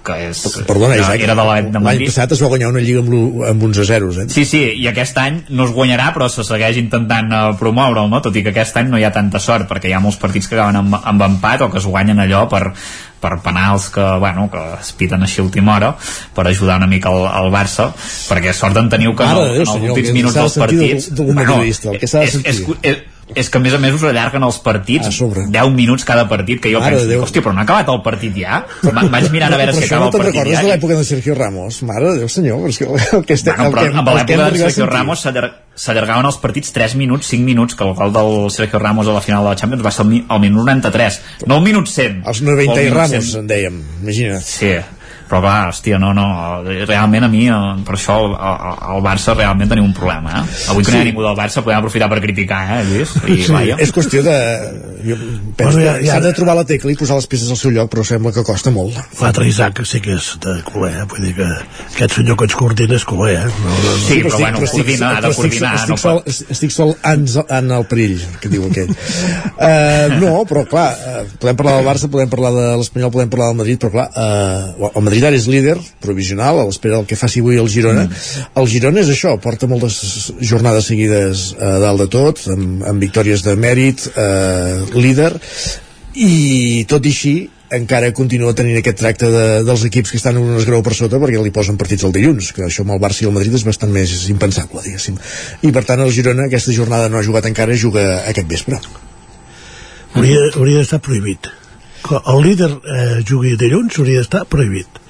que és, Perdona, Isaac, era de de l'any Madrid passat es va guanyar una lliga amb, amb uns a zeros eh? Sí, sí, i aquest any no es guanyarà, però se segueix intentant uh, promoure'l, no? Tot i que aquest any no hi ha tanta sort, perquè hi ha molts partits que acaben amb, amb empat o que es guanyen allò per, per penals que, bueno, que es piten així a última hora per ajudar una mica el, el Barça, perquè sort en teniu que Mare no, de Déu, en els senyor, últims que minuts de dels partits... d'algun madridista, el que de és, és, sentir. és, és que a més a més us allarguen els partits 10 minuts cada partit que jo Mare penso, hòstia, però no ha acabat el partit ja? Va, vaig mirant a veure però si acaba no el partit recordes ja de l'època de Sergio Ramos? Mare de Déu senyor però és que el que estem, Bueno, però el que, amb l'època de a Sergio. Ramos s'allar- s'allargaven els partits 3 minuts, 5 minuts, que el gol del Sergio Ramos a la final de la Champions va ser al, mi- al minut 93, no al minut 100. els 90 i Ramos 100. en dèiem imagina't. Sí, però clar, hòstia, no, no realment a mi, eh, per això el, el, el Barça realment tenim un problema eh? avui que sí. no hi ha ningú del Barça podem aprofitar per criticar eh, Lluís? I, sí, vaja. és qüestió de jo penso bueno, ja, ja, s'ha de trobar la tecla i posar les peces al seu lloc però sembla que costa molt l'altre Isaac sí que és de culer eh? vull dir que aquest senyor que ens coordina és culer eh? no, no, no. sí, però, però bueno, estic, coordina, ha de coordinar estic, estic, sol, estic, estic sol en, en el perill que diu aquell uh, no, però clar uh, podem parlar del Barça, podem parlar de l'Espanyol podem parlar del Madrid, però clar uh, el Madrid ara és líder provisional a l'espera del que faci avui el Girona mm. el Girona és això, porta moltes jornades seguides uh, dalt de tot amb, amb victòries de mèrit uh, líder i tot i així encara continua tenint aquest tracte de, dels equips que estan en un esgrau per sota perquè li posen partits el dilluns, que això amb el Barça i el Madrid és bastant més impensable, diguéssim. I per tant el Girona aquesta jornada no ha jugat encara, juga aquest vespre. Hauria, hauria d'estar prohibit. Que el líder eh, jugui dilluns hauria d'estar prohibit.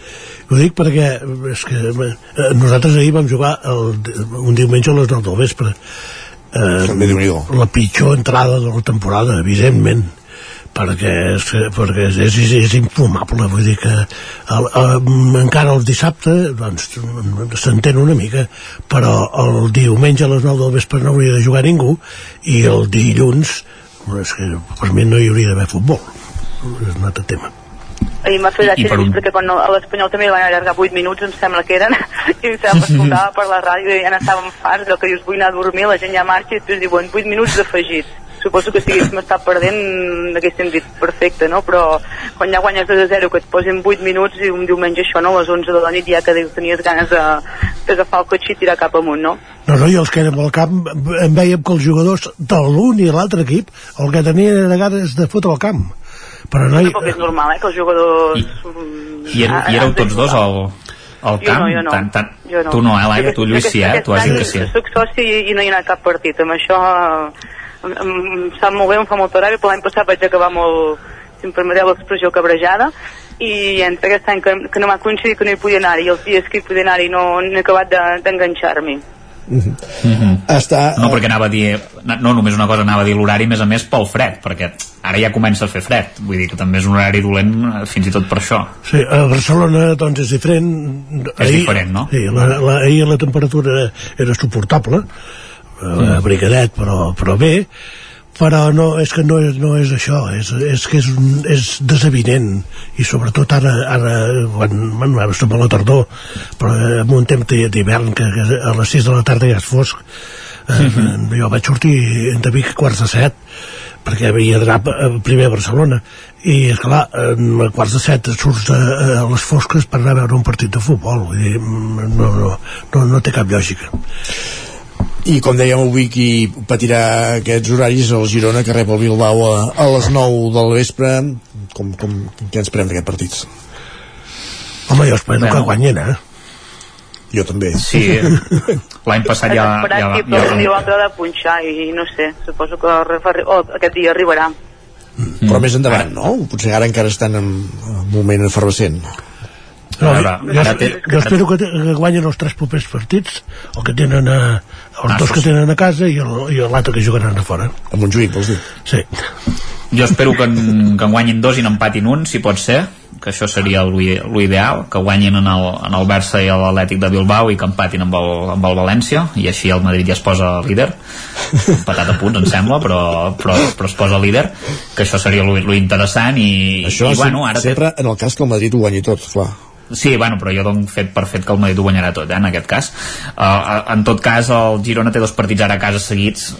Ho dic perquè és que, eh, nosaltres ahir vam jugar el, un diumenge a les 9 del vespre. Eh, la pitjor entrada de la temporada, evidentment perquè és, perquè és, és, és infumable vull dir que el, el, encara el dissabte doncs s'entén una mica però el diumenge a les 9 del vespre no hauria de jugar ningú i el dilluns és que per mi no hi hauria d'haver futbol. És un altre tema ahir m'ha fet gràcia un... perquè quan a l'Espanyol també van allargar 8 minuts em sembla que eren i em sembla que escoltava per la ràdio i ja n'estàvem farts allò que dius vull anar a dormir la gent ja marxa i després diuen 8 minuts d'afegits suposo que si haguéssim estat perdent haguéssim dit perfecte, no? però quan ja guanyes 2 a 0 que et posin 8 minuts i un diumenge això, no? a les 11 de la nit ja que tenies ganes d'agafar el cotxe i tirar cap amunt, no? No, no, i els que érem al camp en veiem que els jugadors de l'un i l'altre equip el que tenien era ganes de fotre al camp però no, hi... és normal, eh, que els jugadors... I, i, I éreu tots dos al, al camp? Jo no, jo no. Tant, tant... Jo no. Tu no, eh, Laia? Tu, Lluís, sí, eh? Tu has dit que sí. Soc soci i no hi ha anat cap partit. Amb això em, em sap molt bé, em fa molt horari, però l'any passat vaig acabar molt, si em permeteu l'expressió, cabrejada, i entre aquest any que, que no m'ha coincidit que no hi podia anar i els dies que hi podia anar i no, no he acabat d'enganxar-m'hi. De, Mm -hmm. Mm -hmm. Està... No, perquè anava a dir, no només una cosa, anava a dir l'horari, més a més, pel fred, perquè ara ja comença a fer fred, vull dir que també és un horari dolent eh, fins i tot per això. Sí, a Barcelona, doncs, és diferent. És ahir, diferent, no? Sí, la, la, ahir la temperatura era, era suportable, mm. abrigadet però, però bé però no, és que no és, no és això és, és que és, un, és desavinent i sobretot ara, ara quan, bueno, ara estem a la tardor però en un temps d'hivern que, que a les 6 de la tarda ja és fosc eh, uh mhm. -huh. jo vaig sortir de Vic quarts de set perquè havia d'anar primer a Barcelona i és clar, a quarts de set surts a, a les fosques per anar a veure un partit de futbol vull dir, no, no, no, no té cap lògica i com dèiem avui qui patirà aquests horaris el Girona que rep el Bilbao a, a les 9 del vespre com, com, què ens prem d'aquest partit? Home, jo espero bueno. que guanyin, eh? Jo també. Sí, l'any passat ja... ja, ja, ja, ja... l'altre de punxar i no sé, suposo que oh, aquest dia arribarà. Mm. Però més endavant, no? Potser ara encara estan en un moment efervescent. No, ara, jo, ara té, jo espero que, que guanyen els tres propers partits, el que tenen a, els ah, dos que tenen a casa i l'altre que jugaran a fora. A Montjuïc, vols dir? Sí. Jo espero que en, que en guanyin dos i n'empatin un, si pot ser, que això seria l'ideal, que guanyin en el, en el Barça i l'Atlètic de Bilbao i que empatin amb el, amb el València, i així el Madrid ja es posa líder, empatat a punts, em sembla, però, però, però es posa líder, que això seria lo, lo interessant i, això i bueno, ara sempre té... en el cas que el Madrid ho guanyi tot, clar Sí, bueno, però jo dono fet per fet que el Madrid ho guanyarà tot, eh, en aquest cas. Uh, en tot cas, el Girona té dos partits ara a casa seguits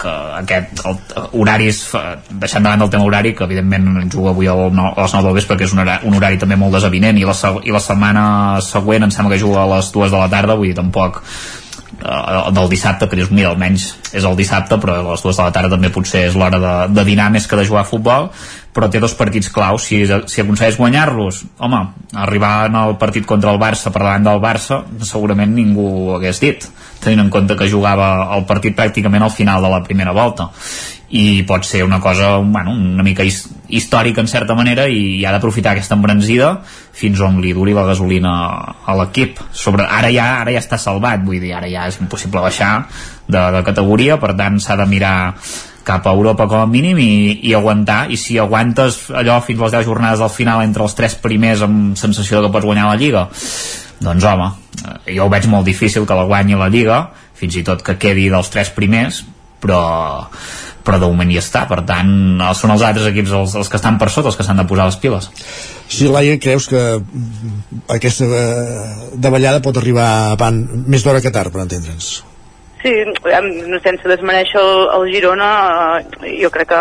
que aquest el, horaris deixant davant del tema horari que evidentment juga avui al, a les 9 del vespre que és un horari, un horari també molt desavinent i la, i la setmana següent em sembla que juga a les 2 de la tarda vull dir tampoc uh, del dissabte, que dius, mira, almenys és el dissabte, però a les dues de la tarda també potser és l'hora de, de dinar més que de jugar a futbol, però té dos partits claus si, si aconsegueix guanyar-los home, arribar en el partit contra el Barça per davant del Barça segurament ningú ho hagués dit tenint en compte que jugava el partit pràcticament al final de la primera volta i pot ser una cosa bueno, una mica his històrica en certa manera i ha d'aprofitar aquesta embranzida fins on li duri la gasolina a l'equip. Sobre ara ja ara ja està salvat vull dir, ara ja és impossible baixar de, de categoria, per tant s'ha de mirar cap a Europa com a mínim i, i aguantar, i si aguantes allò fins a les 10 jornades del final entre els tres primers amb sensació que pots guanyar la Lliga doncs home, eh, jo ho veig molt difícil que la guanyi la Lliga, fins i tot que quedi dels tres primers, però però de moment hi està, per tant són els altres equips els, els que estan per sota els que s'han de posar les piles Si Laia, creus que aquesta eh, davallada pot arribar van més d'hora que tard, per entendre'ns? Sí, sense desmereixer el, el Girona, eh, jo crec que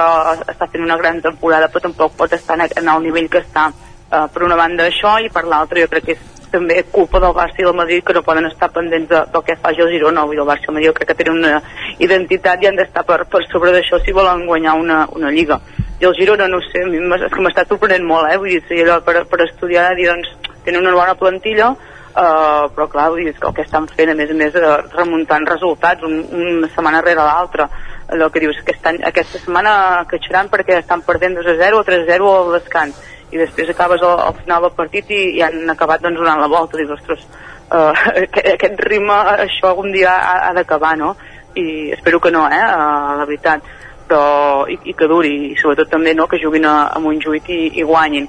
està fent una gran temporada, però tampoc pot estar en, en el nivell que està. Eh, per una banda això, i per l'altra jo crec que és també culpa del Barça i del Madrid que no poden estar pendents de, del que faci el Girona. O el Barça i el Madrid crec que tenen una identitat i han d'estar per, per sobre d'això si volen guanyar una, una lliga. I el Girona no sé, és que m'està sorprenent molt eh? vull dir, si allò per, per estudiar dir, doncs, tenen una bona plantilla Uh, però clar, vull dir, que el que estan fent a més a més uh, remuntant resultats un, una setmana rere l'altra. El que dius, aquest any, aquesta setmana queixaran perquè estan perdent 2 a 0 o 3 a 0 al descans i després acabes al, al final del partit i, i han acabat doncs, donant la volta dius, ostres, uh, aquest ritme això algun dia ha, ha d'acabar no? i espero que no eh, uh, la veritat. Però, i, i que duri i sobretot també no, que juguin a, a Montjuïc i, i guanyin.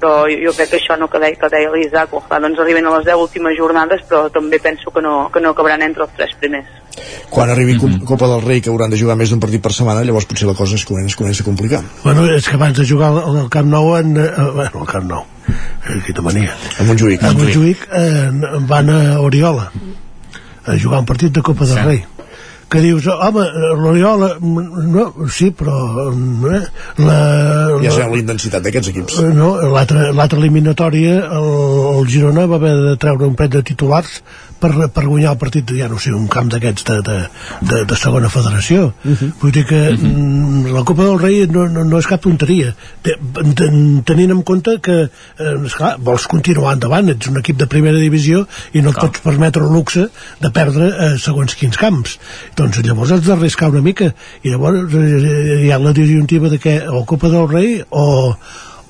Però jo, jo crec que això no que deia, que deia l'Isaac doncs arriben a les 10 últimes jornades però també penso que no, que no acabaran entre els tres primers quan arribi mm -hmm. Copa del Rei que hauran de jugar més d'un partit per setmana llavors potser la cosa es comença, es comença a complicar. Bueno, és que abans de jugar al Camp Nou en, eh, bueno, al Camp Nou eh, quina mania a Montjuïc, a Montjuïc. Eh, van a Oriola a jugar un partit de Copa del sí. Rei. Que dius, home, l'Oriola no, sí, però eh, la, la, ja sabeu la intensitat d'aquests equips. No, l'altra eliminatòria el, el Girona va haver de treure un pet de titulars per, per guanyar el partit, ja no sé, un camp d'aquests de, de, de, de segona federació. Uh -huh. Vull dir que uh -huh. la Copa del Rei no, no, no és cap tonteria. De, de, tenint en compte que, eh, esclar, vols continuar endavant, ets un equip de primera divisió i no et pots permetre el luxe de perdre eh, segons quins camps. Doncs llavors has d'arriscar una mica i llavors eh, hi ha la disjuntiva de que o Copa del Rei o,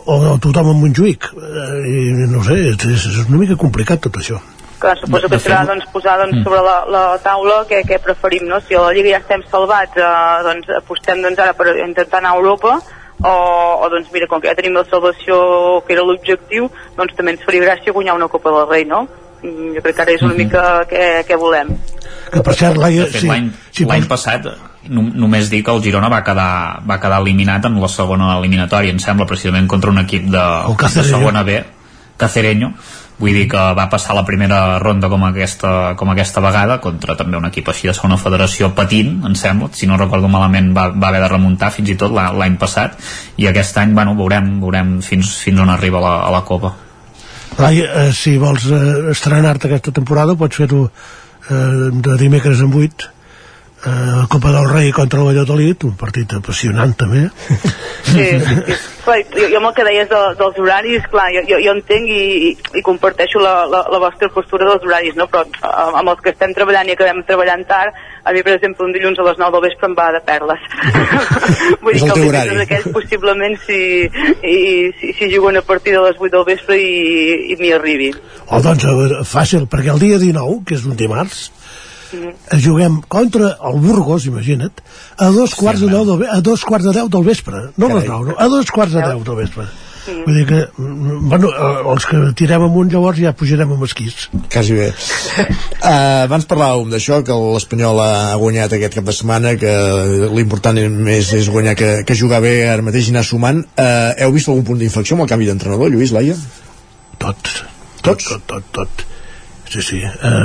o tothom en Montjuïc eh, i no sé, és, és una mica complicat tot això que suposo que serà doncs, posar doncs, mm. sobre la, la taula què, què preferim, no? Si a la Lliga ja estem salvats, eh, doncs apostem doncs, ara per intentar anar a Europa, o, o doncs mira, com que ja tenim la salvació que era l'objectiu, doncs també ens faria gràcia guanyar una Copa del Rei, no? Mm, jo crec que ara és una -hmm. mica què, què volem. Que per cert, l'any sí, sí, passat no, només dir que el Girona va quedar, va quedar eliminat en la segona eliminatòria, em sembla, precisament contra un equip de, de segona B, Cacereño, vull dir que va passar la primera ronda com aquesta, com aquesta vegada contra també un equip així de segona federació patint, em sembla, si no recordo malament va, va haver de remuntar fins i tot l'any passat i aquest any bueno, veurem, veurem fins, fins on arriba la, a la Copa. Lai, eh, si vols eh, estrenar-te aquesta temporada pots fer-ho eh, de dimecres en 8 eh, Copa del Rei contra el Valladolid, un partit apassionant també. Sí, sí, sí. Clar, jo, jo amb el que deies de, dels horaris, clar, jo, jo, jo entenc i, i, i comparteixo la, la, la vostra postura dels horaris, no? però eh, amb els que estem treballant i acabem treballant tard, a mi, per exemple, un dilluns a les 9 del vespre em va de perles. Vull dir que el dilluns aquells possiblement si, i, si, si juguen a partir de les 8 del vespre i, i m'hi arribi. Oh, doncs, fàcil, perquè el dia 19, que és un dimarts, -hmm. juguem contra el Burgos, imagina't, a dos quarts, sí, de, deu del, a dos quarts de deu del vespre, no a les nou, no, a dos quarts de deu del vespre. Mm. Vull dir que, mm, bueno, eh, els que tirem amunt llavors ja pujarem amb esquís. Quasi bé. uh, abans parlàvem d'això, que l'Espanyol ha guanyat aquest cap de setmana, que l'important més és guanyar que, que jugar bé ara mateix i anar sumant. Uh, heu vist algun punt d'inflexió amb el canvi d'entrenador, Lluís, Laia? Tot. Tot, tot, tot, tot. Sí, sí, eh,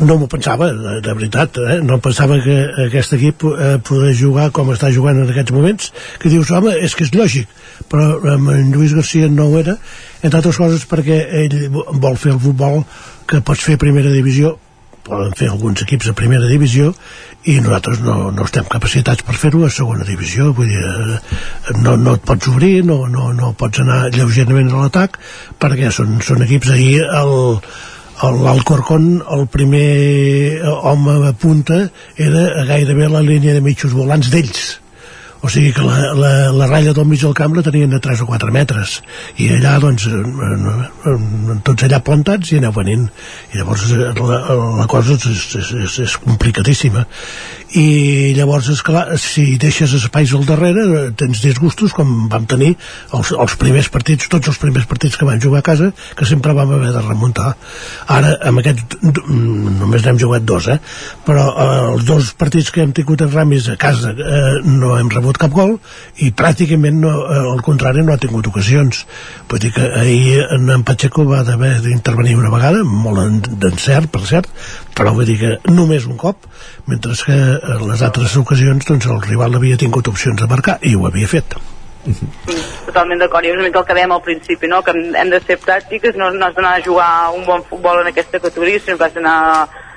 no m'ho pensava, de, de veritat, eh? no pensava que aquest equip eh, poder jugar com està jugant en aquests moments, que dius, home, és que és lògic, però amb en Lluís Garcia no ho era, entre altres coses perquè ell vol fer el futbol que pots fer a primera divisió, poden fer alguns equips a primera divisió i nosaltres no, no estem capacitats per fer-ho a segona divisió. Vull dir, eh, no, no et pots obrir no, no, no pots anar lleugerament a l'atac perquè són, són equips. Ahir el, l'Alcorcón el primer home a punta era gairebé la línia de mitjos volants d'ells o sigui que la, la, la ratlla del mig del camp la tenien de 3 o 4 metres. I allà doncs eh, tots allà plantats i aneu venint. I llavors la, la cosa és, és, és, és complicadíssima. I llavors és clar, si deixes espais al darrere tens disgustos com vam tenir els, els primers partits, tots els primers partits que vam jugar a casa, que sempre vam haver de remuntar. Ara amb aquest només n'hem jugat dos eh? però eh, els dos partits que hem tingut en Ramis a casa eh, no hem rebut cap gol i pràcticament no, eh, al contrari no ha tingut ocasions vull dir que ahir en Pacheco va d'haver d'intervenir una vegada molt d'encert per cert però vull dir que només un cop mentre que en les altres ocasions doncs el rival havia tingut opcions de marcar i ho havia fet totalment d'acord, i és una mica el que dèiem al principi no? que hem de ser pràctiques no, no has d'anar a jugar un bon futbol en aquesta categoria sinó que has d'anar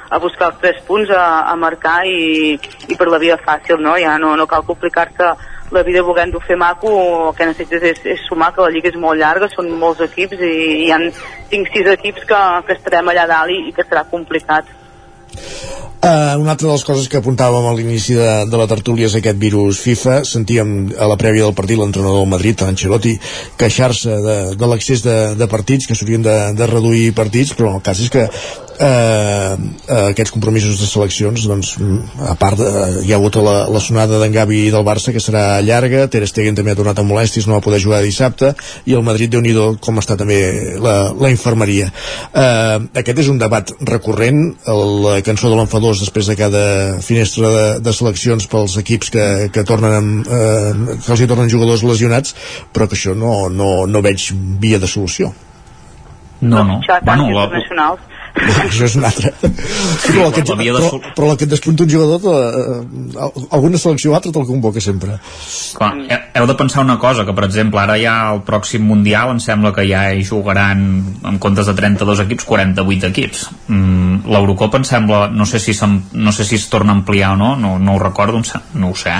a buscar els tres punts a, a marcar i, i per la via fàcil no? ja no, no cal complicar-te la vida volent-ho fer maco el que necessites és, és sumar que la lliga és molt llarga són molts equips i hi han 5-6 equips que, que estarem allà dalt i, i que serà complicat Uh, una altra de les coses que apuntàvem a l'inici de, de la tertúlia és aquest virus FIFA. Sentíem a la prèvia del partit l'entrenador del Madrid, Ancelotti, queixar-se de, de l'accés de, de partits, que s'haurien de, de reduir partits, però el cas és que eh, aquests compromisos de seleccions doncs, a part de, hi ha hagut la, la sonada d'en Gavi del Barça que serà llarga, Ter Stegen també ha tornat a molèsties, no va poder jugar dissabte i el Madrid, déu nhi com està també la, la infermeria. Eh, aquest és un debat recurrent la cançó de l'enfadós després de cada finestra de, de seleccions pels equips que, que tornen amb, eh, que els hi tornen jugadors lesionats però que això no, no, no veig via de solució. No, no. Bueno, la, això és un altre però, el que, però, però el que et despunta un jugador eh, alguna selecció o altra te'l convoca sempre. Clar, heu de pensar una cosa que per exemple ara ja el pròxim Mundial em sembla que ja hi jugaran en comptes de 32 equips 48 equips. Mm, l'Eurocopa em sembla no sé, si no sé si es torna a ampliar o no no, no ho recordo, no ho sé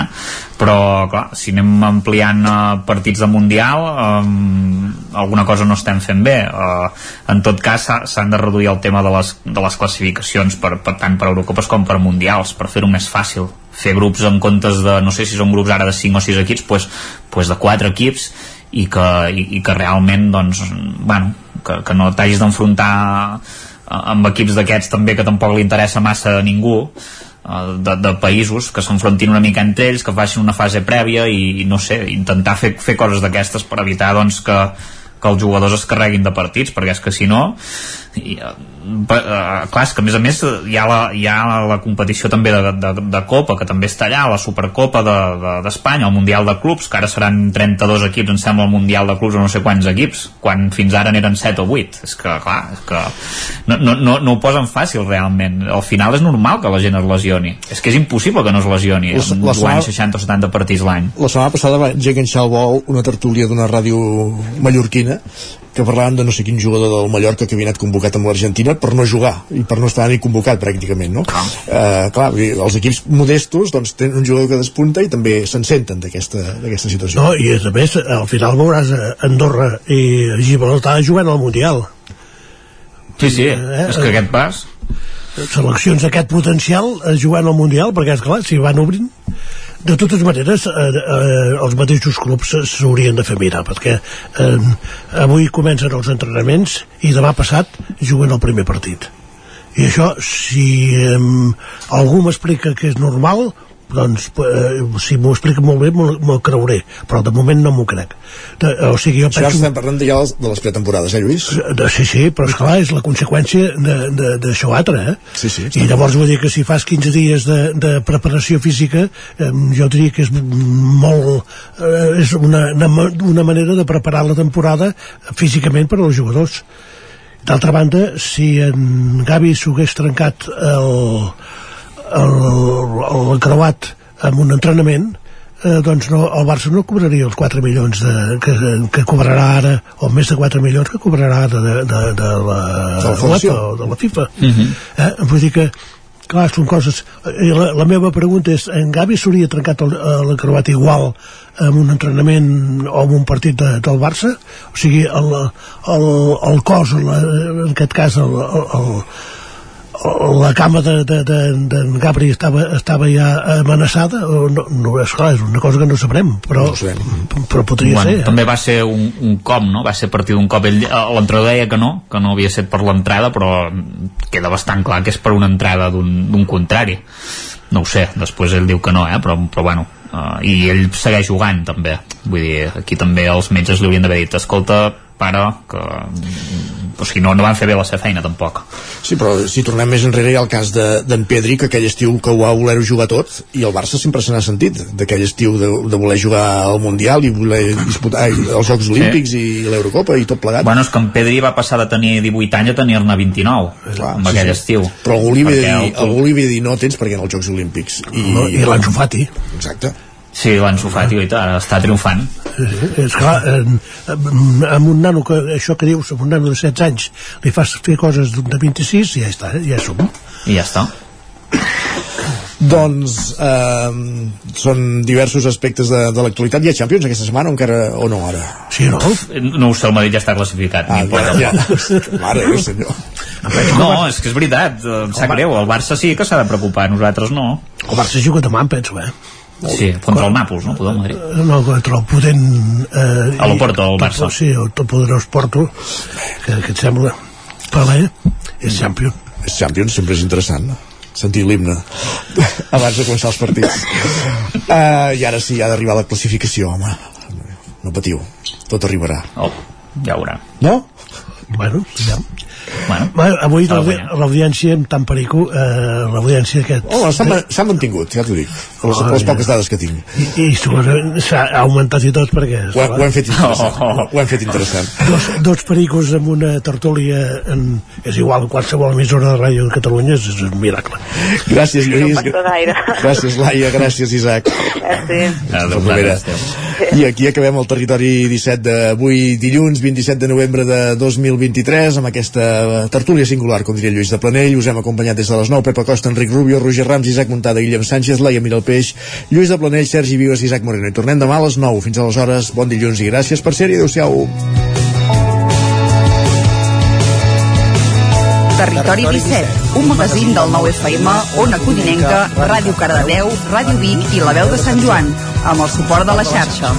però clar, si anem ampliant uh, partits de Mundial um, alguna cosa no estem fent bé. Uh, en tot cas s'han de reduir el tema de les, de les classificacions per, per tant per Eurocopes com per Mundials per fer-ho més fàcil. Fer grups en comptes de, no sé si són grups ara de 5 o 6 equips pues, pues de 4 equips i que, i, i que realment doncs, bueno, que, que no t'hagis d'enfrontar amb equips d'aquests també que tampoc li interessa massa a ningú Eh, de, de països que s'enfrontin una mica entre ells, que facin una fase prèvia i, i no sé, intentar fer, fer coses d'aquestes per evitar doncs, que, que els jugadors es carreguin de partits, perquè és que si no i, uh, clar, és que a més a més hi ha la, hi ha la competició també de, de, de Copa, que també està allà la Supercopa d'Espanya, de, de, el Mundial de Clubs que ara seran 32 equips em sembla el Mundial de Clubs o no sé quants equips quan fins ara n'eren 7 o 8 és que clar, és que no, no, no, no ho posen fàcil realment. Al final és normal que la gent es lesioni. És que és impossible que no es lesioni la, la setmana, 60 o 70 partits l'any. La setmana passada va enganxar el vol una tertúlia d'una ràdio mallorquina que parlaven de no sé quin jugador del Mallorca que havia anat convocat amb l'Argentina per no jugar i per no estar ni convocat pràcticament no? Ah. Eh, clar, els equips modestos doncs, tenen un jugador que despunta i també se'n senten d'aquesta situació no, i a més al final veuràs Andorra i Gibraltar jugant al Mundial sí, sí, eh, és que aquest pas seleccions d'aquest potencial jugant al Mundial perquè és clar, si van obrint de totes maneres eh, eh, els mateixos clubs s'haurien de fer mirar perquè eh, avui comencen els entrenaments i demà passat juguen el primer partit. I això si eh, algú m'explica que és normal doncs eh, si m'ho explica molt bé m'ho creuré, però de moment no m'ho crec de, o sigui, jo penso... estem parlant ja de les pretemporades, eh Lluís? De, sí, sí, però esclar, és la conseqüència d'això altre, eh? Sí, sí, i llavors vull dir que si fas 15 dies de, de preparació física eh, jo diria que és molt eh, és una, una manera de preparar la temporada físicament per als jugadors d'altra banda, si en Gavi s'ho hagués trencat el el, el creuat amb un entrenament eh, doncs no, el Barça no cobraria els 4 milions de, que, que cobrarà ara o més de 4 milions que cobrarà ara de, de, de, la, de, la, de la FIFA uh mhm. -huh. eh? vull dir que clar, són coses la, la meva pregunta és en Gavi s'hauria trencat el, el creuat igual amb un entrenament o amb un partit de, del Barça o sigui el, el, el cos la, en aquest cas el, el, la cama de, de, de, de Gabri estava, estava ja amenaçada o no, no, esclar, és una cosa que no sabrem però, no sabrem. però podria bueno, ser eh? també va ser un, un cop no? va ser a partir d'un cop ell, eh, l'entrenador deia que no que no havia estat per l'entrada però queda bastant clar que és per una entrada d'un contrari no ho sé, després ell diu que no eh? però, però bueno uh, i ell segueix jugant també vull dir, aquí també els metges li haurien d'haver dit escolta, pare, que o sigui, no, no van fer bé la seva feina tampoc. Sí, però si tornem més enrere hi ha el cas d'en de, Pedri, que aquell estiu que ho va voler jugar tot, i el Barça sempre se n'ha sentit d'aquell estiu de, de voler jugar al Mundial i voler disputar els Jocs Olímpics sí. i l'Eurocopa i tot plegat. Bueno, és que en Pedri va passar de tenir 18 anys a tenir-ne 29 Clar, amb sí, aquell sí. estiu. Però algú li havia de dir, dir no tens perquè en els Jocs Olímpics i, no, i l'Anso Fati. Exacte Sí, l'Anso Fati, ara està triomfant. Sí, és clar, amb un nano, que, això que dius, amb un nano de 16 anys, li fas fer coses de 26 i ja està, ja som. I ja està. doncs eh, són diversos aspectes de, de l'actualitat hi ha Champions aquesta setmana o encara o no ara? Sí, no? No ho sé, el Madrid ja està classificat ah, ja, ja. mare Déu senyor no, és que és veritat, em sap greu el Barça sí que s'ha de preocupar, nosaltres no el Barça juga demà, penso, eh? Sí, contra el Nàpols, no? Poder el Madrid. No, contra el potent... Eh, a l'Oporto, el Barça. Sí, el tot poderós Porto, que, que et sembla Pelé, és campió. És campió, sempre és interessant, no? sentir l'himne abans de començar els partits uh, i ara sí, ha d'arribar la classificació home, no patiu tot arribarà oh, ja veurà no? Bueno, ja Bueno, bueno avui l'audiència amb tant perico eh, l'audiència aquest oh, s'ha mantingut, ja t'ho dic. Les, oh, les poques dades que tinc. I, i s'ha augmentat i tot perquè ho, ho, hem fet interessant, oh, oh, oh. ho hem fet interessant. Dos, dos pericos amb una tertúlia en, és igual qualsevol emissora de ràdio de Catalunya és, és un miracle. Gràcies Lluís. gràcies Laia, gràcies Isaac. Gràcies. Ah, i aquí acabem el territori 17 d'avui dilluns 27 de novembre de 2023 amb aquesta tertúlia singular, com diria Lluís de Planell. Us hem acompanyat des de les 9, Pepa Costa, Enric Rubio, Roger Rams, Isaac Montada, Guillem Sánchez, Laia Miralpeix, Lluís de Planell, Sergi Vives i Isaac Moreno. I tornem demà a les 9. Fins aleshores, bon dilluns i gràcies per ser-hi. Adéu-siau. Territori 17, un magazín del nou FM, Ona Codinenca, Ràdio Cardedeu, Ràdio Vic i La Veu de Sant Joan, amb el suport de la xarxa.